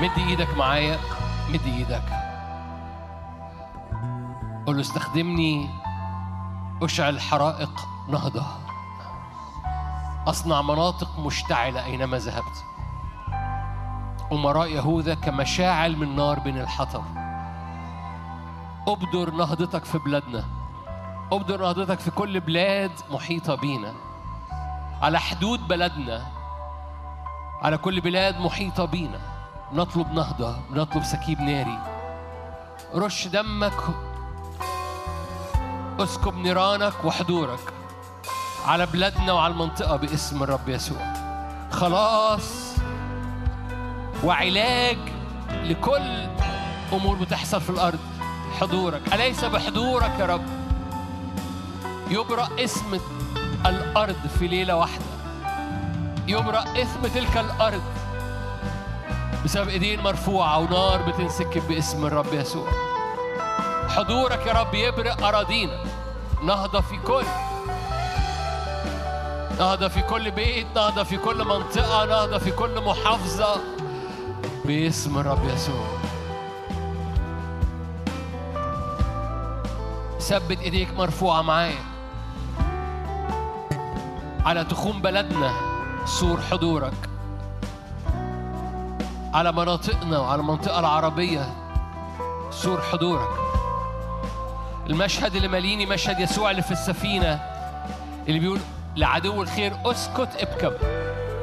مد إيدك معايا. مد إيدك. قول له استخدمني. اشعل حرائق نهضة. أصنع مناطق مشتعلة أينما ذهبت. أمراء يهوذا كمشاعل من نار بين الحطب. أبدر نهضتك في بلادنا. أبدر نهضتك في كل بلاد محيطة بينا. على حدود بلدنا. على كل بلاد محيطة بينا. نطلب نهضة. نطلب سكيب ناري. رش دمك اسكب نيرانك وحضورك على بلادنا وعلى المنطقة باسم الرب يسوع. خلاص. وعلاج لكل أمور بتحصل في الأرض. حضورك. أليس بحضورك يا رب؟ يبرأ اسم الأرض في ليلة واحدة. يبرأ اسم تلك الأرض بسبب إيدين مرفوعة ونار بتنسكب باسم الرب يسوع. حضورك يا رب يبرق أراضينا. نهضة في كل نهضة في كل بيت نهضة في كل منطقة نهضة في كل محافظة. باسم الرب يسوع. ثبت إيديك مرفوعة معايا. على تخوم بلدنا سور حضورك. على مناطقنا وعلى المنطقة العربية سور حضورك. المشهد اللي ماليني مشهد يسوع اللي في السفينة اللي بيقول لعدو الخير أسكت ابكم.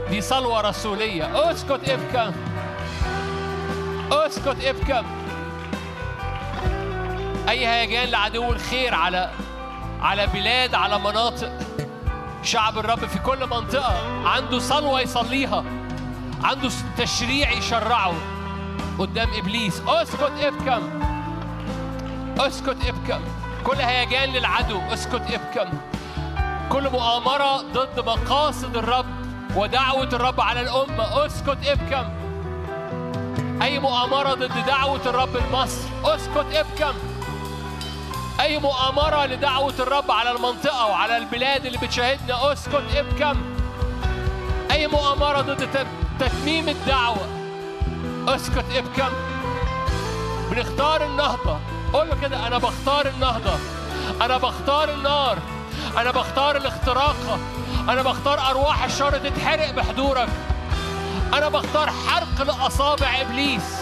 دي صلوة رسولية. أسكت ابكم. أسكت ابكم. أي هيجان لعدو الخير على على بلاد على مناطق. شعب الرب في كل منطقة عنده صلوة يصليها عنده تشريع يشرعه قدام إبليس. أسكت ابكم. أسكت ابكم. كل هيجان للعدو اسكت ابكم. كل مؤامرة ضد مقاصد الرب ودعوة الرب على الأمة اسكت ابكم. أي مؤامرة ضد دعوة الرب لمصر اسكت ابكم. أي مؤامرة لدعوة الرب على المنطقة وعلى البلاد اللي بتشاهدنا اسكت ابكم. أي مؤامرة ضد تت- تتميم الدعوة اسكت ابكم. بنختار النهضة. قول له كده أنا بختار النهضة أنا بختار النار أنا بختار الاختراق أنا بختار أرواح الشر تتحرق بحضورك أنا بختار حرق لأصابع إبليس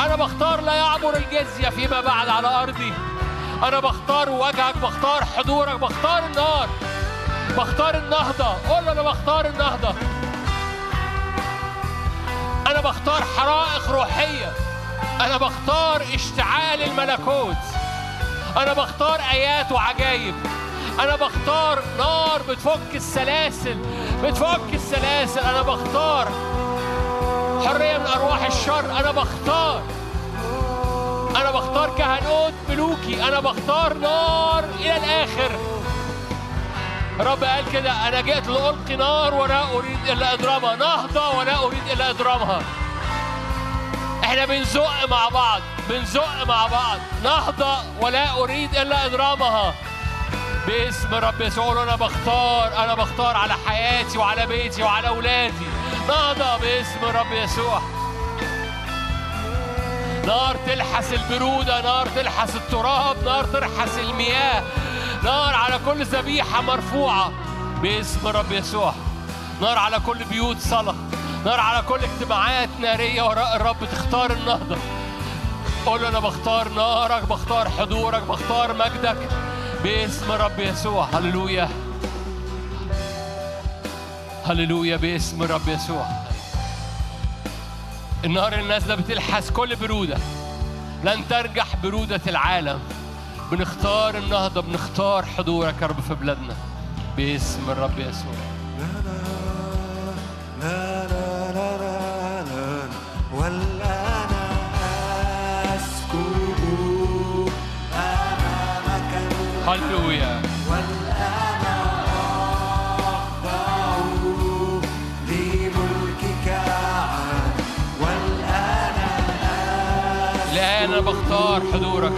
أنا بختار لا يعبر الجزية فيما بعد على أرضي أنا بختار وجهك بختار حضورك بختار النار بختار النهضة. قول أنا بختار النهضة أنا بختار حرائق روحية. أنا بختار اشتعال الملكوت. أنا بختار آيات وعجائب أنا بختار نار بتفك السلاسل. بتفك السلاسل. أنا بختار حرية من أرواح الشر. أنا بختار. أنا بختار كهنوت ملوكي. أنا بختار نار إلى الآخر. رب قال كده أنا جئت لألقي نار ولا أريد إلا إضرامها نهضة ولا أريد إلا إضرامها إحنا بنزق مع بعض بنزق مع بعض. نهضة ولا أريد إلا إضرامها باسم رب يسوع أنا بختار أنا بختار على حياتي وعلى بيتي وعلى أولادي. نهضة باسم رب يسوع؟ نار تلحس البرودة نار تلحس التراب نار تلحس المياه. نار على كل ذبيحة مرفوعة. باسم رب يسوع. نار على كل بيوت صلاة. نار على كل اجتماعات نارية وراء الرب تختار النهضة. قول له أنا بختار نارك بختار حضورك بختار مجدك باسم رب يسوع. هللويا. هللويا باسم رب يسوع. النار اللي نازلة بتلحس كل برودة. لن ترجح برودة العالم. بنختار النهضة بنختار حضورك يا رب في بلادنا. باسم الرب يسوع. لا لا لا هللويا. والآن أخضع لملكك والآن الآن أنا بختار حضورك.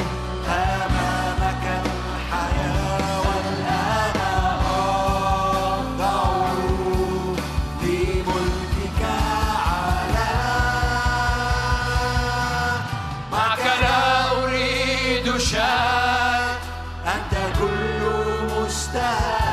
أنت كل مشتهى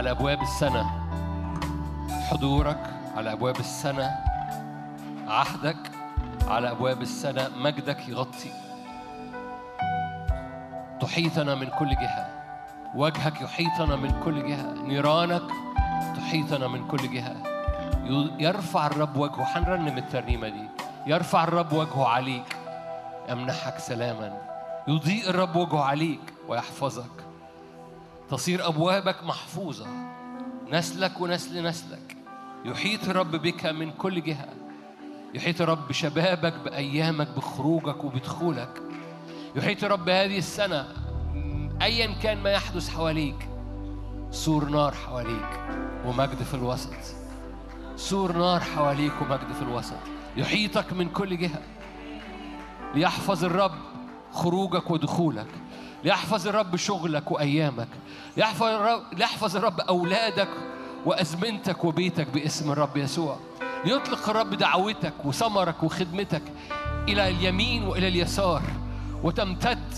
على أبواب السنة. حضورك على أبواب السنة. عهدك على أبواب السنة. مجدك يغطي. تحيطنا من كل جهة. وجهك يحيطنا من كل جهة. نيرانك تحيطنا من كل جهة. يرفع الرب وجهه. هنرنم الترنيمة دي. يرفع الرب وجهه عليك. يمنحك سلاما. يضيء الرب وجهه عليك ويحفظك. تصير أبوابك محفوظة. نسلك ونسل نسلك. يحيط الرب بك من كل جهة. يحيط الرب بشبابك بأيامك بخروجك وبدخولك. يحيط الرب هذه السنة أيا كان ما يحدث حواليك. سور نار حواليك ومجد في الوسط. سور نار حواليك ومجد في الوسط. يحيطك من كل جهة. ليحفظ الرب خروجك ودخولك. ليحفظ الرب شغلك وأيامك. ليحفظ الرب, ليحفظ الرب أولادك وأزمنتك وبيتك باسم الرب يسوع. ليطلق الرب دعوتك وثمرك وخدمتك إلى اليمين وإلى اليسار وتمتد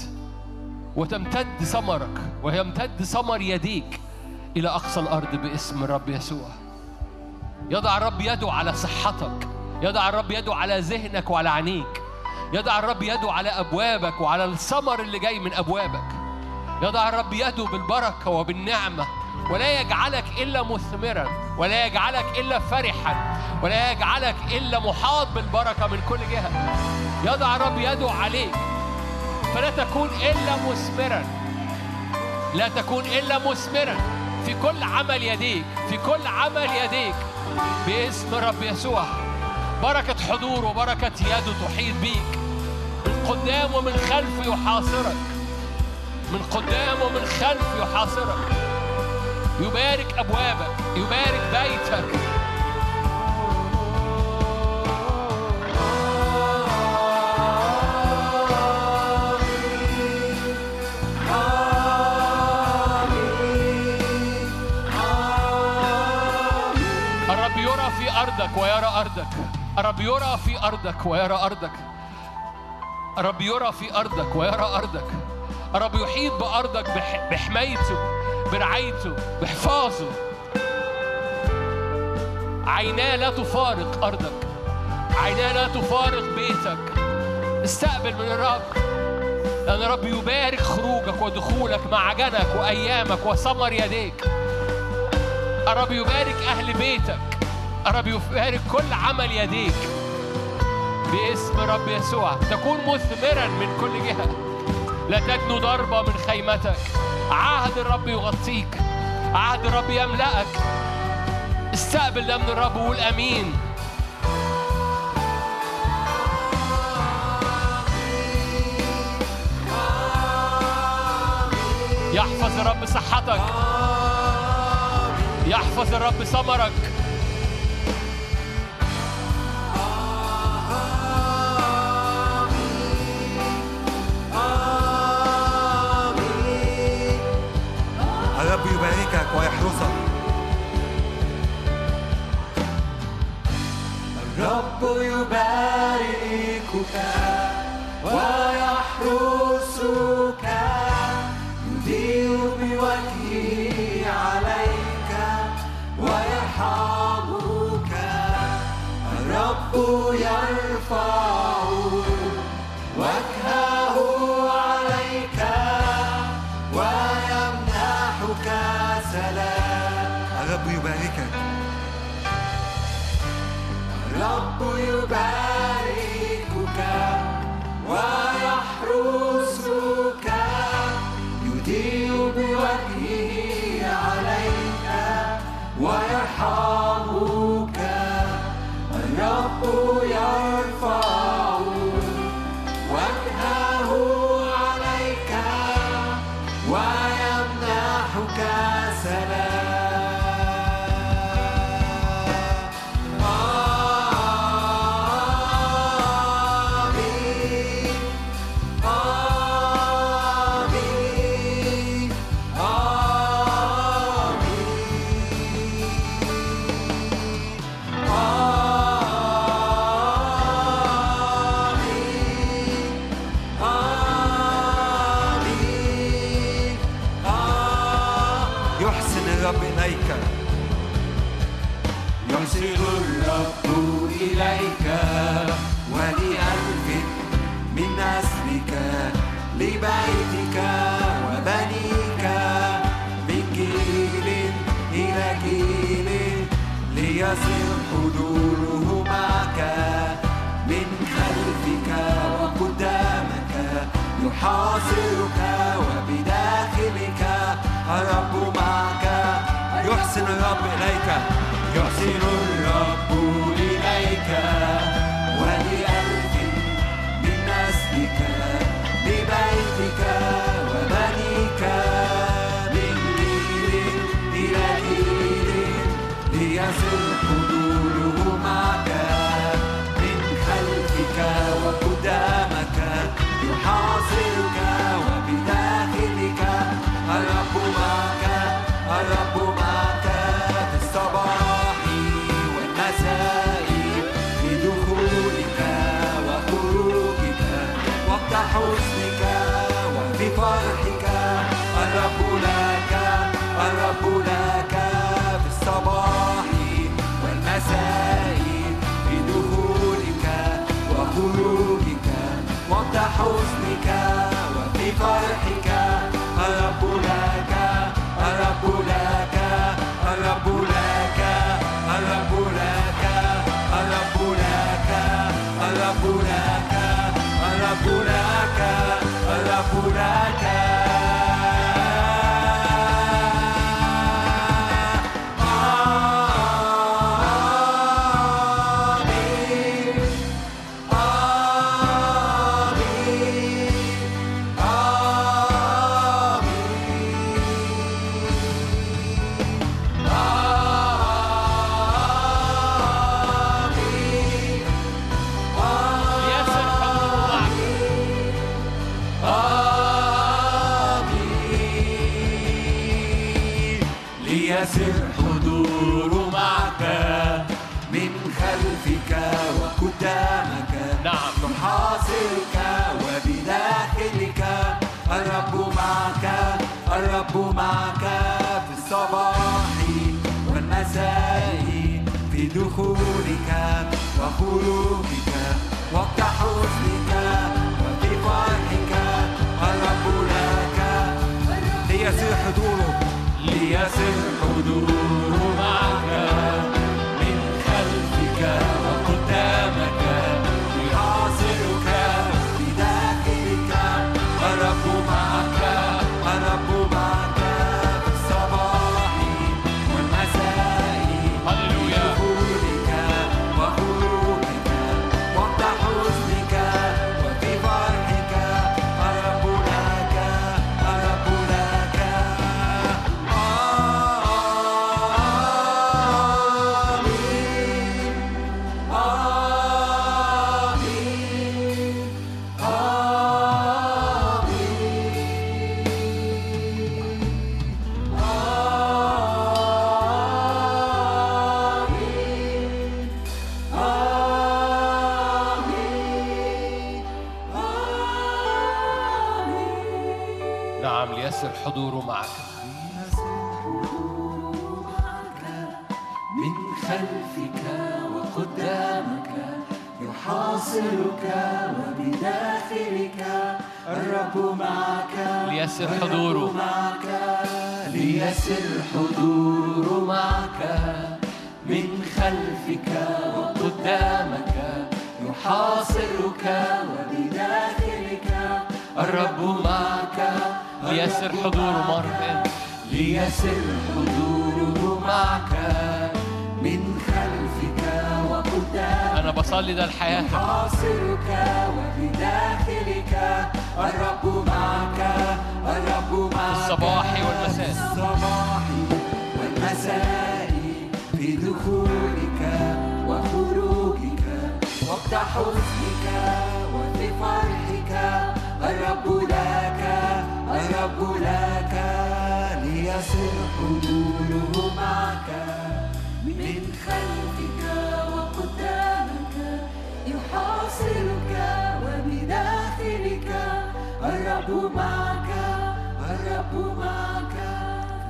وتمتد ثمرك ويمتد ثمر يديك إلى أقصى الأرض باسم الرب يسوع. يضع الرب يده على صحتك يضع الرب يده على ذهنك وعلى عينيك. يضع الرب يده على أبوابك وعلى الثمر اللي جاي من أبوابك. يضع الرب يده بالبركة وبالنعمة. ولا يجعلك إلا مثمرا ولا يجعلك إلا فرحا ولا يجعلك إلا محاط بالبركة من كل جهة. يضع الرب يده عليك. فلا تكون إلا مثمرا. لا تكون إلا مثمرا. في كل عمل يديك في كل عمل يديك. باسم الرب يسوع. بركة حضور وبركة يده تحيط بيك. من قدام ومن خلف يحاصرك. من قدام ومن خلف يحاصرك. يبارك أبوابك يبارك بيتك. أرضك ويرى أرضك. الرب يرى في أرضك ويرى أرضك. الرب يرى في أرضك ويرى أرضك. الرب يحيط بأرضك بح- بحمايته برعايته بحفاظه. عيناه لا تفارق أرضك. عيناه لا تفارق بيتك. استقبل من الرب. لأن الرب يبارك خروجك ودخولك معجنك وأيامك وثمر يديك. الرب يبارك أهل بيتك. الرب يبارك كل عمل يديك. باسم رب يسوع. تكون مثمرا من كل جهة. لا تجنو ضربة من خيمتك. عهد الرب يغطيك. عهد الرب يملأك. استقبل ده من الرب وقول أمين. يحفظ الرب صحتك. يحفظ الرب ثمرك. الرب يباركك ويحرسك يضيء بوجهه عليك ويرحمك. يرفع الرب إليك. حزنك وفي فرحك. الرب لك الرب لك في الصباح والمساء في دخولك وخروجك وقت حزنك وفي فرحك. الرب لك الرب لك الرب لك الرب لك الرب لك الرب لك الرب لك. ألا فراك دخولك وخروجك وقت حزنك وفي فرحك الرب لك ليسر حضوره ليسر حضوره معك. من خلفك وقدامك يحاصرك وبداخلك الرب معك. ليسر حضوره. معك. ليسر حضور معك. من خلفك وقدامك يحاصرك وبداخلك الرب معك. ليسر حضوره مرة تاني ليسر حضوره معك من خلفك وقدامك. أنا بصلي ده لحياتك يحاصرك وبداخلك. الرب معك الرب معك. الصباح والمساء. الصباح والمساء في دخولك وخروجك وقت حزنك وفي فرحك. الرب لك الرب لك ليسر حضوره معك. من خلفك وقدامك يحاصرك وبداخلك. الرب معك الرب معك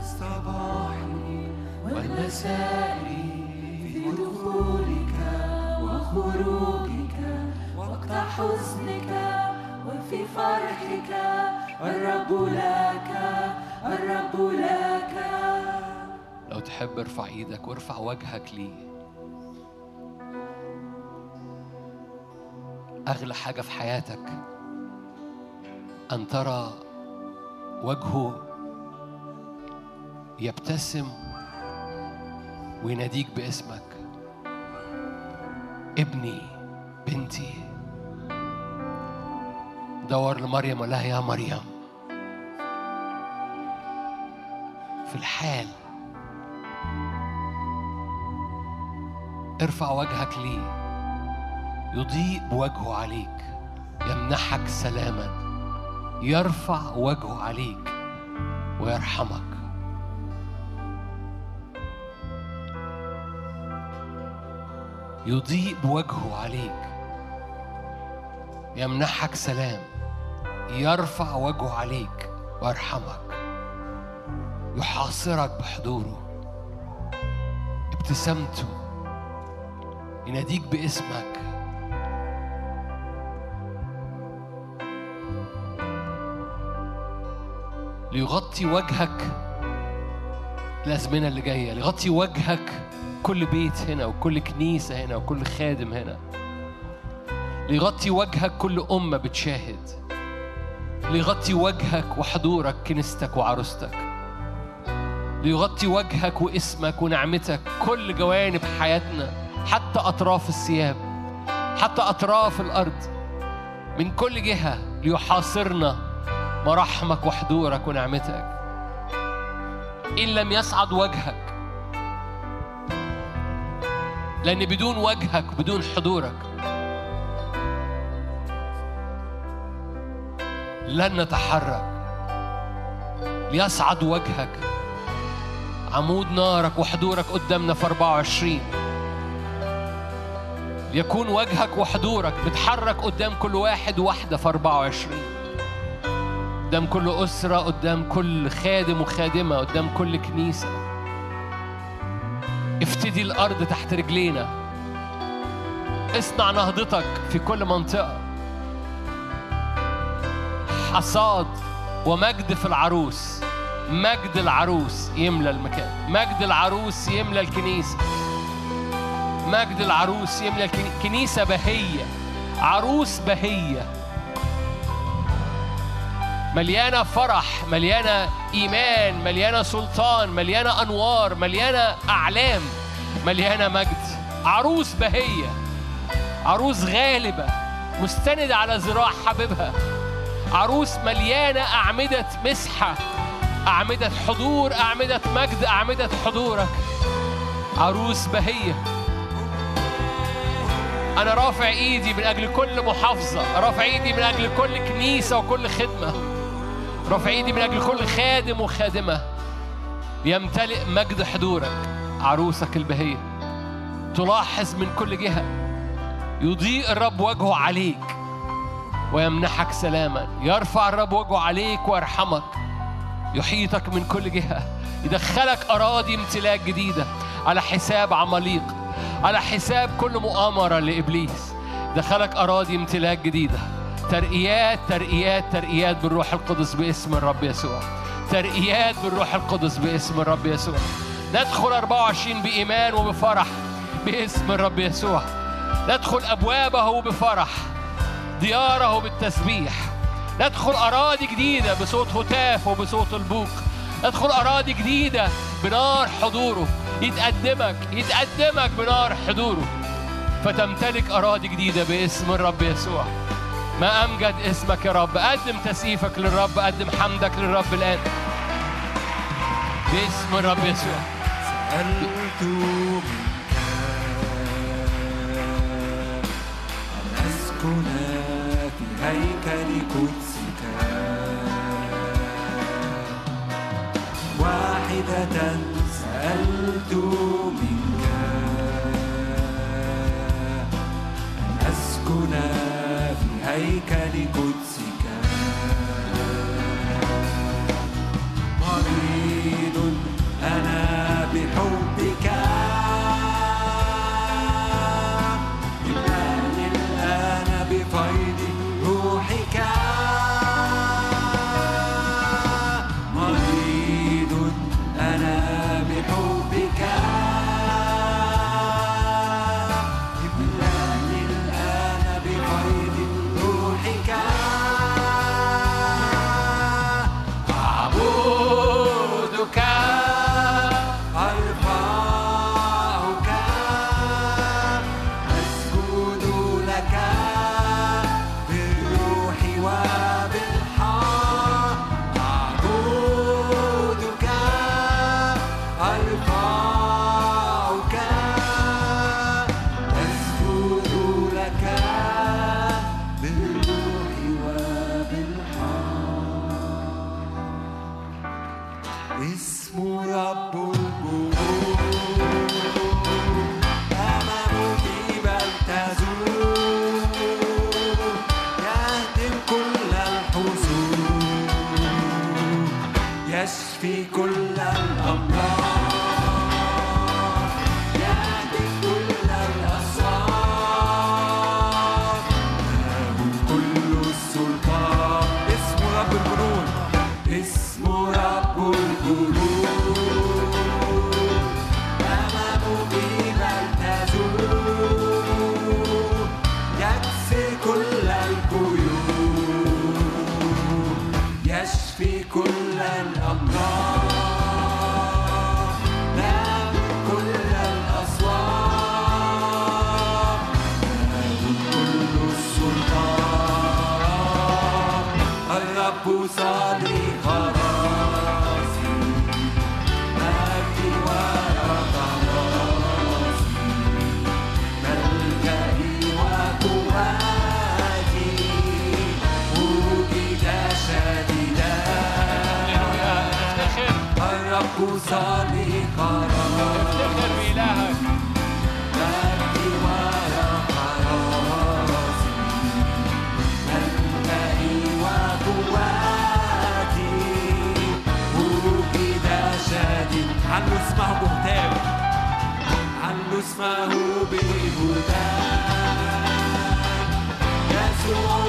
الصباح والمساء في دخولك وخروجك وقت حزنك وفي فرحك. الرب لك الرب لك. لو تحب ارفع إيدك وارفع وجهك ليه. أغلى حاجة في حياتك أن ترى وجهه يبتسم ويناديك باسمك. ابني بنتي. دور لمريم لها يا مريم. في الحال. ارفع وجهك ليه يضيء بوجهه عليك. يمنحك سلاما. يرفع وجهه عليك. ويرحمك. يضيء بوجهه عليك. يمنحك سلام. يرفع وجهه عليك. ويرحمك. يحاصرك بحضوره. ابتسامته يناديك باسمك. ليغطي وجهك. الأزمنة اللي جاية. ليغطي وجهك. كل بيت هنا وكل كنيسة هنا وكل خادم هنا. ليغطي وجهك كل أمة بتشاهد. ليغطي وجهك وحضورك كنيستك وعروستك. ليغطي وجهك واسمك ونعمتك كل جوانب حياتنا حتى أطراف الثياب حتى أطراف الأرض. من كل جهة ليحاصرنا مراحمك وحضورك ونعمتك. إن لم يسعد وجهك لأن بدون وجهك بدون حضورك لن نتحرك. ليصعد وجهك عمود نارك وحضورك قدامنا في 24 ليكون وجهك وحضورك بتحرك قدام كل واحد وواحدة في 24 قدام كل أسرة قدام كل خادم وخادمة قدام كل كنيسة. افتدي الأرض تحت رجلينا. اصنع نهضتك في كل منطقة. حصاد ومجد في العروس. مجد العروس يملى المكان. مجد العروس يملى الكنيسة. مجد العروس يملى الكنيسة كنيسة بهية. عروس بهية. مليانة فرح مليانة إيمان مليانة سلطان مليانة أنوار مليانة أعلام مليانة مجد. عروس بهية. عروس غالبة. مستندة على ذراع حبيبها. عروس مليانة أعمدة مسحة. أعمدة حضور أعمدة مجد أعمدة حضورك. عروس بهية. أنا رافع إيدي من أجل كل محافظة رافع إيدي من أجل كل كنيسة وكل خدمة. رافع إيدي من أجل كل خادم وخادمة. يمتلئ مجد حضورك عروسك البهية. تلاحظ من كل جهة. يضيء الرب وجهه عليك ويمنحك سلاما. يرفع الرب وجهه عليك ويرحمك. يحيطك من كل جهة يدخلك أراضي امتلاك جديدة على حساب عماليق على حساب كل مؤامرة لإبليس. دخلك أراضي امتلاك جديدة. ترقيات ترقيات ترقيات بالروح القدس باسم الرب يسوع. ترقيات بالروح القدس باسم الرب يسوع. ندخل 24 بإيمان وبفرح باسم الرب يسوع. ندخل أبوابه بفرح دياره بالتسبيح. ندخل أراضي جديدة بصوت هتاف وبصوت البوق. ندخل أراضي جديدة بنار حضوره. يتقدمك يتقدمك بنار حضوره. فتمتلك أراضي جديدة باسم الرب يسوع. ما أمجد اسمك يا رب. قدم تسقيفك للرب قدم حمدك للرب الآن. باسم الرب يسوع. سألت منك أن أسكن هيكل قدسك واحدة سألت منك أن أسكن في هيكل قدسك اوصل لقرار افتخر بإلهك مجدي ولا أنت وقواتي وجد شديد علوا اسمه بهتان علوا اسمه بهتان يسوع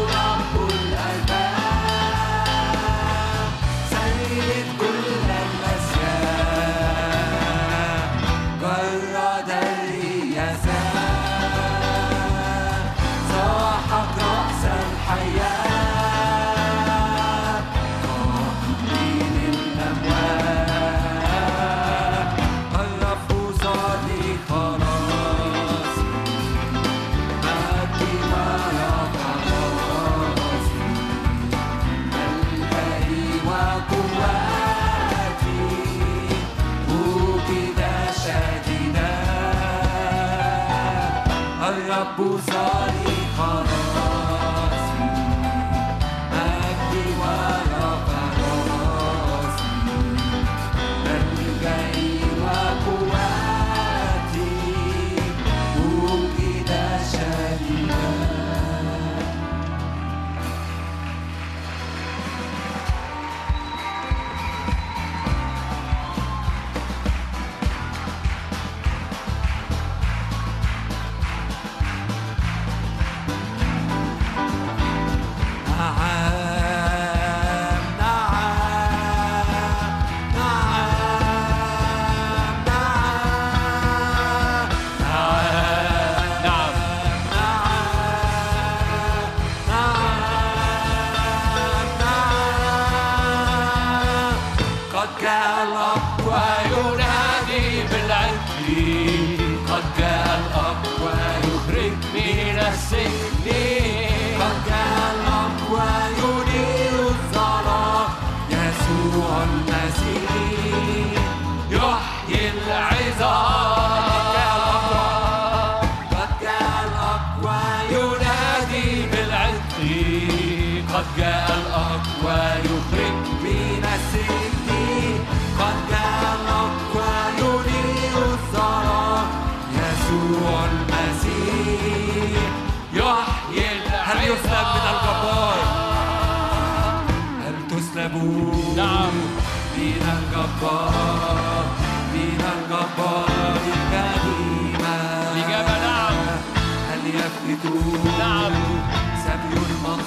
不走。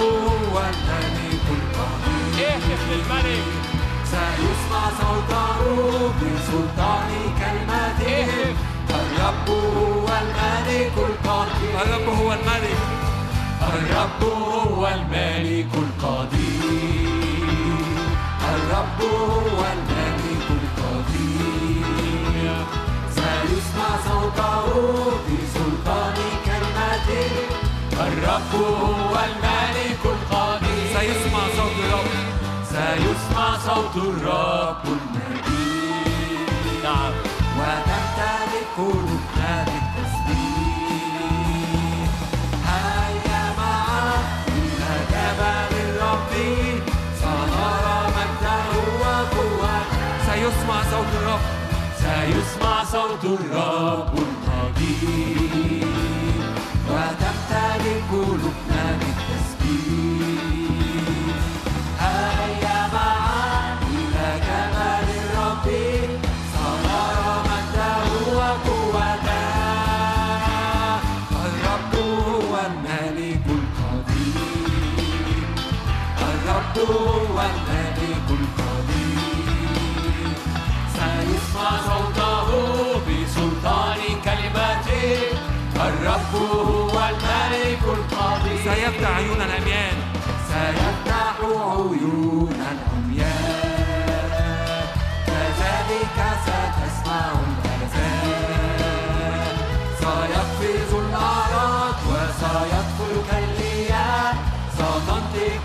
هو الملك القدير اهتف سيسمع صوته بسلطان كلمته الرب هو الملك القدير الرب هو الملك الرب هو الملك القدير الرب هو الملك القدير سيسمع صوته بسلطان كلمته الرب هو الملك صوت الرب المجيد نعم وتمتلك قلوبنا بالتسبيح هيا معا إلى جبل الرب سنرى مجده سيسمع صوت الرب. سيسمع صوت الرب قلوبنا هو الملك القدير سيسمع صوته بسلطان كلمته. الرب هو الملك القدير سيفتح عيون العميان. سيفتح عيون العميان. كذلك ستسمع الأذان. سيقفز الأعراض وسيدخل كالمياه ستنطق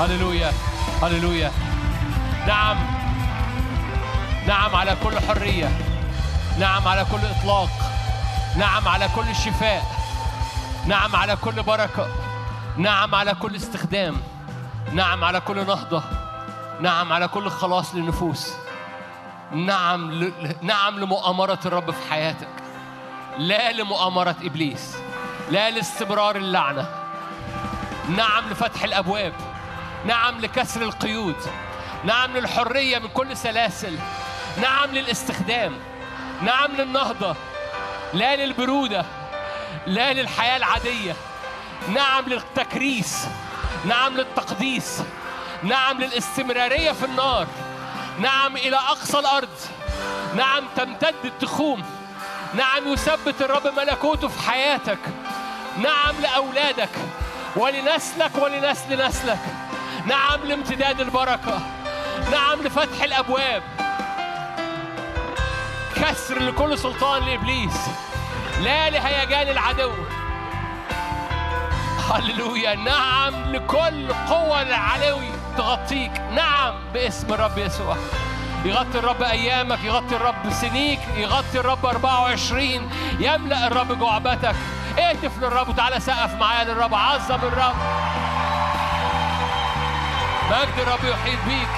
هللويا هللويا. نعم. نعم على كل حرية. نعم على كل إطلاق. نعم على كل شفاء. نعم على كل بركة. نعم على كل استخدام. نعم على كل نهضة. نعم على كل خلاص للنفوس نعم ل... نعم لمؤامرة الرب في حياتك. لا لمؤامرة إبليس. لا لاستمرار اللعنة. نعم لفتح الأبواب. نعم لكسر القيود. نعم للحرية من كل سلاسل. نعم للاستخدام. نعم للنهضة. لا للبرودة. لا للحياة العادية. نعم للتكريس. نعم للتقديس. نعم للاستمرارية في النار. نعم إلى أقصى الأرض. نعم تمتد التخوم. نعم يثبت الرب ملكوته في حياتك. نعم لأولادك. ولنسلك ولنسل نسلك. نعم لامتداد البركة. نعم لفتح الأبواب. كسر لكل سلطان لإبليس. لا لهيجان العدو. هللويا. نعم لكل قوة العلوي. تغطيك. نعم باسم الرب يسوع. يغطي الرب أيامك يغطي الرب سنيك يغطي الرب 24 يملأ الرب جعبتك. اهتف للرب وتعالى سقف معايا للرب. عظم الرب. مجد الرب يحيط بيك.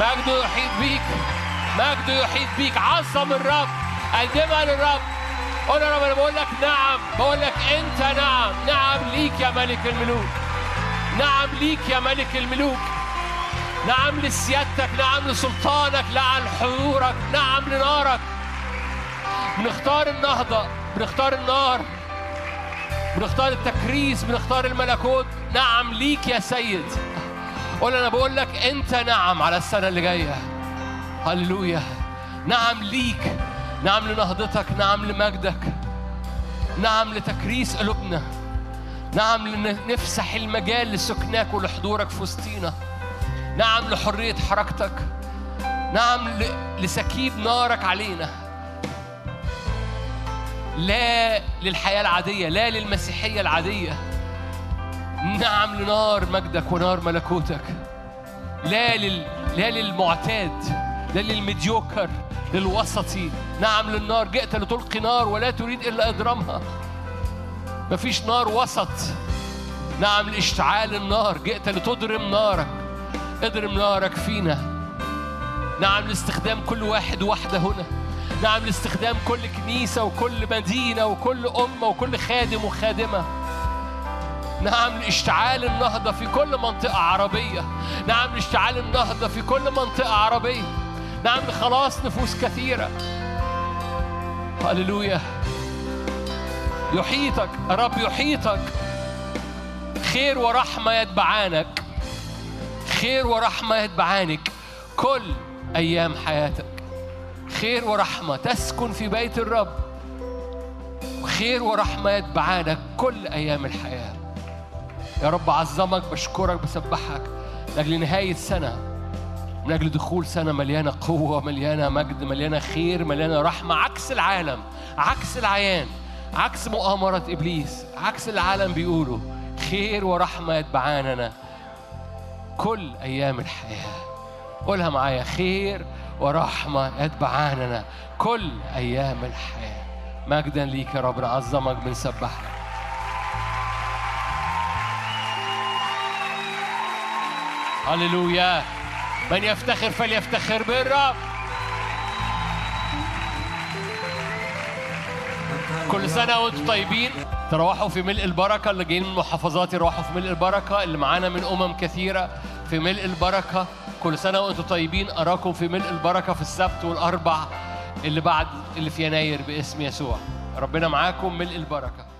مجده يحيط بيك. مجده يحيط بيك. عظم الرب. قدمها للرب. قول يا رب أنا بقول لك نعم. بقول لك أنت نعم. نعم ليك يا ملك الملوك. نعم ليك يا ملك الملوك. نعم لسيادتك. نعم لسلطانك. نعم لحضورك. نعم لنارك. بنختار النهضة. بنختار النار. بنختار التكريس. بنختار الملكوت. نعم ليك يا سيد. قول أنا بقول لك أنت نعم على السنة اللي جاية. هللويا. نعم ليك. نعم لنهضتك. نعم لمجدك. نعم لتكريس قلوبنا. نعم لنفسح المجال لسكناك ولحضورك في وسطينا. نعم لحرية حركتك. نعم لسكيب نارك علينا. لا للحياة العادية. لا للمسيحية العادية. نعم لنار مجدك ونار ملكوتك. لا لل... لا للمعتاد لا للمديوكر للوسطي. نعم للنار. جئت لتلقي نار ولا تريد إلا إضرامها مفيش نار وسط. نعم لإشتعال النار. جئت لتضرم نارك. اضرم نارك فينا. نعم لاستخدام كل واحد واحدة هنا. نعم لاستخدام كل كنيسة وكل مدينة وكل أمة وكل خادم وخادمة. نعم لاشتعال النهضة في كل منطقة عربية. نعم لاشتعال النهضة في كل منطقة عربية. نعم لخلاص نفوس كثيرة. هللويا. يحيطك الرب يحيطك. خير ورحمة يتبعانك. خير ورحمة يتبعانك كل أيام حياتك. خير ورحمة تسكن في بيت الرب. خير ورحمة يتبعانك كل أيام الحياة. يا رب أعظمك بشكرك بسبحك. من أجل نهاية سنة من أجل دخول سنة مليانة قوة مليانة مجد مليانة خير مليانة رحمة عكس العالم عكس العيان عكس مؤامرة إبليس عكس العالم بيقولوا خير ورحمة يتبعاننا كل أيام الحياة. قولها معايا خير ورحمة يتبعاننا كل أيام الحياة. مجدا ليك يا رب نعظمك بنسبحك. هللويا. من يفتخر فليفتخر بالرب كل سنة وأنتم طيبين. تروحوا في ملء البركة. اللي جايين من المحافظات يروحوا في ملء البركة. اللي معانا من أمم كثيرة في ملء البركة. كل سنة وأنتم طيبين. أراكم في ملء البركة في السبت والأربع اللي بعد اللي في يناير باسم يسوع. ربنا معاكم. ملء البركة.